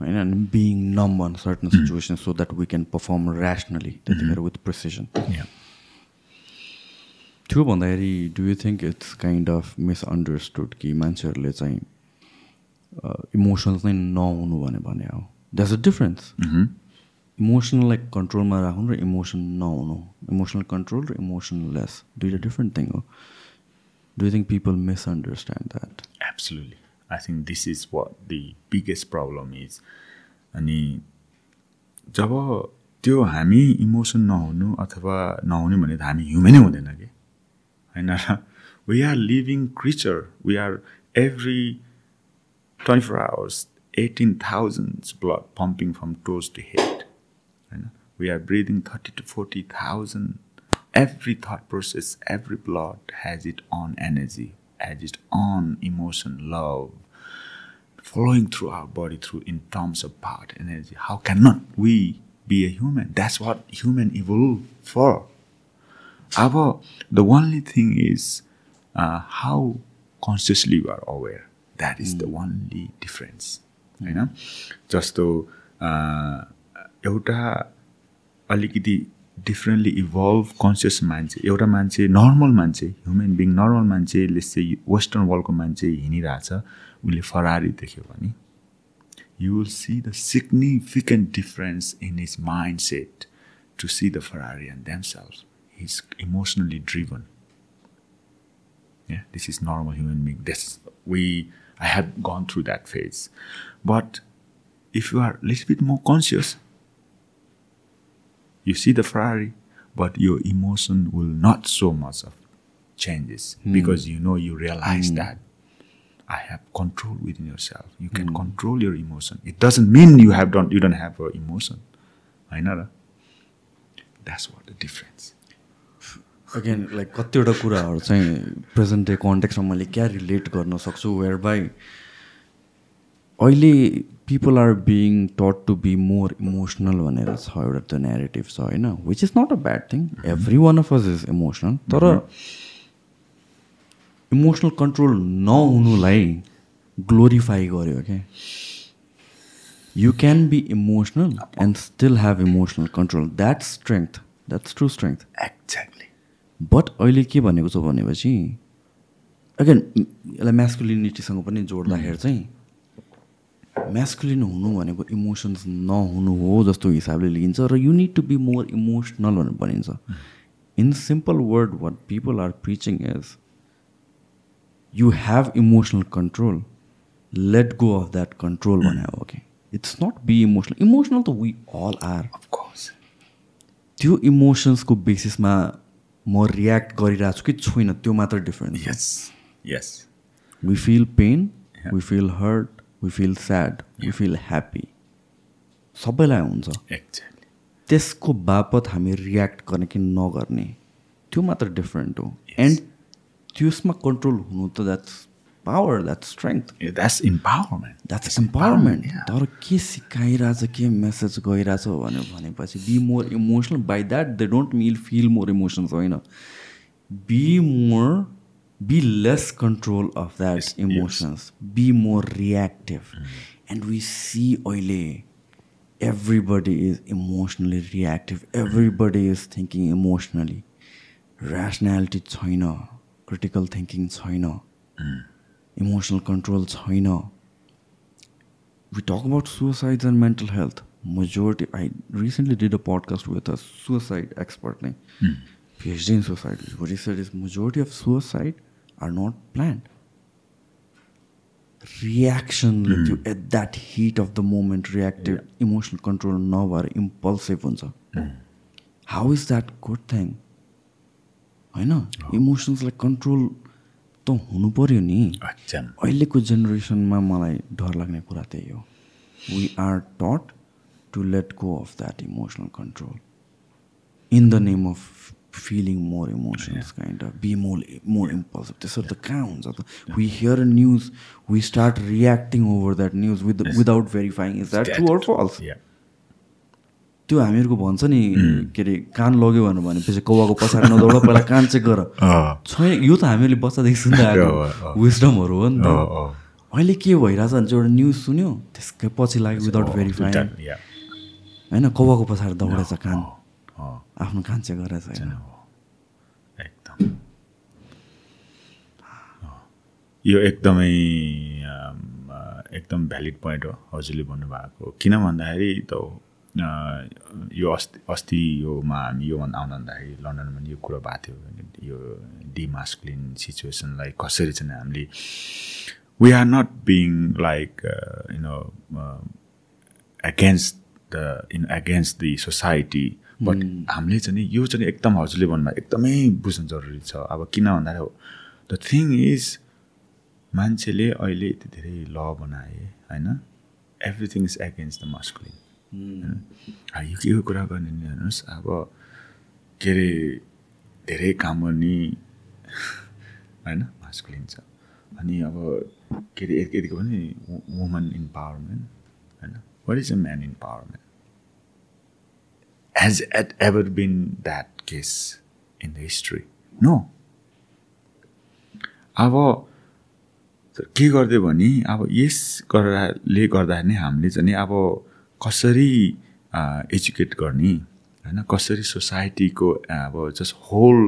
Speaker 2: right, and being numb on certain situations so that we can perform rationally, त्यतिखेर with precision.
Speaker 1: Yeah.
Speaker 2: त्यो भन्दाखेरि do you think it's kind of misunderstood कि मान्छेहरूले चाहिँ emotional चाहिँ नहुनु भने भने हो द्याट्स अ डिफरेन्स इमोसनललाई कन्ट्रोलमा राख्नु र इमोसन नहुनु इमोसनल कन्ट्रोल र इमोसनलेस दुइटा डिफ्रेन्ट थिङ हो do you think people misunderstand that
Speaker 1: Absolutely. I think this is what the biggest problem is. अनि जब त्यो हामी इमोसन नहुनु अथवा नहुने भने त हामी ह्युमनै हुँदैन कि? होइन र we are living creature we are every twenty four hours eighteen thousand blood pumping from toes to head होइन? We are breathing thirty two forty thousand every thought process, every blood has its own energy, has its own emotion, love flowing through our body through in terms of part energy. How cannot we be a human? That's what human evolved for. Our the only thing is uh, how consciously we are aware. That is the only difference. होइन जस्तो uh, एउटा अलिकति differently evolve conscious मान्छे एउटा मान्छे normal मान्छे human being normal मान्छेले चाहिँ वेस्टर्न वर्ल्डको मान्छे हिँडिरहेछ उसले फरारी देख्यो भने you will see the significant difference in his mind set to see the Ferrari and them self his emotionally driven Yeah, this is normal human being. This we I have gone through that phase. But if you are a little bit more conscious, you see the Ferrari, but your emotion will not so much of changes because you know you realize that I have control within yourself. You can control your emotion. It doesn't mean you have don't you don't have an emotion. I know. That's what the difference.
Speaker 2: Again like कतिवटा कुराहरू चाहिँ present day कन्टेक्समा मैले क्या relate गर्न सक्छु whereby अहिले people are being taught to be more emotional भनेर छ एउटा त्यो नेरेटिभ छ होइन which is not a bad thing every one of us is emotional तर इमोसनल कन्ट्रोल नहुनुलाई ग्लोरिफाई गर्यो क्या you can be emotional and still have emotional control that strength that's true strength
Speaker 1: Exactly.
Speaker 2: But अहिले के भनेको छ भनेपछि again यसलाई म्यास्कुलिनिटीसँग पनि जोड्दाखेरि चाहिँ म्यास्कुलिन हुनु भनेको इमोसन्स नहुनु हो जस्तो हिसाबले लिइन्छ र you need to be more emotional भनेर भनिन्छ। In simple word what people are preaching is you have emotional control let go of that control भने हो कि it's not be emotional emotional त वी अल आर
Speaker 1: course.
Speaker 2: त्यो इमोसन्सको बेसिसमा म react गरिरहेको छु कि छुइनँ त्यो मात्र difference
Speaker 1: Yes. Yes.
Speaker 2: We feel pain we feel hurt we feel sad we feel happy सबैलाई हुन्छ।
Speaker 1: Exactly.
Speaker 2: त्यसको बापत हामी रियाक्ट गर्ने कि नगर्ने त्यो मात्र डिफरेन्ट हो। एन्ड त्यसमा कन्ट्रोल हुनु त that's power that's
Speaker 1: strength that's empowerment.
Speaker 2: That's
Speaker 1: empowerment.
Speaker 2: तर के सिकाइरहेछ के मेसेज गइरहेछ भनेर भनेपछि be more emotional by that they don't mill feel more emotions होइन। Be more Be less control of that emotions be more reactive and we see अहिले everybody is emotionally reactive everybody is thinking emotionally rationality छैन critical thinking छैन emotional control छैन we talk about suicides and mental health majority i recently did a podcast with a suicide expert नै PhD in society. What he said is majority of suicide are not planned. Reaction त्यो at that heat of the moment reactive emotional control नभएर impulsive हुन्छ how is that good thing होइन इमोसन्सलाई control त हुनु पऱ्यो नि अहिलेको जेनेरेसनमा मलाई डर लाग्ने कुरा त्यही हो we are taught to let go of that emotional control in the name of feeling more emotions kind of be more more impulsive त्यसरी त कहाँ हुन्छ त we hear news we start reacting over that news with without verifying is that true or
Speaker 1: false.
Speaker 2: त्यो हामीहरूको भन्छ नि के अरे कान लग्यो भनेर भनेपछि कौवाको पछाडि नदौड [laughs] पहिला कान चेक गर। छैन यो त हामीले बच्चादेखि सुन्दै [laughs] आएको। विजडमहरू हो नि त। अहिले के भइरहेछ भने चाहिँ एउटा न्युज सुन्यो त्यसकै पछि लाग्यो विदाउट भेरिफाइङ
Speaker 1: yeah.
Speaker 2: होइन कौवाको पछाडि दौडेछ कान। आफ्नो कान चेक गरेछ होइन
Speaker 1: एकदम यो एकदमै एकदम भ्यालिड पोइन्ट हो हजुरले भन्नुभएको किन भन्दाखेरि त यो अस्ति अस्ति योमा हामी योभन्दा आउनु भन्दाखेरि लन्डनमा यो कुरो भएको थियो यो डिमास्कुलिन सिचुएसनलाई कसरी चाहिँ हामीले we are not being like you know against the in against the society but हामीले चाहिँ नि यो चाहिँ एकदम हजुरले भन्नुभयो एकदमै बुझ्नु जरुरी छ। अब किन भन्दाखेरि द थिङ इज मान्छेले अहिले यति धेरै ल बनाए होइन? Everything is against the masculine यो के कुरा गर्ने नि हेर्नुहोस् अब के अरे धेरै काम गर्ने होइन? मास्कुलिन छ। अनि अब के अरे यति- यतिको पनि वुमन इम्पावरमेन्ट होइन? What is a man empowerment has it ever been that case in the history? No. अब के गरिदियो भने अब यस गर्दाले गर्दा नै हामीले चाहिँ नि अब कसरी एजुकेट गर्ने होइन कसरी सोसाइटीको अब just whole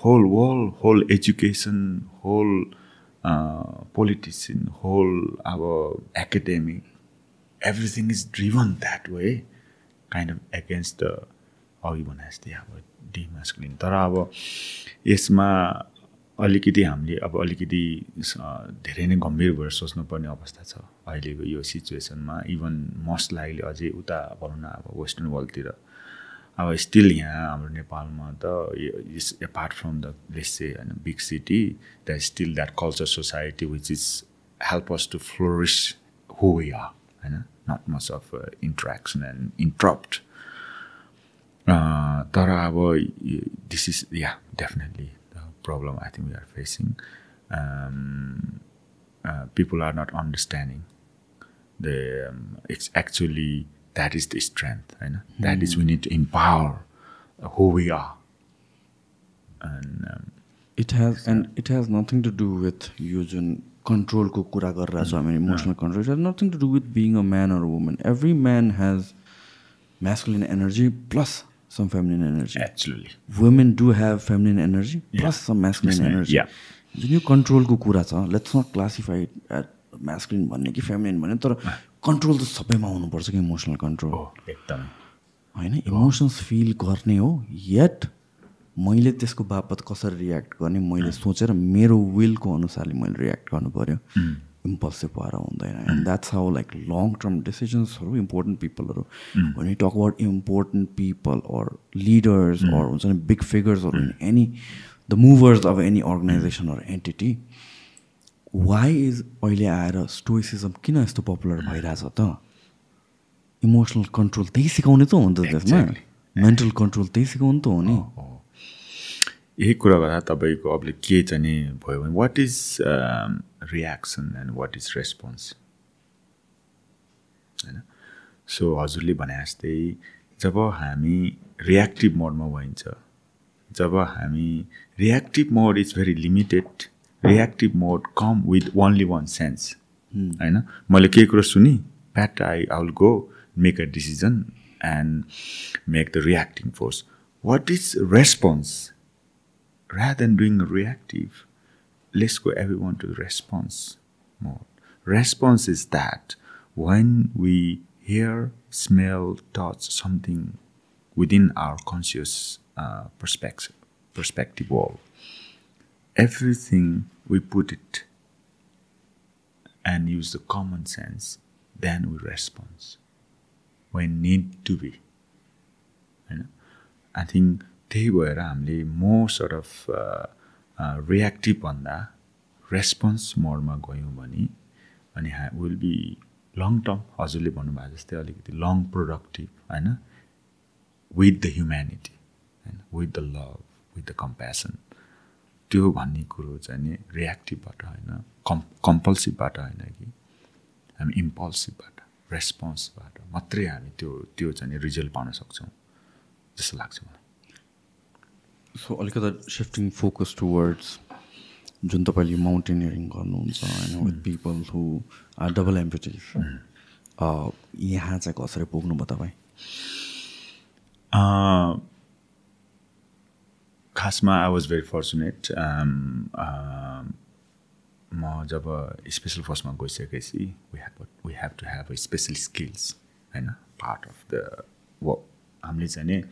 Speaker 1: whole world whole education whole politician whole अब academic everything is driven that way kind of against the अघि भने जस्तै अब डिमास्कुलिन। तर अब यसमा अलिकति हामीले अब अलिकति धेरै नै गम्भीर भएर सोच्नुपर्ने अवस्था छ। अहिलेको यो सिचुएसनमा इभन मोस्ट लाइकली अझै उता भनौँ न अब वेस्टर्न वर्ल्डतिर। अब स्टिल यहाँ हाम्रो नेपालमा त एपार्ट फ्रम द लेस चाहिँ होइन big city the still that culture society which is help us to flourish who होइन? Not much of interaction and interrupt तर अब this is yeah definitely the problem I think we are facing people are not understanding the it's actually that is the strength होइन that is we need to empower who we are and
Speaker 2: it has and it has nothing to do with यो जुन कन्ट्रोलको कुरा गरिरहेको छ हामी emotional control it has nothing to do with being a man or woman every man has masculine energy plus some feminine energy. Actually have feminine energy plus some masculine
Speaker 1: Masculine,
Speaker 2: energy.
Speaker 1: yeah.
Speaker 2: जुन यो कन्ट्रोलको कुरा छ. Let's not classify it masculine भन्ने कि feminine भन्ने तर control त सबैमा हुनुपर्छ कि इमोसनल कन्ट्रोल
Speaker 1: हो एकदमै।
Speaker 2: होइन इमोसन्स फिल गर्ने हो यट मैले त्यसको बापत कसरी रियाक्ट गर्ने मैले सोचेर मेरो विलको अनुसारले मैले रियाक्ट गर्नु पऱ्यो इम्पल्सिभ भएर हुँदैन। And that's how like long term डिसिजन्सहरू important पिपलहरू we talk about important people or leaders or हुन्छ नि big फिगर्सहरू any the movers of any organisation or entity why is अहिले आएर स्टोइसिजम किन यस्तो पपुलर भइरहेछ त? इमोसनल कन्ट्रोल त्यही सिकाउने त हो नि त त्यसमा। मेन्टल कन्ट्रोल त्यही सिकाउनु त हो नि।
Speaker 1: यही कुरा गर्दा तपाईँको अब के चाहिँ नि भयो भने what is reaction and what is response होइन? सो हजुरले भने जस्तै जब हामी रियाक्टिभ मोडमा भइन्छ जब हामी reactive mode is very limited reactive mode come with only one sense होइन? मैले केही कुरो सुनि pat I I will go make a decision and make the reacting force what is response rather than being reactive, let's go everyone to response mode. Response is that when we hear, smell, touch something within our conscious uh, perspective, perspective wall, everything we put it and use the common sense, then we respond when need to be. You know? I think त्यही भएर हामीले more sort of reactive भन्दा response मोडमा गयौँ भने अनि हा will be long term हजुरले भन्नुभएको जस्तै अलिकति लङ प्रोडक्टिभ होइन? विथ द ह्युम्यानिटी होइन? With the love with the compassion त्यो भन्ने कुरो चाहिँ नि रियाक्टिभबाट होइन? कम् कम्पल्सिभबाट होइन कि? हामी इम्पल्सिभबाट रेस्पोन्सबाट मात्रै हामी त्यो त्यो चाहिँ रिजल्ट पाउन सक्छौँ जस्तो लाग्छ मलाई।
Speaker 2: सो अलिकति सिफ्टिङ फोकस टुवर्ड्स जुन तपाईँले माउन्टेनियरिङ गर्नुहुन्छ होइन with people who are double amputees यहाँ चाहिँ कसरी पुग्नुभयो तपाईँ?
Speaker 1: खासमा आई वाज भेरी फर्चुनेट म जब स्पेसल फोर्समा गइसकेपछि we have we have to have a special skills होइन पार्ट अफ द हामीले चाहिँ नि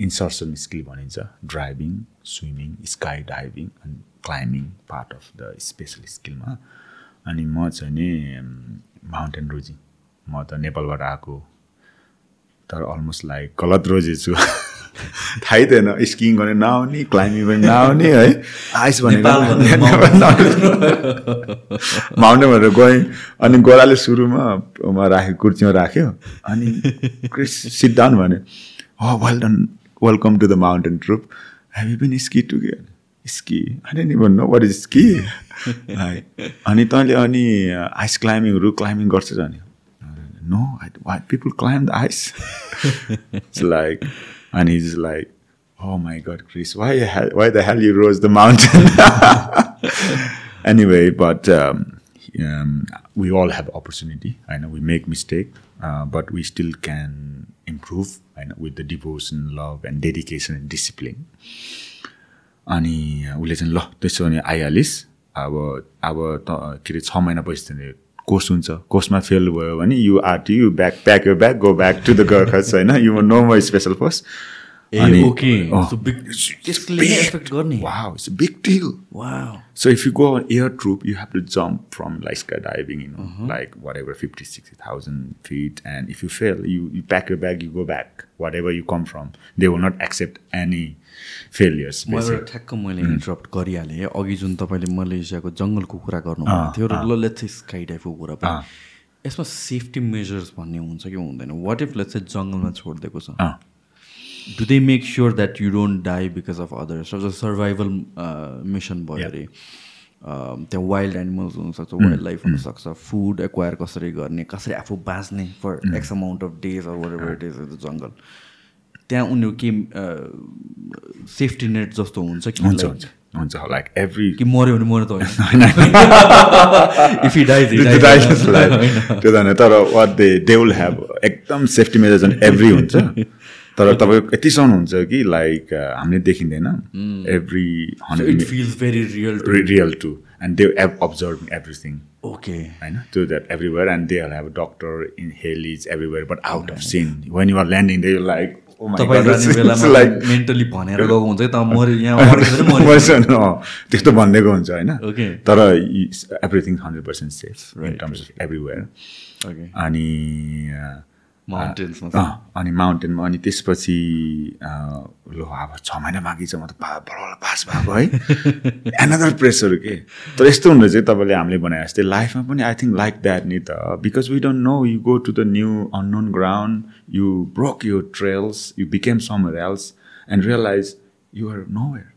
Speaker 1: इन्सर्सन स्किल भनिन्छ ड्राइभिङ स्विमिङ स्काई डाइभिङ अनि climbing part of the special स्किलमा अनि म चाहिँ नि माउन्टेन रोजी। म त नेपालबाट आएको तर अलमोस्ट लाइक गलत रोजी छु। [laughs] थाहै थिएन स्किङ गर्ने नआउने क्लाइम्बिङ पनि नआउने है। आइस भनेको माउन्टेन [laughs] भनेर गएँ। अनि गोराले सुरुमा राख्यो कुर्चीमा राख्यो। अनि Chris sit डाउन भने हो well done welcome to the mountain troop have you been ski together ski I don't even know what is ski है [laughs] अनि तैँले अनि आइस क्लाइम्बिङहरू क्लाइम्बिङ गर्छस् अनि no I why people climb the ice [laughs] it's like and he's like, "Oh my God, Chris, why why the hell you rose the mountain?" [laughs] anyway, but um, um, we all have opportunity. Know we make mistake, uh, but we still can improve. Know with the devotion, love, and dedication and discipline. अनि उसले चाहिँ ल त्यसो भने आइहालिस् अब अब त के अरे छ महिनापछि चाहिँ कोर्स हुन्छ कोर्समा फेल भयो भने you are to you back pack you back go back to the Gurkhas होइन यु नो म special
Speaker 2: force
Speaker 1: so if you go on air troop you have to jump from like sky diving in like whatever fifty sixty thousand feet and if you fail you you pack you bag you go back whatever you come from they will not accept any failures
Speaker 2: ठ्याक्क मैले interrupt गरिहालेँ? अघि जुन तपाईँले मलेसियाको जङ्गलको कुरा गर्नु थियो sky टाइपको कुरा यसमा सेफ्टी मेजर्स भन्ने हुन्छ कि हुँदैन? वाट इफ लेट्स जङ्गलमा छोडिदिएको छ? Do they make sure that you don't die because of others अब सर्भाइभल मिसन भयो अरे त्यहाँ वाइल्ड एनिमल्स हुनसक्छ वाइल्ड लाइफ हुनसक्छ फुड एक्वायर कसरी गर्ने कसरी आफू बाँच्ने for x amount of days or ever the jungle त्यहाँ उनीहरू के सेफ्टी नेट जस्तो हुन्छ कि
Speaker 1: हुन्छ लाइक एभ्री
Speaker 2: कि मऱ्यो भने मऱ्यो त होइन।
Speaker 1: तर what they they will have एकदम सेफ्टी मेजर्स एभ्री हुन्छ। [laughs] तर तपाईँको यतिसम्म हुन्छ कि लाइक हामीले देखिँदैन। Every
Speaker 2: it feels very real
Speaker 1: real to and they have observe everything
Speaker 2: okay
Speaker 1: होइन त्यो that everywhere and they have doctor in helis everywhere but out of scene when you're landing they like
Speaker 2: तपाईँ जाने बेलामा [laughs] mentally भनेर गएको हुन्छ कि त [laughs] मरि यहाँ
Speaker 1: त्यस्तो भनिदिएको हुन्छ होइन? तर everything hundred percent safe in terms of everywhere
Speaker 2: okay
Speaker 1: अनि
Speaker 2: माउन्टेन्समा
Speaker 1: अनि माउन्टेनमा अनि त्यसपछि लो अब छ महिना बाँकी छ म त बडा पास भएको है। [laughs] एनदर प्रेसर के? तर यस्तो हुँदा चाहिँ तपाईँले हामीले भने जस्तै लाइफमा पनि आई थिङ्क लाइक द्याट नि त। Because we don't know you go to the new unknown ground you broke your trails you became somewhere else and realise you're nowhere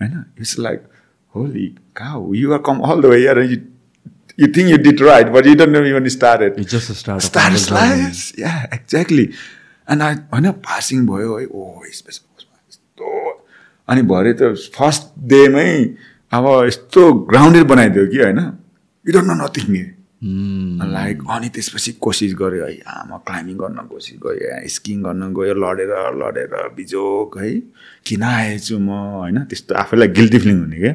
Speaker 1: होइन it's like holy cow you are come all the way you you think you did right, but you don't know even started.
Speaker 2: It's just a start.
Speaker 1: Start slides. Yeah, exactly. And I होइन passing भयो है ओ यस्तो अनि भरे त first डेमै अब यस्तो grounded बनाइदियो कि होइन you don't know nothing like अनि त्यसपछि कोसिस गऱ्यो है आमा क्लाइम्बिङ गर्न कोसिस गयो स्किङ गर्न गयो लडेर लडेर बिजोक है किन आएछु म होइन त्यस्तो आफैलाई गिल्टी फिलिङ हुने क्या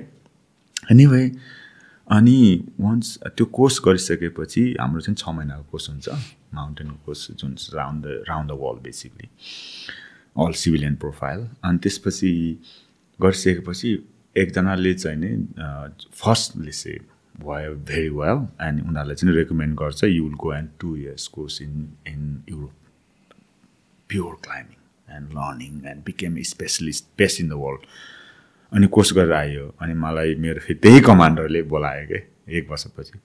Speaker 1: एनिवे अनि वन्स त्यो कोर्स गरिसकेपछि हाम्रो चाहिँ छ महिनाको कोर्स हुन्छ। माउन्टेनको कोर्स जुन round the round the world basically all civilian profile अनि त्यसपछि गरिसकेपछि एकजनाले चाहिँ नि फर्स्टले चाहिँ भयो भेरी वेल एन्ड उनीहरूलाई चाहिँ रेकमेन्ड गर्छ you will go and two years course in in Europe pure climbing and learning and became specialist best in the world अनि कोर्स गरेर आयो। अनि मलाई मेरो फेरि त्यही कमान्डरले बोलायो कि एक वर्षपछि।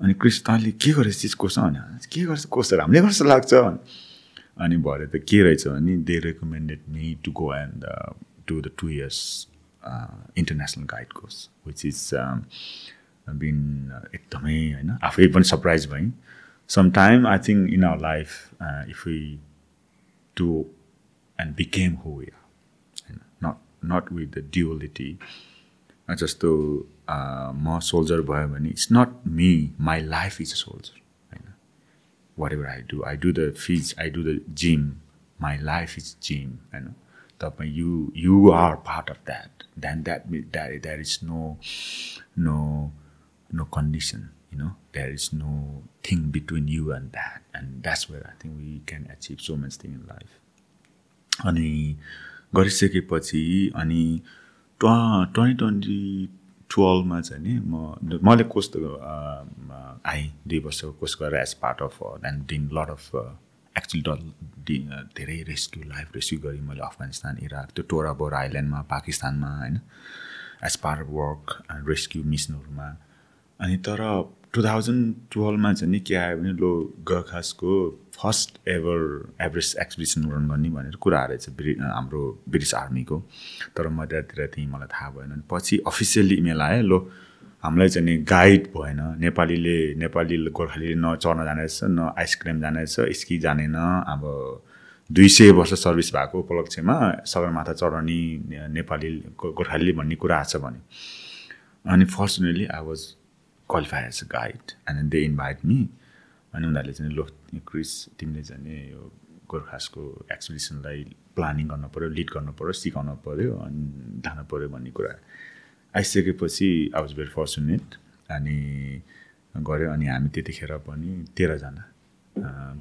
Speaker 1: अनि तैँले के गरेछ चिज कोर्स भने के गर्छ? कोर्स राम्रै गर्छ लाग्छ। अनि भरे त के रहेछ? भने they recommended me to go and to the two years international guide course which is been एकदमै होइन आफै पनि सरप्राइज भएँ। Some time I think in our life if you do and became हो होइन नट विथ द ड्युअलिटी जस्तो म soldier भयो भने it's not me my life is a soldier होइन whatever I do I do the fizz I do the gym my life is gym होइन तपाईँ you you are part of that then that that that is no no no condition you know. There is no thing between you and that. And that's where i think we can achieve so much thing in life. अनि गरिसकेपछि अनि two twenty twenty टुवेल्भमा चाहिँ नि म मैले course त आएँ दुई वर्षको कोर्स गरेर as part of and did lot of actually did धेरै रेस्क्यु लाइफ रेस्क्यु गरेँ मैले अफगानिस्तान इराक त्यो टोरा बोरा आइल्यान्डमा पाकिस्तानमा होइन as part of work rescue मिसनहरूमा अनि तर टु थाउजन्ड टुवेल्भमा चाहिँ नि के आयो भने लो गर्खासको first ever Everest expedition run गर्ने भनेर कुरा रहेछ ब्रि हाम्रो ब्रिटिस आर्मीको तर मध्यतिर थिएँ मलाई थाहा भएन। पछि अफिसियल्ली इमेल आयो लो हामीलाई चाहिँ नि गाइड भएन। नेपालीले नेपाली गोर्खालीले न चढ्न जानेछ न आइसक्रिम जानेछ स्की जानेन। अब दुई सय वर्ष सर्भिस भएको उपलक्ष्यमा सगरमाथा चढाउने नेपाली गोर्खालीले भन्ने कुरा आएको छ भने। अनि fortunately I was qualify as a guide and they invite me अनि उनीहरूले चाहिँ लो क्रिस तिमीले चाहिँ यो गोर्खासको एक्सपिडिसनलाई प्लानिङ गर्नु पऱ्यो लिड गर्नु पऱ्यो सिकाउनु पऱ्यो अनि जानु पऱ्यो भन्ने कुरा आइसकेपछि आई वाज भेरी फर्चुनेट अनि गऱ्यो अनि हामी त्यतिखेर पनि तेह्रजना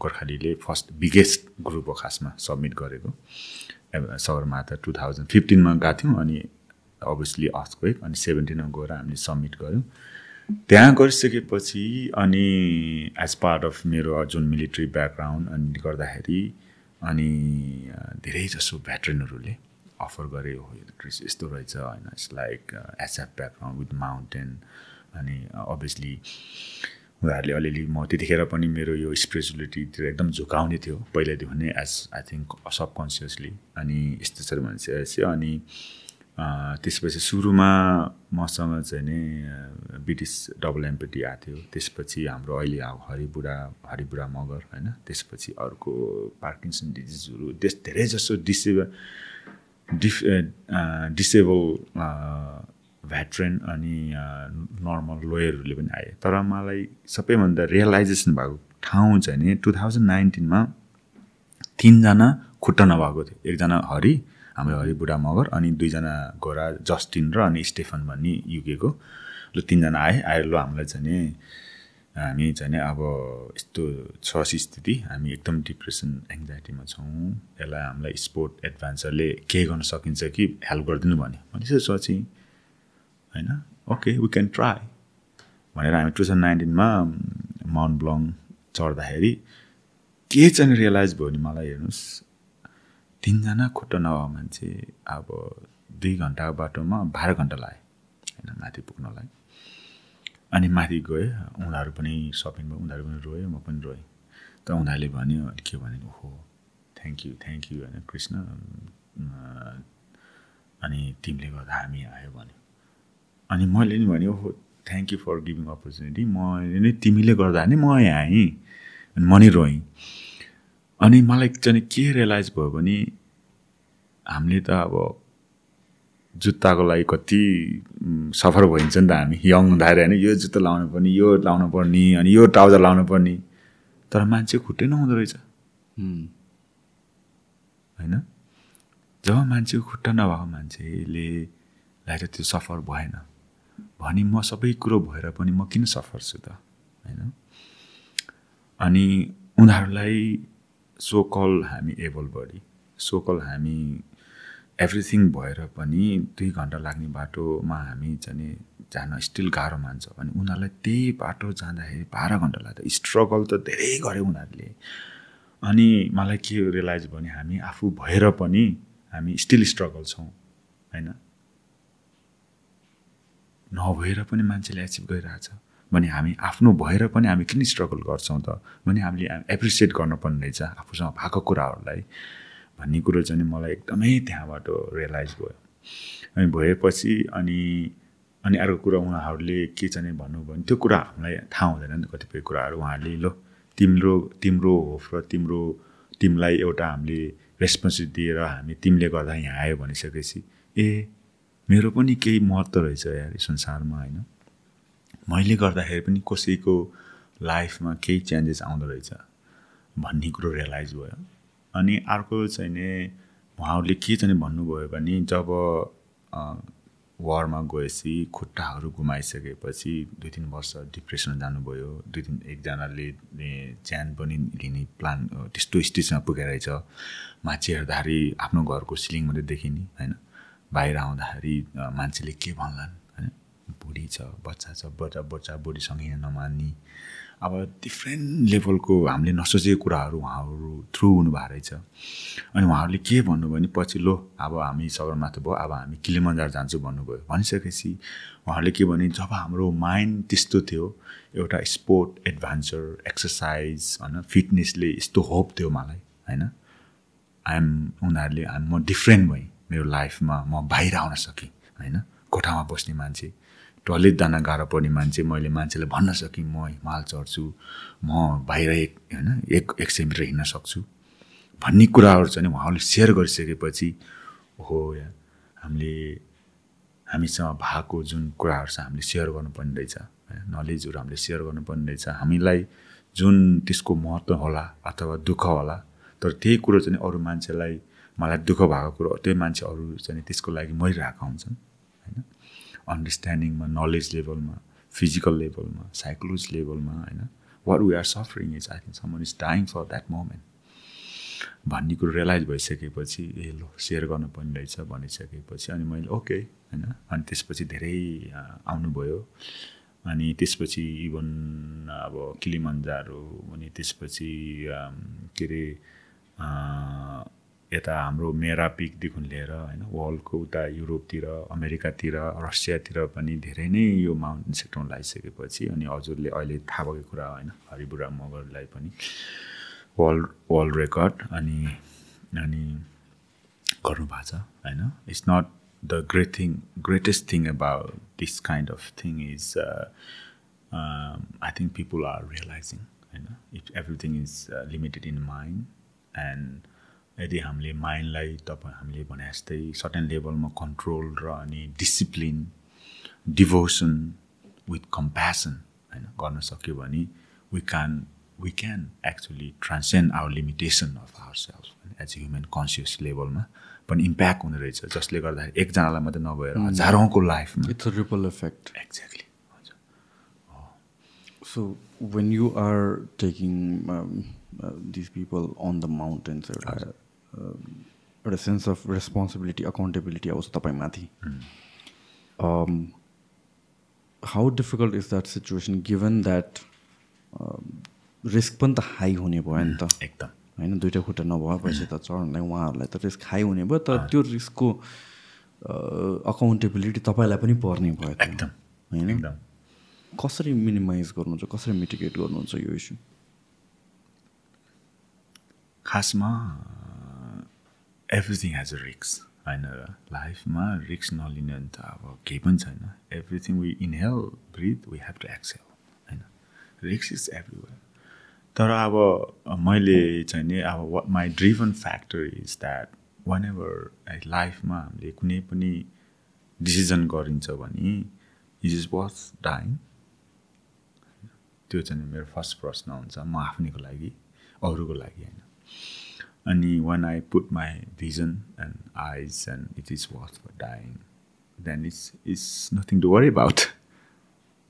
Speaker 1: गोर्खालीले फर्स्ट बिगेस्ट ग्रुप हो खासमा सब्मिट गरेको। सगरमाथा टु थाउजन्ड फिफ्टिनमा गएको थियौँ अनि अभियसली अर्थक्वेक अनि सेभेन्टिनमा गएर हामीले सब्मिट गऱ्यौँ। त्यहाँ गरिसकेपछि अनि एज पार्ट अफ मेरो जुन मिलिट्री ब्याकग्राउन्ड अनि गर्दाखेरि अनि धेरै जसो भेटरेनहरूले अफर गरे हो ट्रिस यस्तो रहेछ होइन it's like SF background with mountain अनि अभियसली उनीहरूले अलिअलि म त्यतिखेर पनि मेरो यो स्पिरिचुअलिटीतिर एकदम झुकाउने थियो। पहिल्यैदेखि नै एज आई थिङ्क सबकन्सियसली अनि यस्तो छ भनेपछि अनि त्यसपछि सुरुमा मसँग चाहिँ नि ब्रिटिस डबल एम्पेटी आएको थियो। त्यसपछि हाम्रो अहिले अब हरिबुढा हरिबुढा मगर होइन? त्यसपछि अर्को पार्किन्सन डिजिजहरू त्यस धेरै जसो डिसेबल डिफ डिसेबल भेट्रेन अनि नर्मल लोयरहरूले पनि आए। तर मलाई सबैभन्दा रियलाइजेसन भएको ठाउँ चाहिँ नि टु थाउजन्ड नाइन्टिनमा तिनजना खुट्टा नभएको थियो। एकजना हरि हाम्रो हरिबुढा मगर अनि दुईजना गोरा जस्टिन र अनि स्टेफन भन्ने युकेको ल तिनजना आए। आएर ल हामीलाई चाहिँ नि हामी चाहिँ नि अब यस्तो छ स्थिति। हामी एकदम डिप्रेसन एङ्जाइटीमा छौँ। यसलाई हामीलाई स्पोर्ट एडभान्सरले के गर्न सकिन्छ कि हेल्प गरिदिनु भन्यो। भने चाहिँ सोचेँ होइन? ओके वी क्यान ट्राई भनेर हामी टु थाउजन्ड नाइन्टिनमा माउन्ट ब्लङ चढ्दाखेरि के चाहिँ रियलाइज भयो भने मलाई हेर्नुहोस्। तिनजना खुट्टा नभएको मान्छे अब दुई घन्टाको बाटोमा बाह्र घन्टा लाग्यो होइन माथि पुग्नलाई। अनि माथि गयो उनीहरू पनि सपिङ भयो उनीहरू पनि रोयो म पनि रोएँ। त उनीहरूले भन्यो के भन्यो ओहो थ्याङ्क यू थ्याङ्क यू होइन कृष्ण अनि तिमीले गर्दा हामी आयो भन्यो। अनि मैले नि भने ओहो thank you for giving opportunity म नै तिमीले गर्दा नि म आएँ अनि म नि रोएँ। अनि मलाई चाहिँ के रियलाइज भयो भने हामीले त अब जुत्ताको लागि कति सफर भइन्छ नि त हामी। यङ हुँदाखेरि होइन यो जुत्ता लाउनु पर्ने यो लाउनु पर्ने अनि यो ट्राउजर लाउनु पर्ने। तर मान्छे खुट्टै नहुँदो रहेछ। होइन? जब मान्छेको खुट्टा नभएको मान्छेले त त्यो सफर भएन भने म सबै कुरो भएर पनि म किन सफर छु त? होइन? अनि उनीहरूलाई सो कल हामी एबल बडी सोकल हामी एभ्रिथिङ भएर पनि दुई घन्टा लाग्ने बाटोमा हामी चाहिँ जान स्टिल गाह्रो मान्छ भने उनीहरूलाई त्यही बाटो जाँदाखेरि बाह्र घन्टा लाग्छ। स्ट्रगल त धेरै गऱ्यो उनीहरूले। अनि मलाई के रियलाइज भने हामी आफू भएर पनि हामी स्टिल स्ट्रगल छौँ होइन? नभएर पनि मान्छेले एचिभ गरिरहेछ। भने हामी आफ्नो भएर पनि हामी किन स्ट्रगल गर्छौँ त? भने हामीले एप्रिसिएट गर्नुपर्ने रहेछ आफूसँग भएको कुराहरूलाई भन्ने कुरो चाहिँ मलाई एकदमै त्यहाँबाट रियलाइज भयो। अनि भएपछि अनि अनि अर्को कुरा उहाँहरूले के चाहिँ भन्नुभयो भने त्यो कुरा हामीलाई थाहा हुँदैन नि कतिपय कुराहरू। उहाँहरूले ल तिम्रो तिम्रो होफ र तिम्रो तिमीलाई एउटा हामीले रेस्पोन्सिबिलिटी दिएर हामी तिमीले गर्दा यहाँ आयो भनिसकेपछि ए मेरो पनि केही महत्त्व रहेछ यार संसारमा होइन? मैले गर्दाखेरि पनि कसैको लाइफमा केही चेन्जेस आउँदो रहेछ भन्ने कुरो रियलाइज भयो। अनि अर्को चाहिँ नि उहाँहरूले के चाहिँ भन्नुभयो भने जब वारमा गएपछि खुट्टाहरू गुमाइसकेपछि दुई तिन वर्ष डिप्रेसन जानुभयो दुई तिन एकजनाले ज्यान पनि लिने प्लान त्यस्तो स्टेजमा पुगेर रहेछ। मान्छे हेर्दाखेरि आफ्नो घरको सिलिङ मात्रै देखिने होइन? बाहिर आउँदाखेरि मान्छेले के भन्लान्? बुढी छ बच्चा छ बच्चा बच्चा बुढीसँग हिँड्न नमान्ने। अब डिफ्रेन्ट लेभलको हामीले नसोचेको कुराहरू उहाँहरू थ्रु हुनुभएको रहेछ। अनि उहाँहरूले के भन्नुभयो भने पछि लो अब हामी सगरमाथा भयो अब हामी किलिमन्जार जान्छौँ भन्नुभयो। भनिसकेपछि उहाँहरूले के भने जब हाम्रो माइन्ड त्यस्तो थियो एउटा स्पोर्ट एडभान्चर एक्सर्साइज होइन फिटनेसले यस्तो होप थियो मलाई होइन। आइएम उनीहरूले म डिफ्रेन्ट भएँ। मेरो लाइफमा म बाहिर आउन सकेँ होइन। कोठामा बस्ने मान्छे। टोइलेट जान गाह्रो पर्ने मान्छे मैले मान्छेलाई भन्न सकेँ म हिमाल चढ्छु म बाहिर एक होइन एक एक सय मिटर हिँड्न सक्छु भन्ने कुराहरू चाहिँ उहाँहरूले सेयर गरिसकेपछि हो हामीले हामीसँग भएको जुन कुराहरू छ हामीले सेयर गर्नुपर्ने रहेछ नलेजहरू हामीले सेयर गर्नुपर्ने रहेछ हामीलाई जुन त्यसको महत्त्व होला अथवा दुःख होला तर त्यही कुरो चाहिँ अरू मान्छेलाई मलाई दुःख भएको कुरो त्यही मान्छे अरू चाहिँ त्यसको लागि मरिरहेका हुन्छन् होइन। अन्डरस्ट्यान्डिङमा नलेज लेभलमा फिजिकल लेभलमा साइकोलोजी लेभलमा होइन? What we are suffering is I think someone is dying for that moment भन्ने कुरो रियलाइज भइसकेपछि ए ल सेयर गर्नुपर्ने रहेछ भनिसकेपछि अनि मैले ओके होइन? अनि त्यसपछि धेरै आउनुभयो। अनि त्यसपछि इभन अब किलिमन्जाहरू अनि त्यसपछि के अरे यता हाम्रो मेरा पिकदेखि लिएर होइन वर्ल्डको उता युरोपतिर अमेरिकातिर रसियातिर पनि धेरै नै यो माउन्टेन सेक्टरमा लगाइसकेपछि अनि हजुरले अहिले थाहा भएको कुरा होइन हरिबुढा मगरलाई पनि वर्ल्ड वर्ल्ड रेकर्ड अनि अनि गर्नुभएको छ होइन। It's not the great thing greatest thing about this kind of thing is I think people are realising होइन। If everything is limited in mind and यदि हामीले माइन्डलाई तपाईँ हामीले भने जस्तै सर्टेन लेभलमा कन्ट्रोल र अनि डिसिप्लिन डिभोसन विथ कम्प्यासन होइन गर्न सक्यो भने we can we can actually transcend our limitation of our self as human conscious लेभलमा पनि इम्प्याक्ट हुने रहेछ जसले गर्दाखेरि एकजनालाई मात्रै नभएर हजारौँको लाइफमा।
Speaker 2: It's a. Ripple effect
Speaker 1: exactly हजुर
Speaker 2: so when you are taking this people on the mountains एउटा एउटा सेन्स अफ रेस्पोन्सिबिलिटी अकाउन्टेबिलिटी आउँछ तपाईँमाथि how difficult is that situation given that risk पनि त हाई हुने भयो नि त।
Speaker 1: एकदम।
Speaker 2: होइन दुइटा खुट्टा नभएपछि त चढ्नलाई उहाँहरूलाई त रिस्क हाई हुने भयो तर त्यो रिस्कको अकाउन्टेबिलिटी तपाईँलाई पनि पर्ने भयो
Speaker 1: एकदम।
Speaker 2: होइन? कसरी मिनिमाइज गर्नुहुन्छ कसरी मिटिगेट गर्नुहुन्छ यो इस्यु
Speaker 1: खासमा एभ्रिथिङ हेज अ रिक्स होइन लाइफमा रिक्स नलिने भने त अब केही पनि छैन। Everything we inhale breath we have to exhale होइन। रिक्स इज एभ्रिवेयर तर अब मैले चाहिँ नि अब what my driven factor is that one ever लाइफमा हामीले कुनै पनि डिसिजन गरिन्छ भने इज इज वर्थ डाइङ त्यो चाहिँ मेरो फर्स्ट प्रश्न हुन्छ म आफ्नैको लागि अरूको लागि होइन। अनि when I put my vision and eyes and it is worth for dying then it's it's nothing to worry about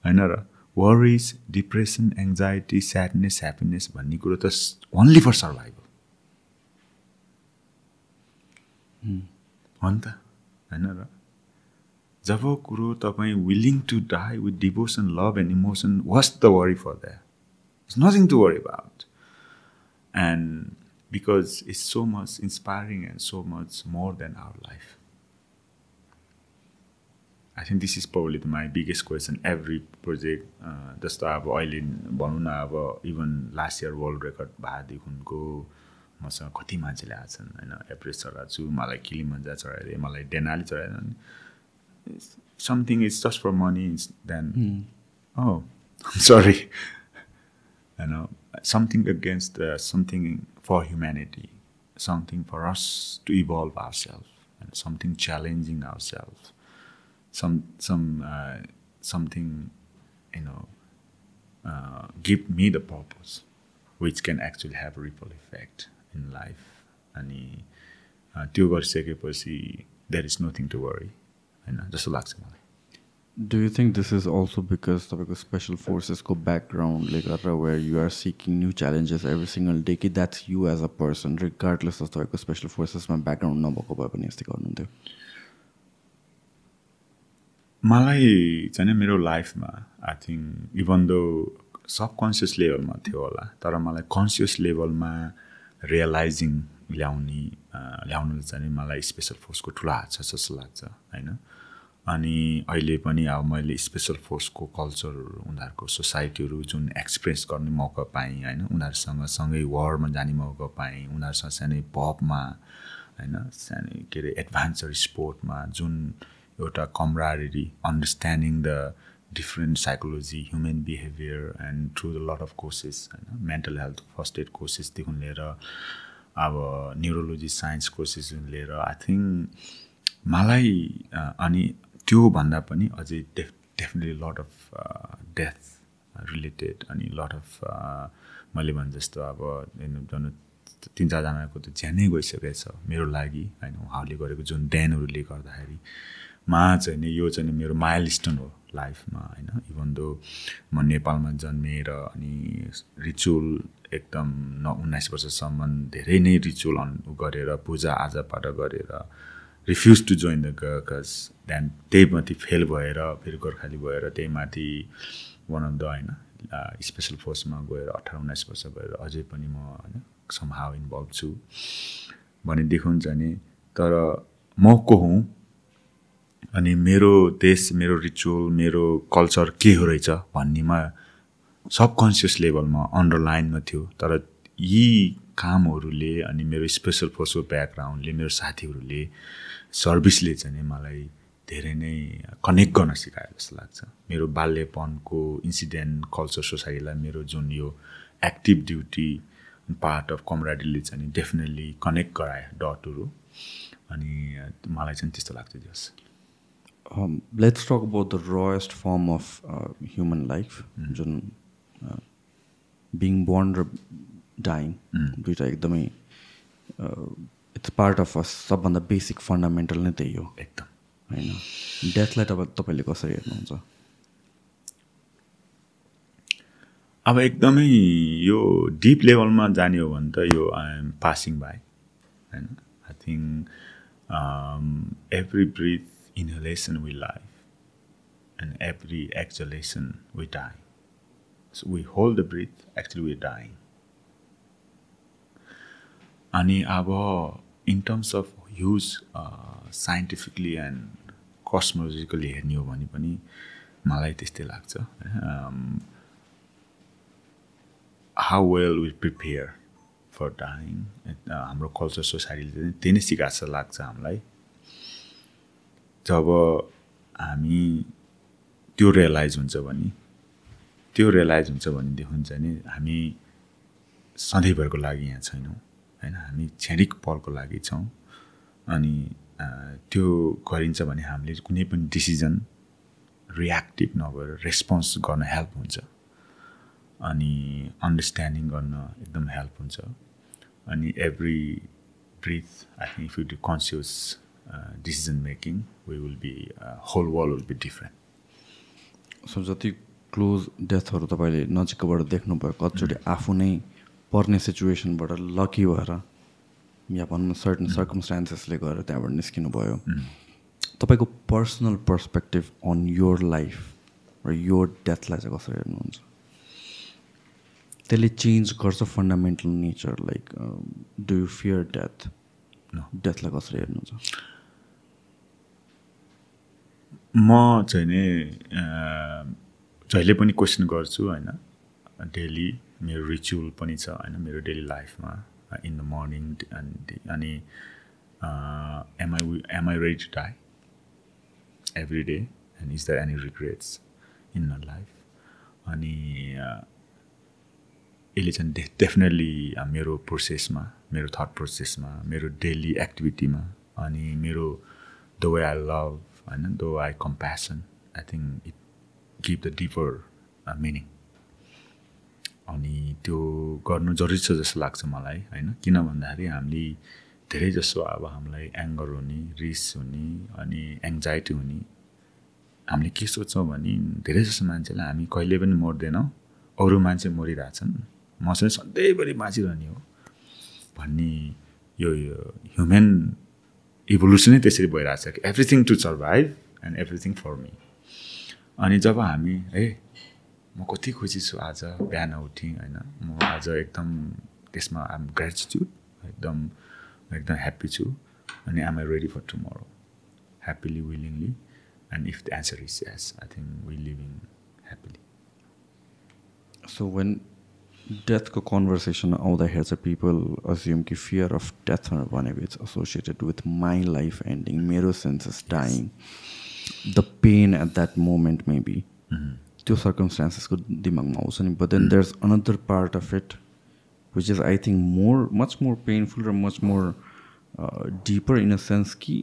Speaker 1: होइन र worries depression anxiety sadness happiness भन्ने कुरो त ओन्ली फर सर्भाइभल हो नि त होइन र जब कुरो तपाईँ willing to die with devotion love and emotion was the worry for that it's nothing to worry about and because it's so much inspiring and so much more than our life I think this is probably my biggest question every project जस्तो अब अहिले भनौँ न अब even last year world record भएदेखिको मसँग कति मान्छेले आएछन् होइन? एभरेज चढाएको छु मलाई किलिमन्जा चढाइदिए मलाई Denali चढाइदिए something is just for money is then oh [laughs] sorry. [laughs] You know something against uh, something for humanity something for us to evolve ourselves and something challenging ourselves some some uh, something you know uh, give me the purpose which can actually have a ripple effect in life अनि uh, त्यो गरिसकेपछि there is nothing to worry होइन जस्तो लाग्छ मलाई
Speaker 2: do you think this is also because तपाईँको special फोर्सेसको ब्याकग्राउन्डले गर्दा where you are seeking new challenges every single day कि that's you as a person regardless of तपाईँको स्पेसल फोर्सेसमा ब्याकग्राउन्ड नभएको भए पनि यस्तै गर्नुहुन्थ्यो
Speaker 1: मलाई चाहिँ मेरो लाइफमा I think even though subconscious लेभलमा थियो होला तर मलाई कन्सियस लेभलमा रियलाइजिङ ल्याउने ल्याउनु चाहिँ मलाई स्पेसल फोर्सको ठुलो हात छ जस्तो लाग्छ होइन अनि अहिले पनि अब मैले स्पेसल फोर्सको कल्चरहरू उनीहरूको सोसाइटीहरू जुन एक्सप्रेस गर्ने मौका पाएँ होइन उनीहरूसँग सँगै वारमा जाने मौका पाएँ उनीहरूसँग सानै पपमा होइन सानो के अरे एडभान्सर स्पोर्टमा जुन एउटा camaraderie understanding the different psychology human behaviour and through the lot of courses होइन मेन्टल हेल्थ फर्स्ट एड कोर्सेसदेखि लिएर अब न्युरोलोजी साइन्स कोर्सेसदेखि लिएर आई थिङ्क मलाई अनि त्योभन्दा पनि अझै def definitely lot of death related अनि लट अफ मैले भने जस्तो अब जानु तिन चारजनाको त ज्यानै गइसकेको छ मेरो लागि होइन उहाँहरूले गरेको जुन देनहरूले गर्दाखेरि। मा चाहिँ नि यो चाहिँ मेरो माइल स्टोन हो लाइफमा होइन। इभन दो म नेपालमा जन्मेर अनि रिचुअल एकदम न उन्नाइस वर्षसम्म धेरै नै रिचुअल अन गरेर पूजा आजापाठ गरेर refuse to join the gods then त्यही माथि फेल भएर फेरि गोर्खाली भएर त्यही माथि द होइन स्पेसल फोर्समा गएर अठार उन्नाइस वर्ष भएर अझै पनि म होइन समहाउ इन्भल्भ छु भने देखुन्छ नि। तर म को हुँ? अनि मेरो देश मेरो रिचुअल मेरो कल्चर के हो रहेछ भन्नेमा सबकन्सियस लेभलमा अन्डरलाइनमा थियो। तर यी कामहरूले अनि मेरो स्पेसल फोर्सको ब्याकग्राउन्डले मेरो साथीहरूले सर्भिसले चाहिँ मलाई धेरै नै कनेक्ट गर्न सिकायो जस्तो लाग्छ। मेरो बाल्यपनको इन्सिडेन्ट कल्चर सोसाइटीलाई मेरो जुन यो एक्टिभ ड्युटी पार्ट अफ कमराडीले चाहिँ डेफिनेटली कनेक्ट गरायो डटहरू अनि मलाई चाहिँ त्यस्तो लाग्छ जस
Speaker 2: talk about the rawest form of uh, human life जुन बिङ बोर्न र डाइङ दुइटा एकदमै इट्स पार्ट अफ अस सबभन्दा बेसिक फन्डामेन्टल नै त्यही हो।
Speaker 1: एकदम।
Speaker 2: होइन? डेथलाई तपाईँ तपाईँले कसरी हेर्नुहुन्छ?
Speaker 1: अब एकदमै यो डिप लेभलमा जाने हो भने त यो आई एम पासिङ बाई होइन? I think every breath inhalation we life and every exhalation we die so we hold the breath actually we dying अनि अब in terms of huge scientifically and cosmologically हेर्ने हो भने पनि मलाई त्यस्तै लाग्छ how well we prepare for dying हाम्रो कल्चर सोसाइटीले त्यही नै सिकाएको जस्तो लाग्छ हामीलाई। जब हामी त्यो रियलाइज हुन्छ भने त्यो रियलाइज हुन्छ भनेदेखि चाहिँ नि हामी सधैँभरको लागि यहाँ छैनौँ होइन। हामी क्षणिक पलको लागि छौँ अनि त्यो गरिन्छ भने हामीले कुनै पनि डिसिजन रियाक्टिभ नभएर रेस्पोन्स गर्न हेल्प हुन्छ। अनि अन्डरस्ट्यान्डिङ गर्न एकदम हेल्प हुन्छ। अनि every breath I think if you do conscious decision making we will be whole world will be different
Speaker 2: so जति क्लोज डेथहरू तपाईँले नजिकबाट देख्नुभयो कतिचोटि आफू नै पर्ने सिचुएसनबाट लकी भएर या भनौँ सर्टन सर्कमस्टान्सेसले गर्दा त्यहाँबाट निस्किनु भयो तपाईँको personal perspective on your life र यो डेथलाई चाहिँ कसरी हेर्नुहुन्छ? त्यसले चेन्ज गर्छ fundamental nature like do you fear
Speaker 1: death.
Speaker 2: डेथलाई कसरी हेर्नुहुन्छ?
Speaker 1: म चाहिँ नि जहिले पनि क्वेसन गर्छु होइन? डेली मेरो रिचुअल पनि छ होइन? मेरो डेली लाइफमा इन द मर्निङ अनि अनि am I am I ready to die every day and is the any regrets in my life अनि यसले चाहिँ डे डेफिनेटली मेरो प्रोसेसमा मेरो थट प्रोसेसमा मेरो डेली एक्टिभिटीमा अनि मेरो द वे आई लभ होइन though I compassion I think it give the deeper meaning अनि त्यो गर्नु जरुरी छ जस्तो लाग्छ मलाई होइन? किन भन्दाखेरि हामीले धेरै जसो अब हामीलाई एङ्गर हुने रिस हुने अनि एङ्जाइटी हुने हामीले के सोच्छौँ भने धेरै जसो मान्छेलाई हामी कहिले पनि मर्दैनौँ अरू मान्छे मरिरहेछन् म चाहिँ सधैँभरि बाँचिरहने हो भन्ने यो ह्युमेन इभोल्युसनै त्यसरी भइरहेछ कि everything to survive and everything for me अनि जब हामी है म कति खुसी छु आज बिहान उठेँ होइन। म आज एकदम त्यसमा आम ग्रेटिट्युड एकदम एकदम ह्याप्पी छु अनि am I ready for tomorrow happily willingly and if the answer is yes I think we living happily
Speaker 2: so when डेथको conversation आउँदाखेरि चाहिँ पिपल अज्युम कि फियर अफ डेथ भनेको it's associated with my life ending मेरो senses dying the pain at that moment maybe त्यो सर्कमस्टान्सेसको दिमागमा आउँछ नि but then there is another part of it which is I think more much more painful र much more deeper in a sense कि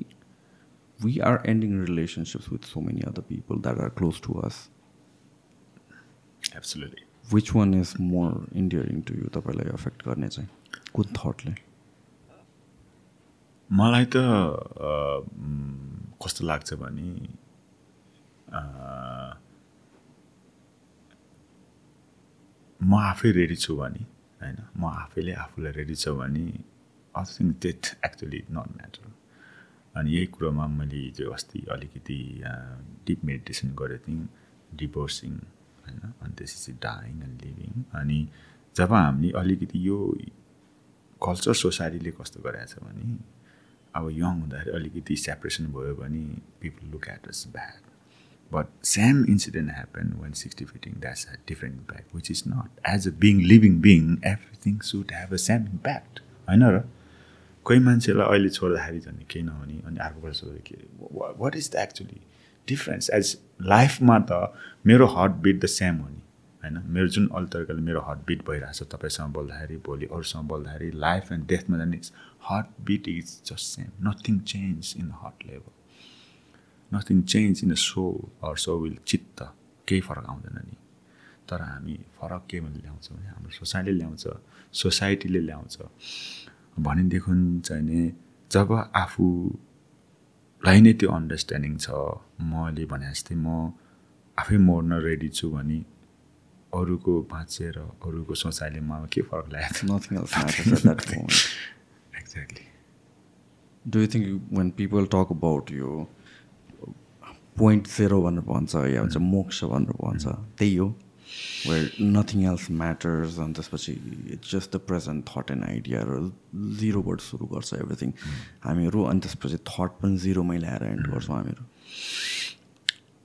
Speaker 2: we are ending relationships with so many other people that are close to us
Speaker 1: absolutely
Speaker 2: which one is more endearing to you तपाईँलाई effect गर्ने चाहिँ कुन थटले
Speaker 1: मलाई त कस्तो लाग्छ भने अ, म आफै रेडी छु भने होइन? म आफैले आफूलाई रेडी छु भने I think that actually not matter अनि यही कुरोमा मैले हिजो अस्ति अलिकति डिप मेडिटेसन गरेको थिएँ डिभोर्सिङ होइन? अनि त्यसपछि डाइङ एन्ड लिभिङ अनि जब हामीले अलिकति यो कल्चर सोसाइटीले कस्तो गराएको छ भने अब यङ हुँदाखेरि अलिकति सेपरेसन भयो भने people look at us bad but same incident happen when sixty fitting that's a different impact which is not as a being living being everything should have a same impact होइन र? कोही मान्छेलाई अहिले छोड्दाखेरि झन् केही नहुने अनि अर्को छोड्दा के what is the actually difference as लाइफमा त मेरो हार्ट बिट द सेम हो नि होइन? मेरो जुन अरू तरिकाले मेरो हार्ट बिट भइरहेको छ तपाईँसँग बोल्दाखेरि भोलि अरूसँग बोल्दाखेरि लाइफ एन्ड डेथमा जाने heart beat is just same nothing change in the heart level nothing change in the soul or soul चित्त केही फरक आउँदैन नि। तर हामी फरक के भने ल्याउँछौँ भने हाम्रो सोसाइटीले ल्याउँछ। सोसाइटीले ल्याउँछ। भनेदेखि चाहिँ नि जब आफूलाई नै त्यो अन्डरस्ट्यान्डिङ छ मैले भने जस्तै म आफै मर्न रेडी छु भने अरूको बाँचेर अरूको सोचाइले मलाई के फरक moment
Speaker 2: exactly do you think when people
Speaker 1: talk
Speaker 2: about यो पोइन्ट जेरो भनेर भन्छ या भन्छ मोक्ष भनेर भन्छ। त्यही हो। वेयर नथिङ एल्स म्याटर्स अनि त्यसपछि it's just the present thought and आइडियाहरू जिरोबाट सुरु गर्छ एभ्रिथिङ हामीहरू अनि त्यसपछि थट पनि जिरोमै ल्याएर एन्ड गर्छौँ हामीहरू।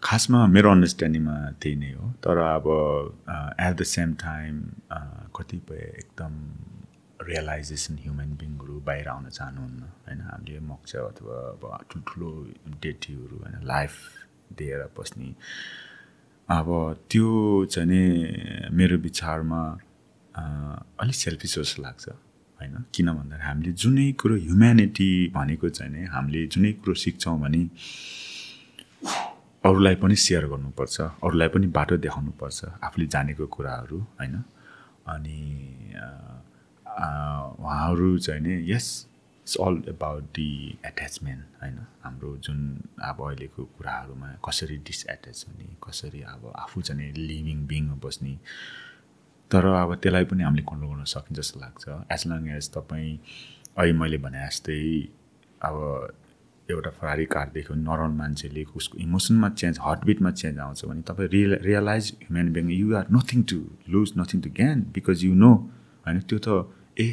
Speaker 1: खासमा मेरो अन्डरस्ट्यान्डिङमा त्यही नै हो। तर अब एट द सेम टाइम कतिपय एकदम रियलाइजेसन ह्युमन बिङहरू बाहिर आउन चाहनुहुन्न। होइन हामीले मोक्ष अथवा अब ठुल्ठुलो डेटीहरू होइन लाइफ दिएर बस्ने। अब त्यो चाहिँ मेरो विचारमा अलिक सेल्फिस जस्तो लाग्छ होइन? किन भन्दाखेरि हामीले जुनै कुरो ह्युम्यानिटी भनेको चाहिँ नि हामीले जुनै कुरो सिक्छौँ भने अरूलाई पनि सेयर गर्नुपर्छ अरूलाई पनि बाटो देखाउनुपर्छ आफूले जानेको कुराहरू होइन? अनि उहाँहरू चाहिँ नि yes it's all about the attachment होइन? हाम्रो जुन अब अहिलेको कुराहरूमा कसरी डिसएट्याच हुने कसरी अब आफू चाहिँ लिभिङ बिङमा बस्ने तर अब त्यसलाई पनि हामीले कन्ट्रोल गर्न सकिन्छ जस्तो लाग्छ। एज लङ एज तपाईँ अहिले मैले भने जस्तै अब एउटा फरारी कार देख्यो भने नर्मल मान्छेले उसको इमोसनमा चेन्ज हार्टबिटमा चेन्ज आउँछ भने तपाईँ real realise human being you are nothing to lose nothing to ज्ञान बिकज यु नो होइन? त्यो त ए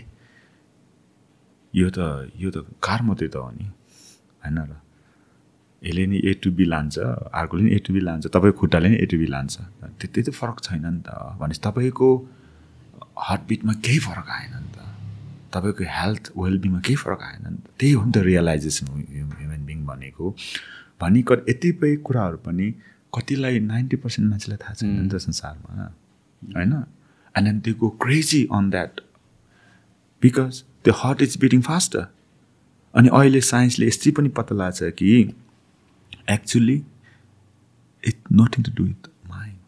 Speaker 1: यो त यो त कार मात्रै त हो नि। होइन र? यसले नि ए टु बी लान्छ अर्कोले नि ए टु बी लान्छ तपाईँको खुट्टाले नि ए टु बी लान्छ। त्यति त फरक छैन नि त। भनेपछि तपाईँको हार्टबिटमा केही फरक आएन नि त। तपाईँको हेल्थ वेलबिङमा केही फरक आएन नि त। त्यही हो नि त रियलाइजेसन ह्युमन बिङ भनेको। भनी क यतिपय कुराहरू पनि कतिलाई नाइन्टी पर्सेन्ट मान्छेलाई थाहा छैन नि त संसारमा। होइन? And they go crazy on that because त्यो हार्ट इज बिटिङ फास्टर अनि अहिले साइन्सले यस्तै पनि पत्ता लाग्छ कि actually it nothing to do with mind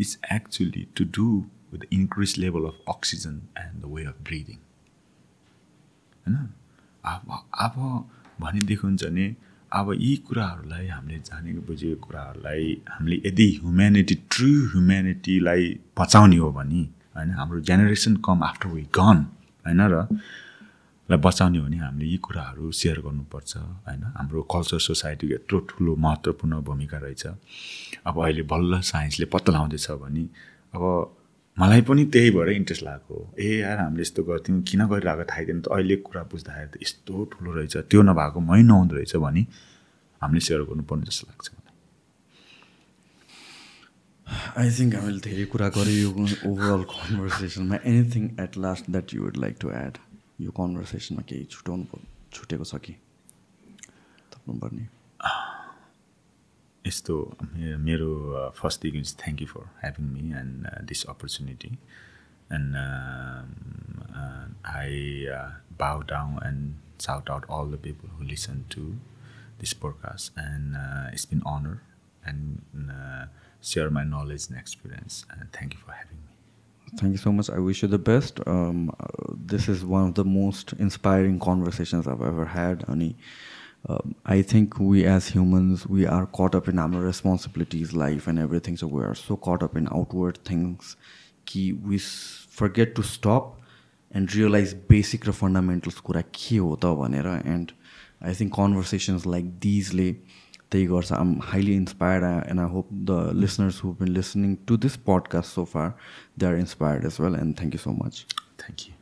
Speaker 1: it's actually to do with increase level of oxygen and the way of breathing होइन? अब अब भनेदेखि हुन्छ भने अब यी कुराहरूलाई हामीले जानेको बुझेको कुराहरूलाई हामीले यदि ह्युम्यानिटी ट्रु ह्युम्यानिटीलाई बचाउने हो भने होइन हाम्रो generation come after we gone होइन र लाई बचाउने हो भने हामीले यी कुराहरू सेयर गर्नुपर्छ होइन? हाम्रो कल्चर सोसाइटीको यत्रो ठुलो महत्त्वपूर्ण भूमिका रहेछ। अब अहिले बल्ल साइन्सले पत्ता लगाउँदैछ भने अब मलाई पनि त्यही भएर इन्ट्रेस्ट लागेको ए यार हामीले यस्तो गर्थ्यौँ किन गरिरहेको थाहा थिएन त? अहिले कुरा बुझ्दाखेरि त यस्तो ठुलो रहेछ त्यो नभएको मै नहुँदो रहेछ भने हामीले सेयर गर्नुपर्ने जस्तो लाग्छ
Speaker 2: आई थिङ्क हामीले धेरै कुरा गऱ्यो यो overall कन्भर्सेसनमा anything at last that you would like to add यो कन्भर्सेसनमा केही छुट्याउनु छुटेको छ कि थप्नुपर्ने
Speaker 1: यस्तो मेरो first thing is thank you for having me and this opportunity and I bow down and shout out all the people who listen to this podcast and it's been honour and Share my knowledge and experience and thank you for having me
Speaker 2: Thank you so much. I wish you the best. Um, uh, this is one of the most inspiring conversations I've ever had. Ani, um, I think we as humans, we are caught up in our responsibilities, life, and everything. So we are so caught up in outward things कि we s- forget to stop and realize basic र fundamentals कुरा के हो त भनेर and I think conversations like these ले त्यही गर्छ I'm highly inspired and I hope the listeners who been listening to this podcast so far they are inspired as well and thank you so much
Speaker 1: thank you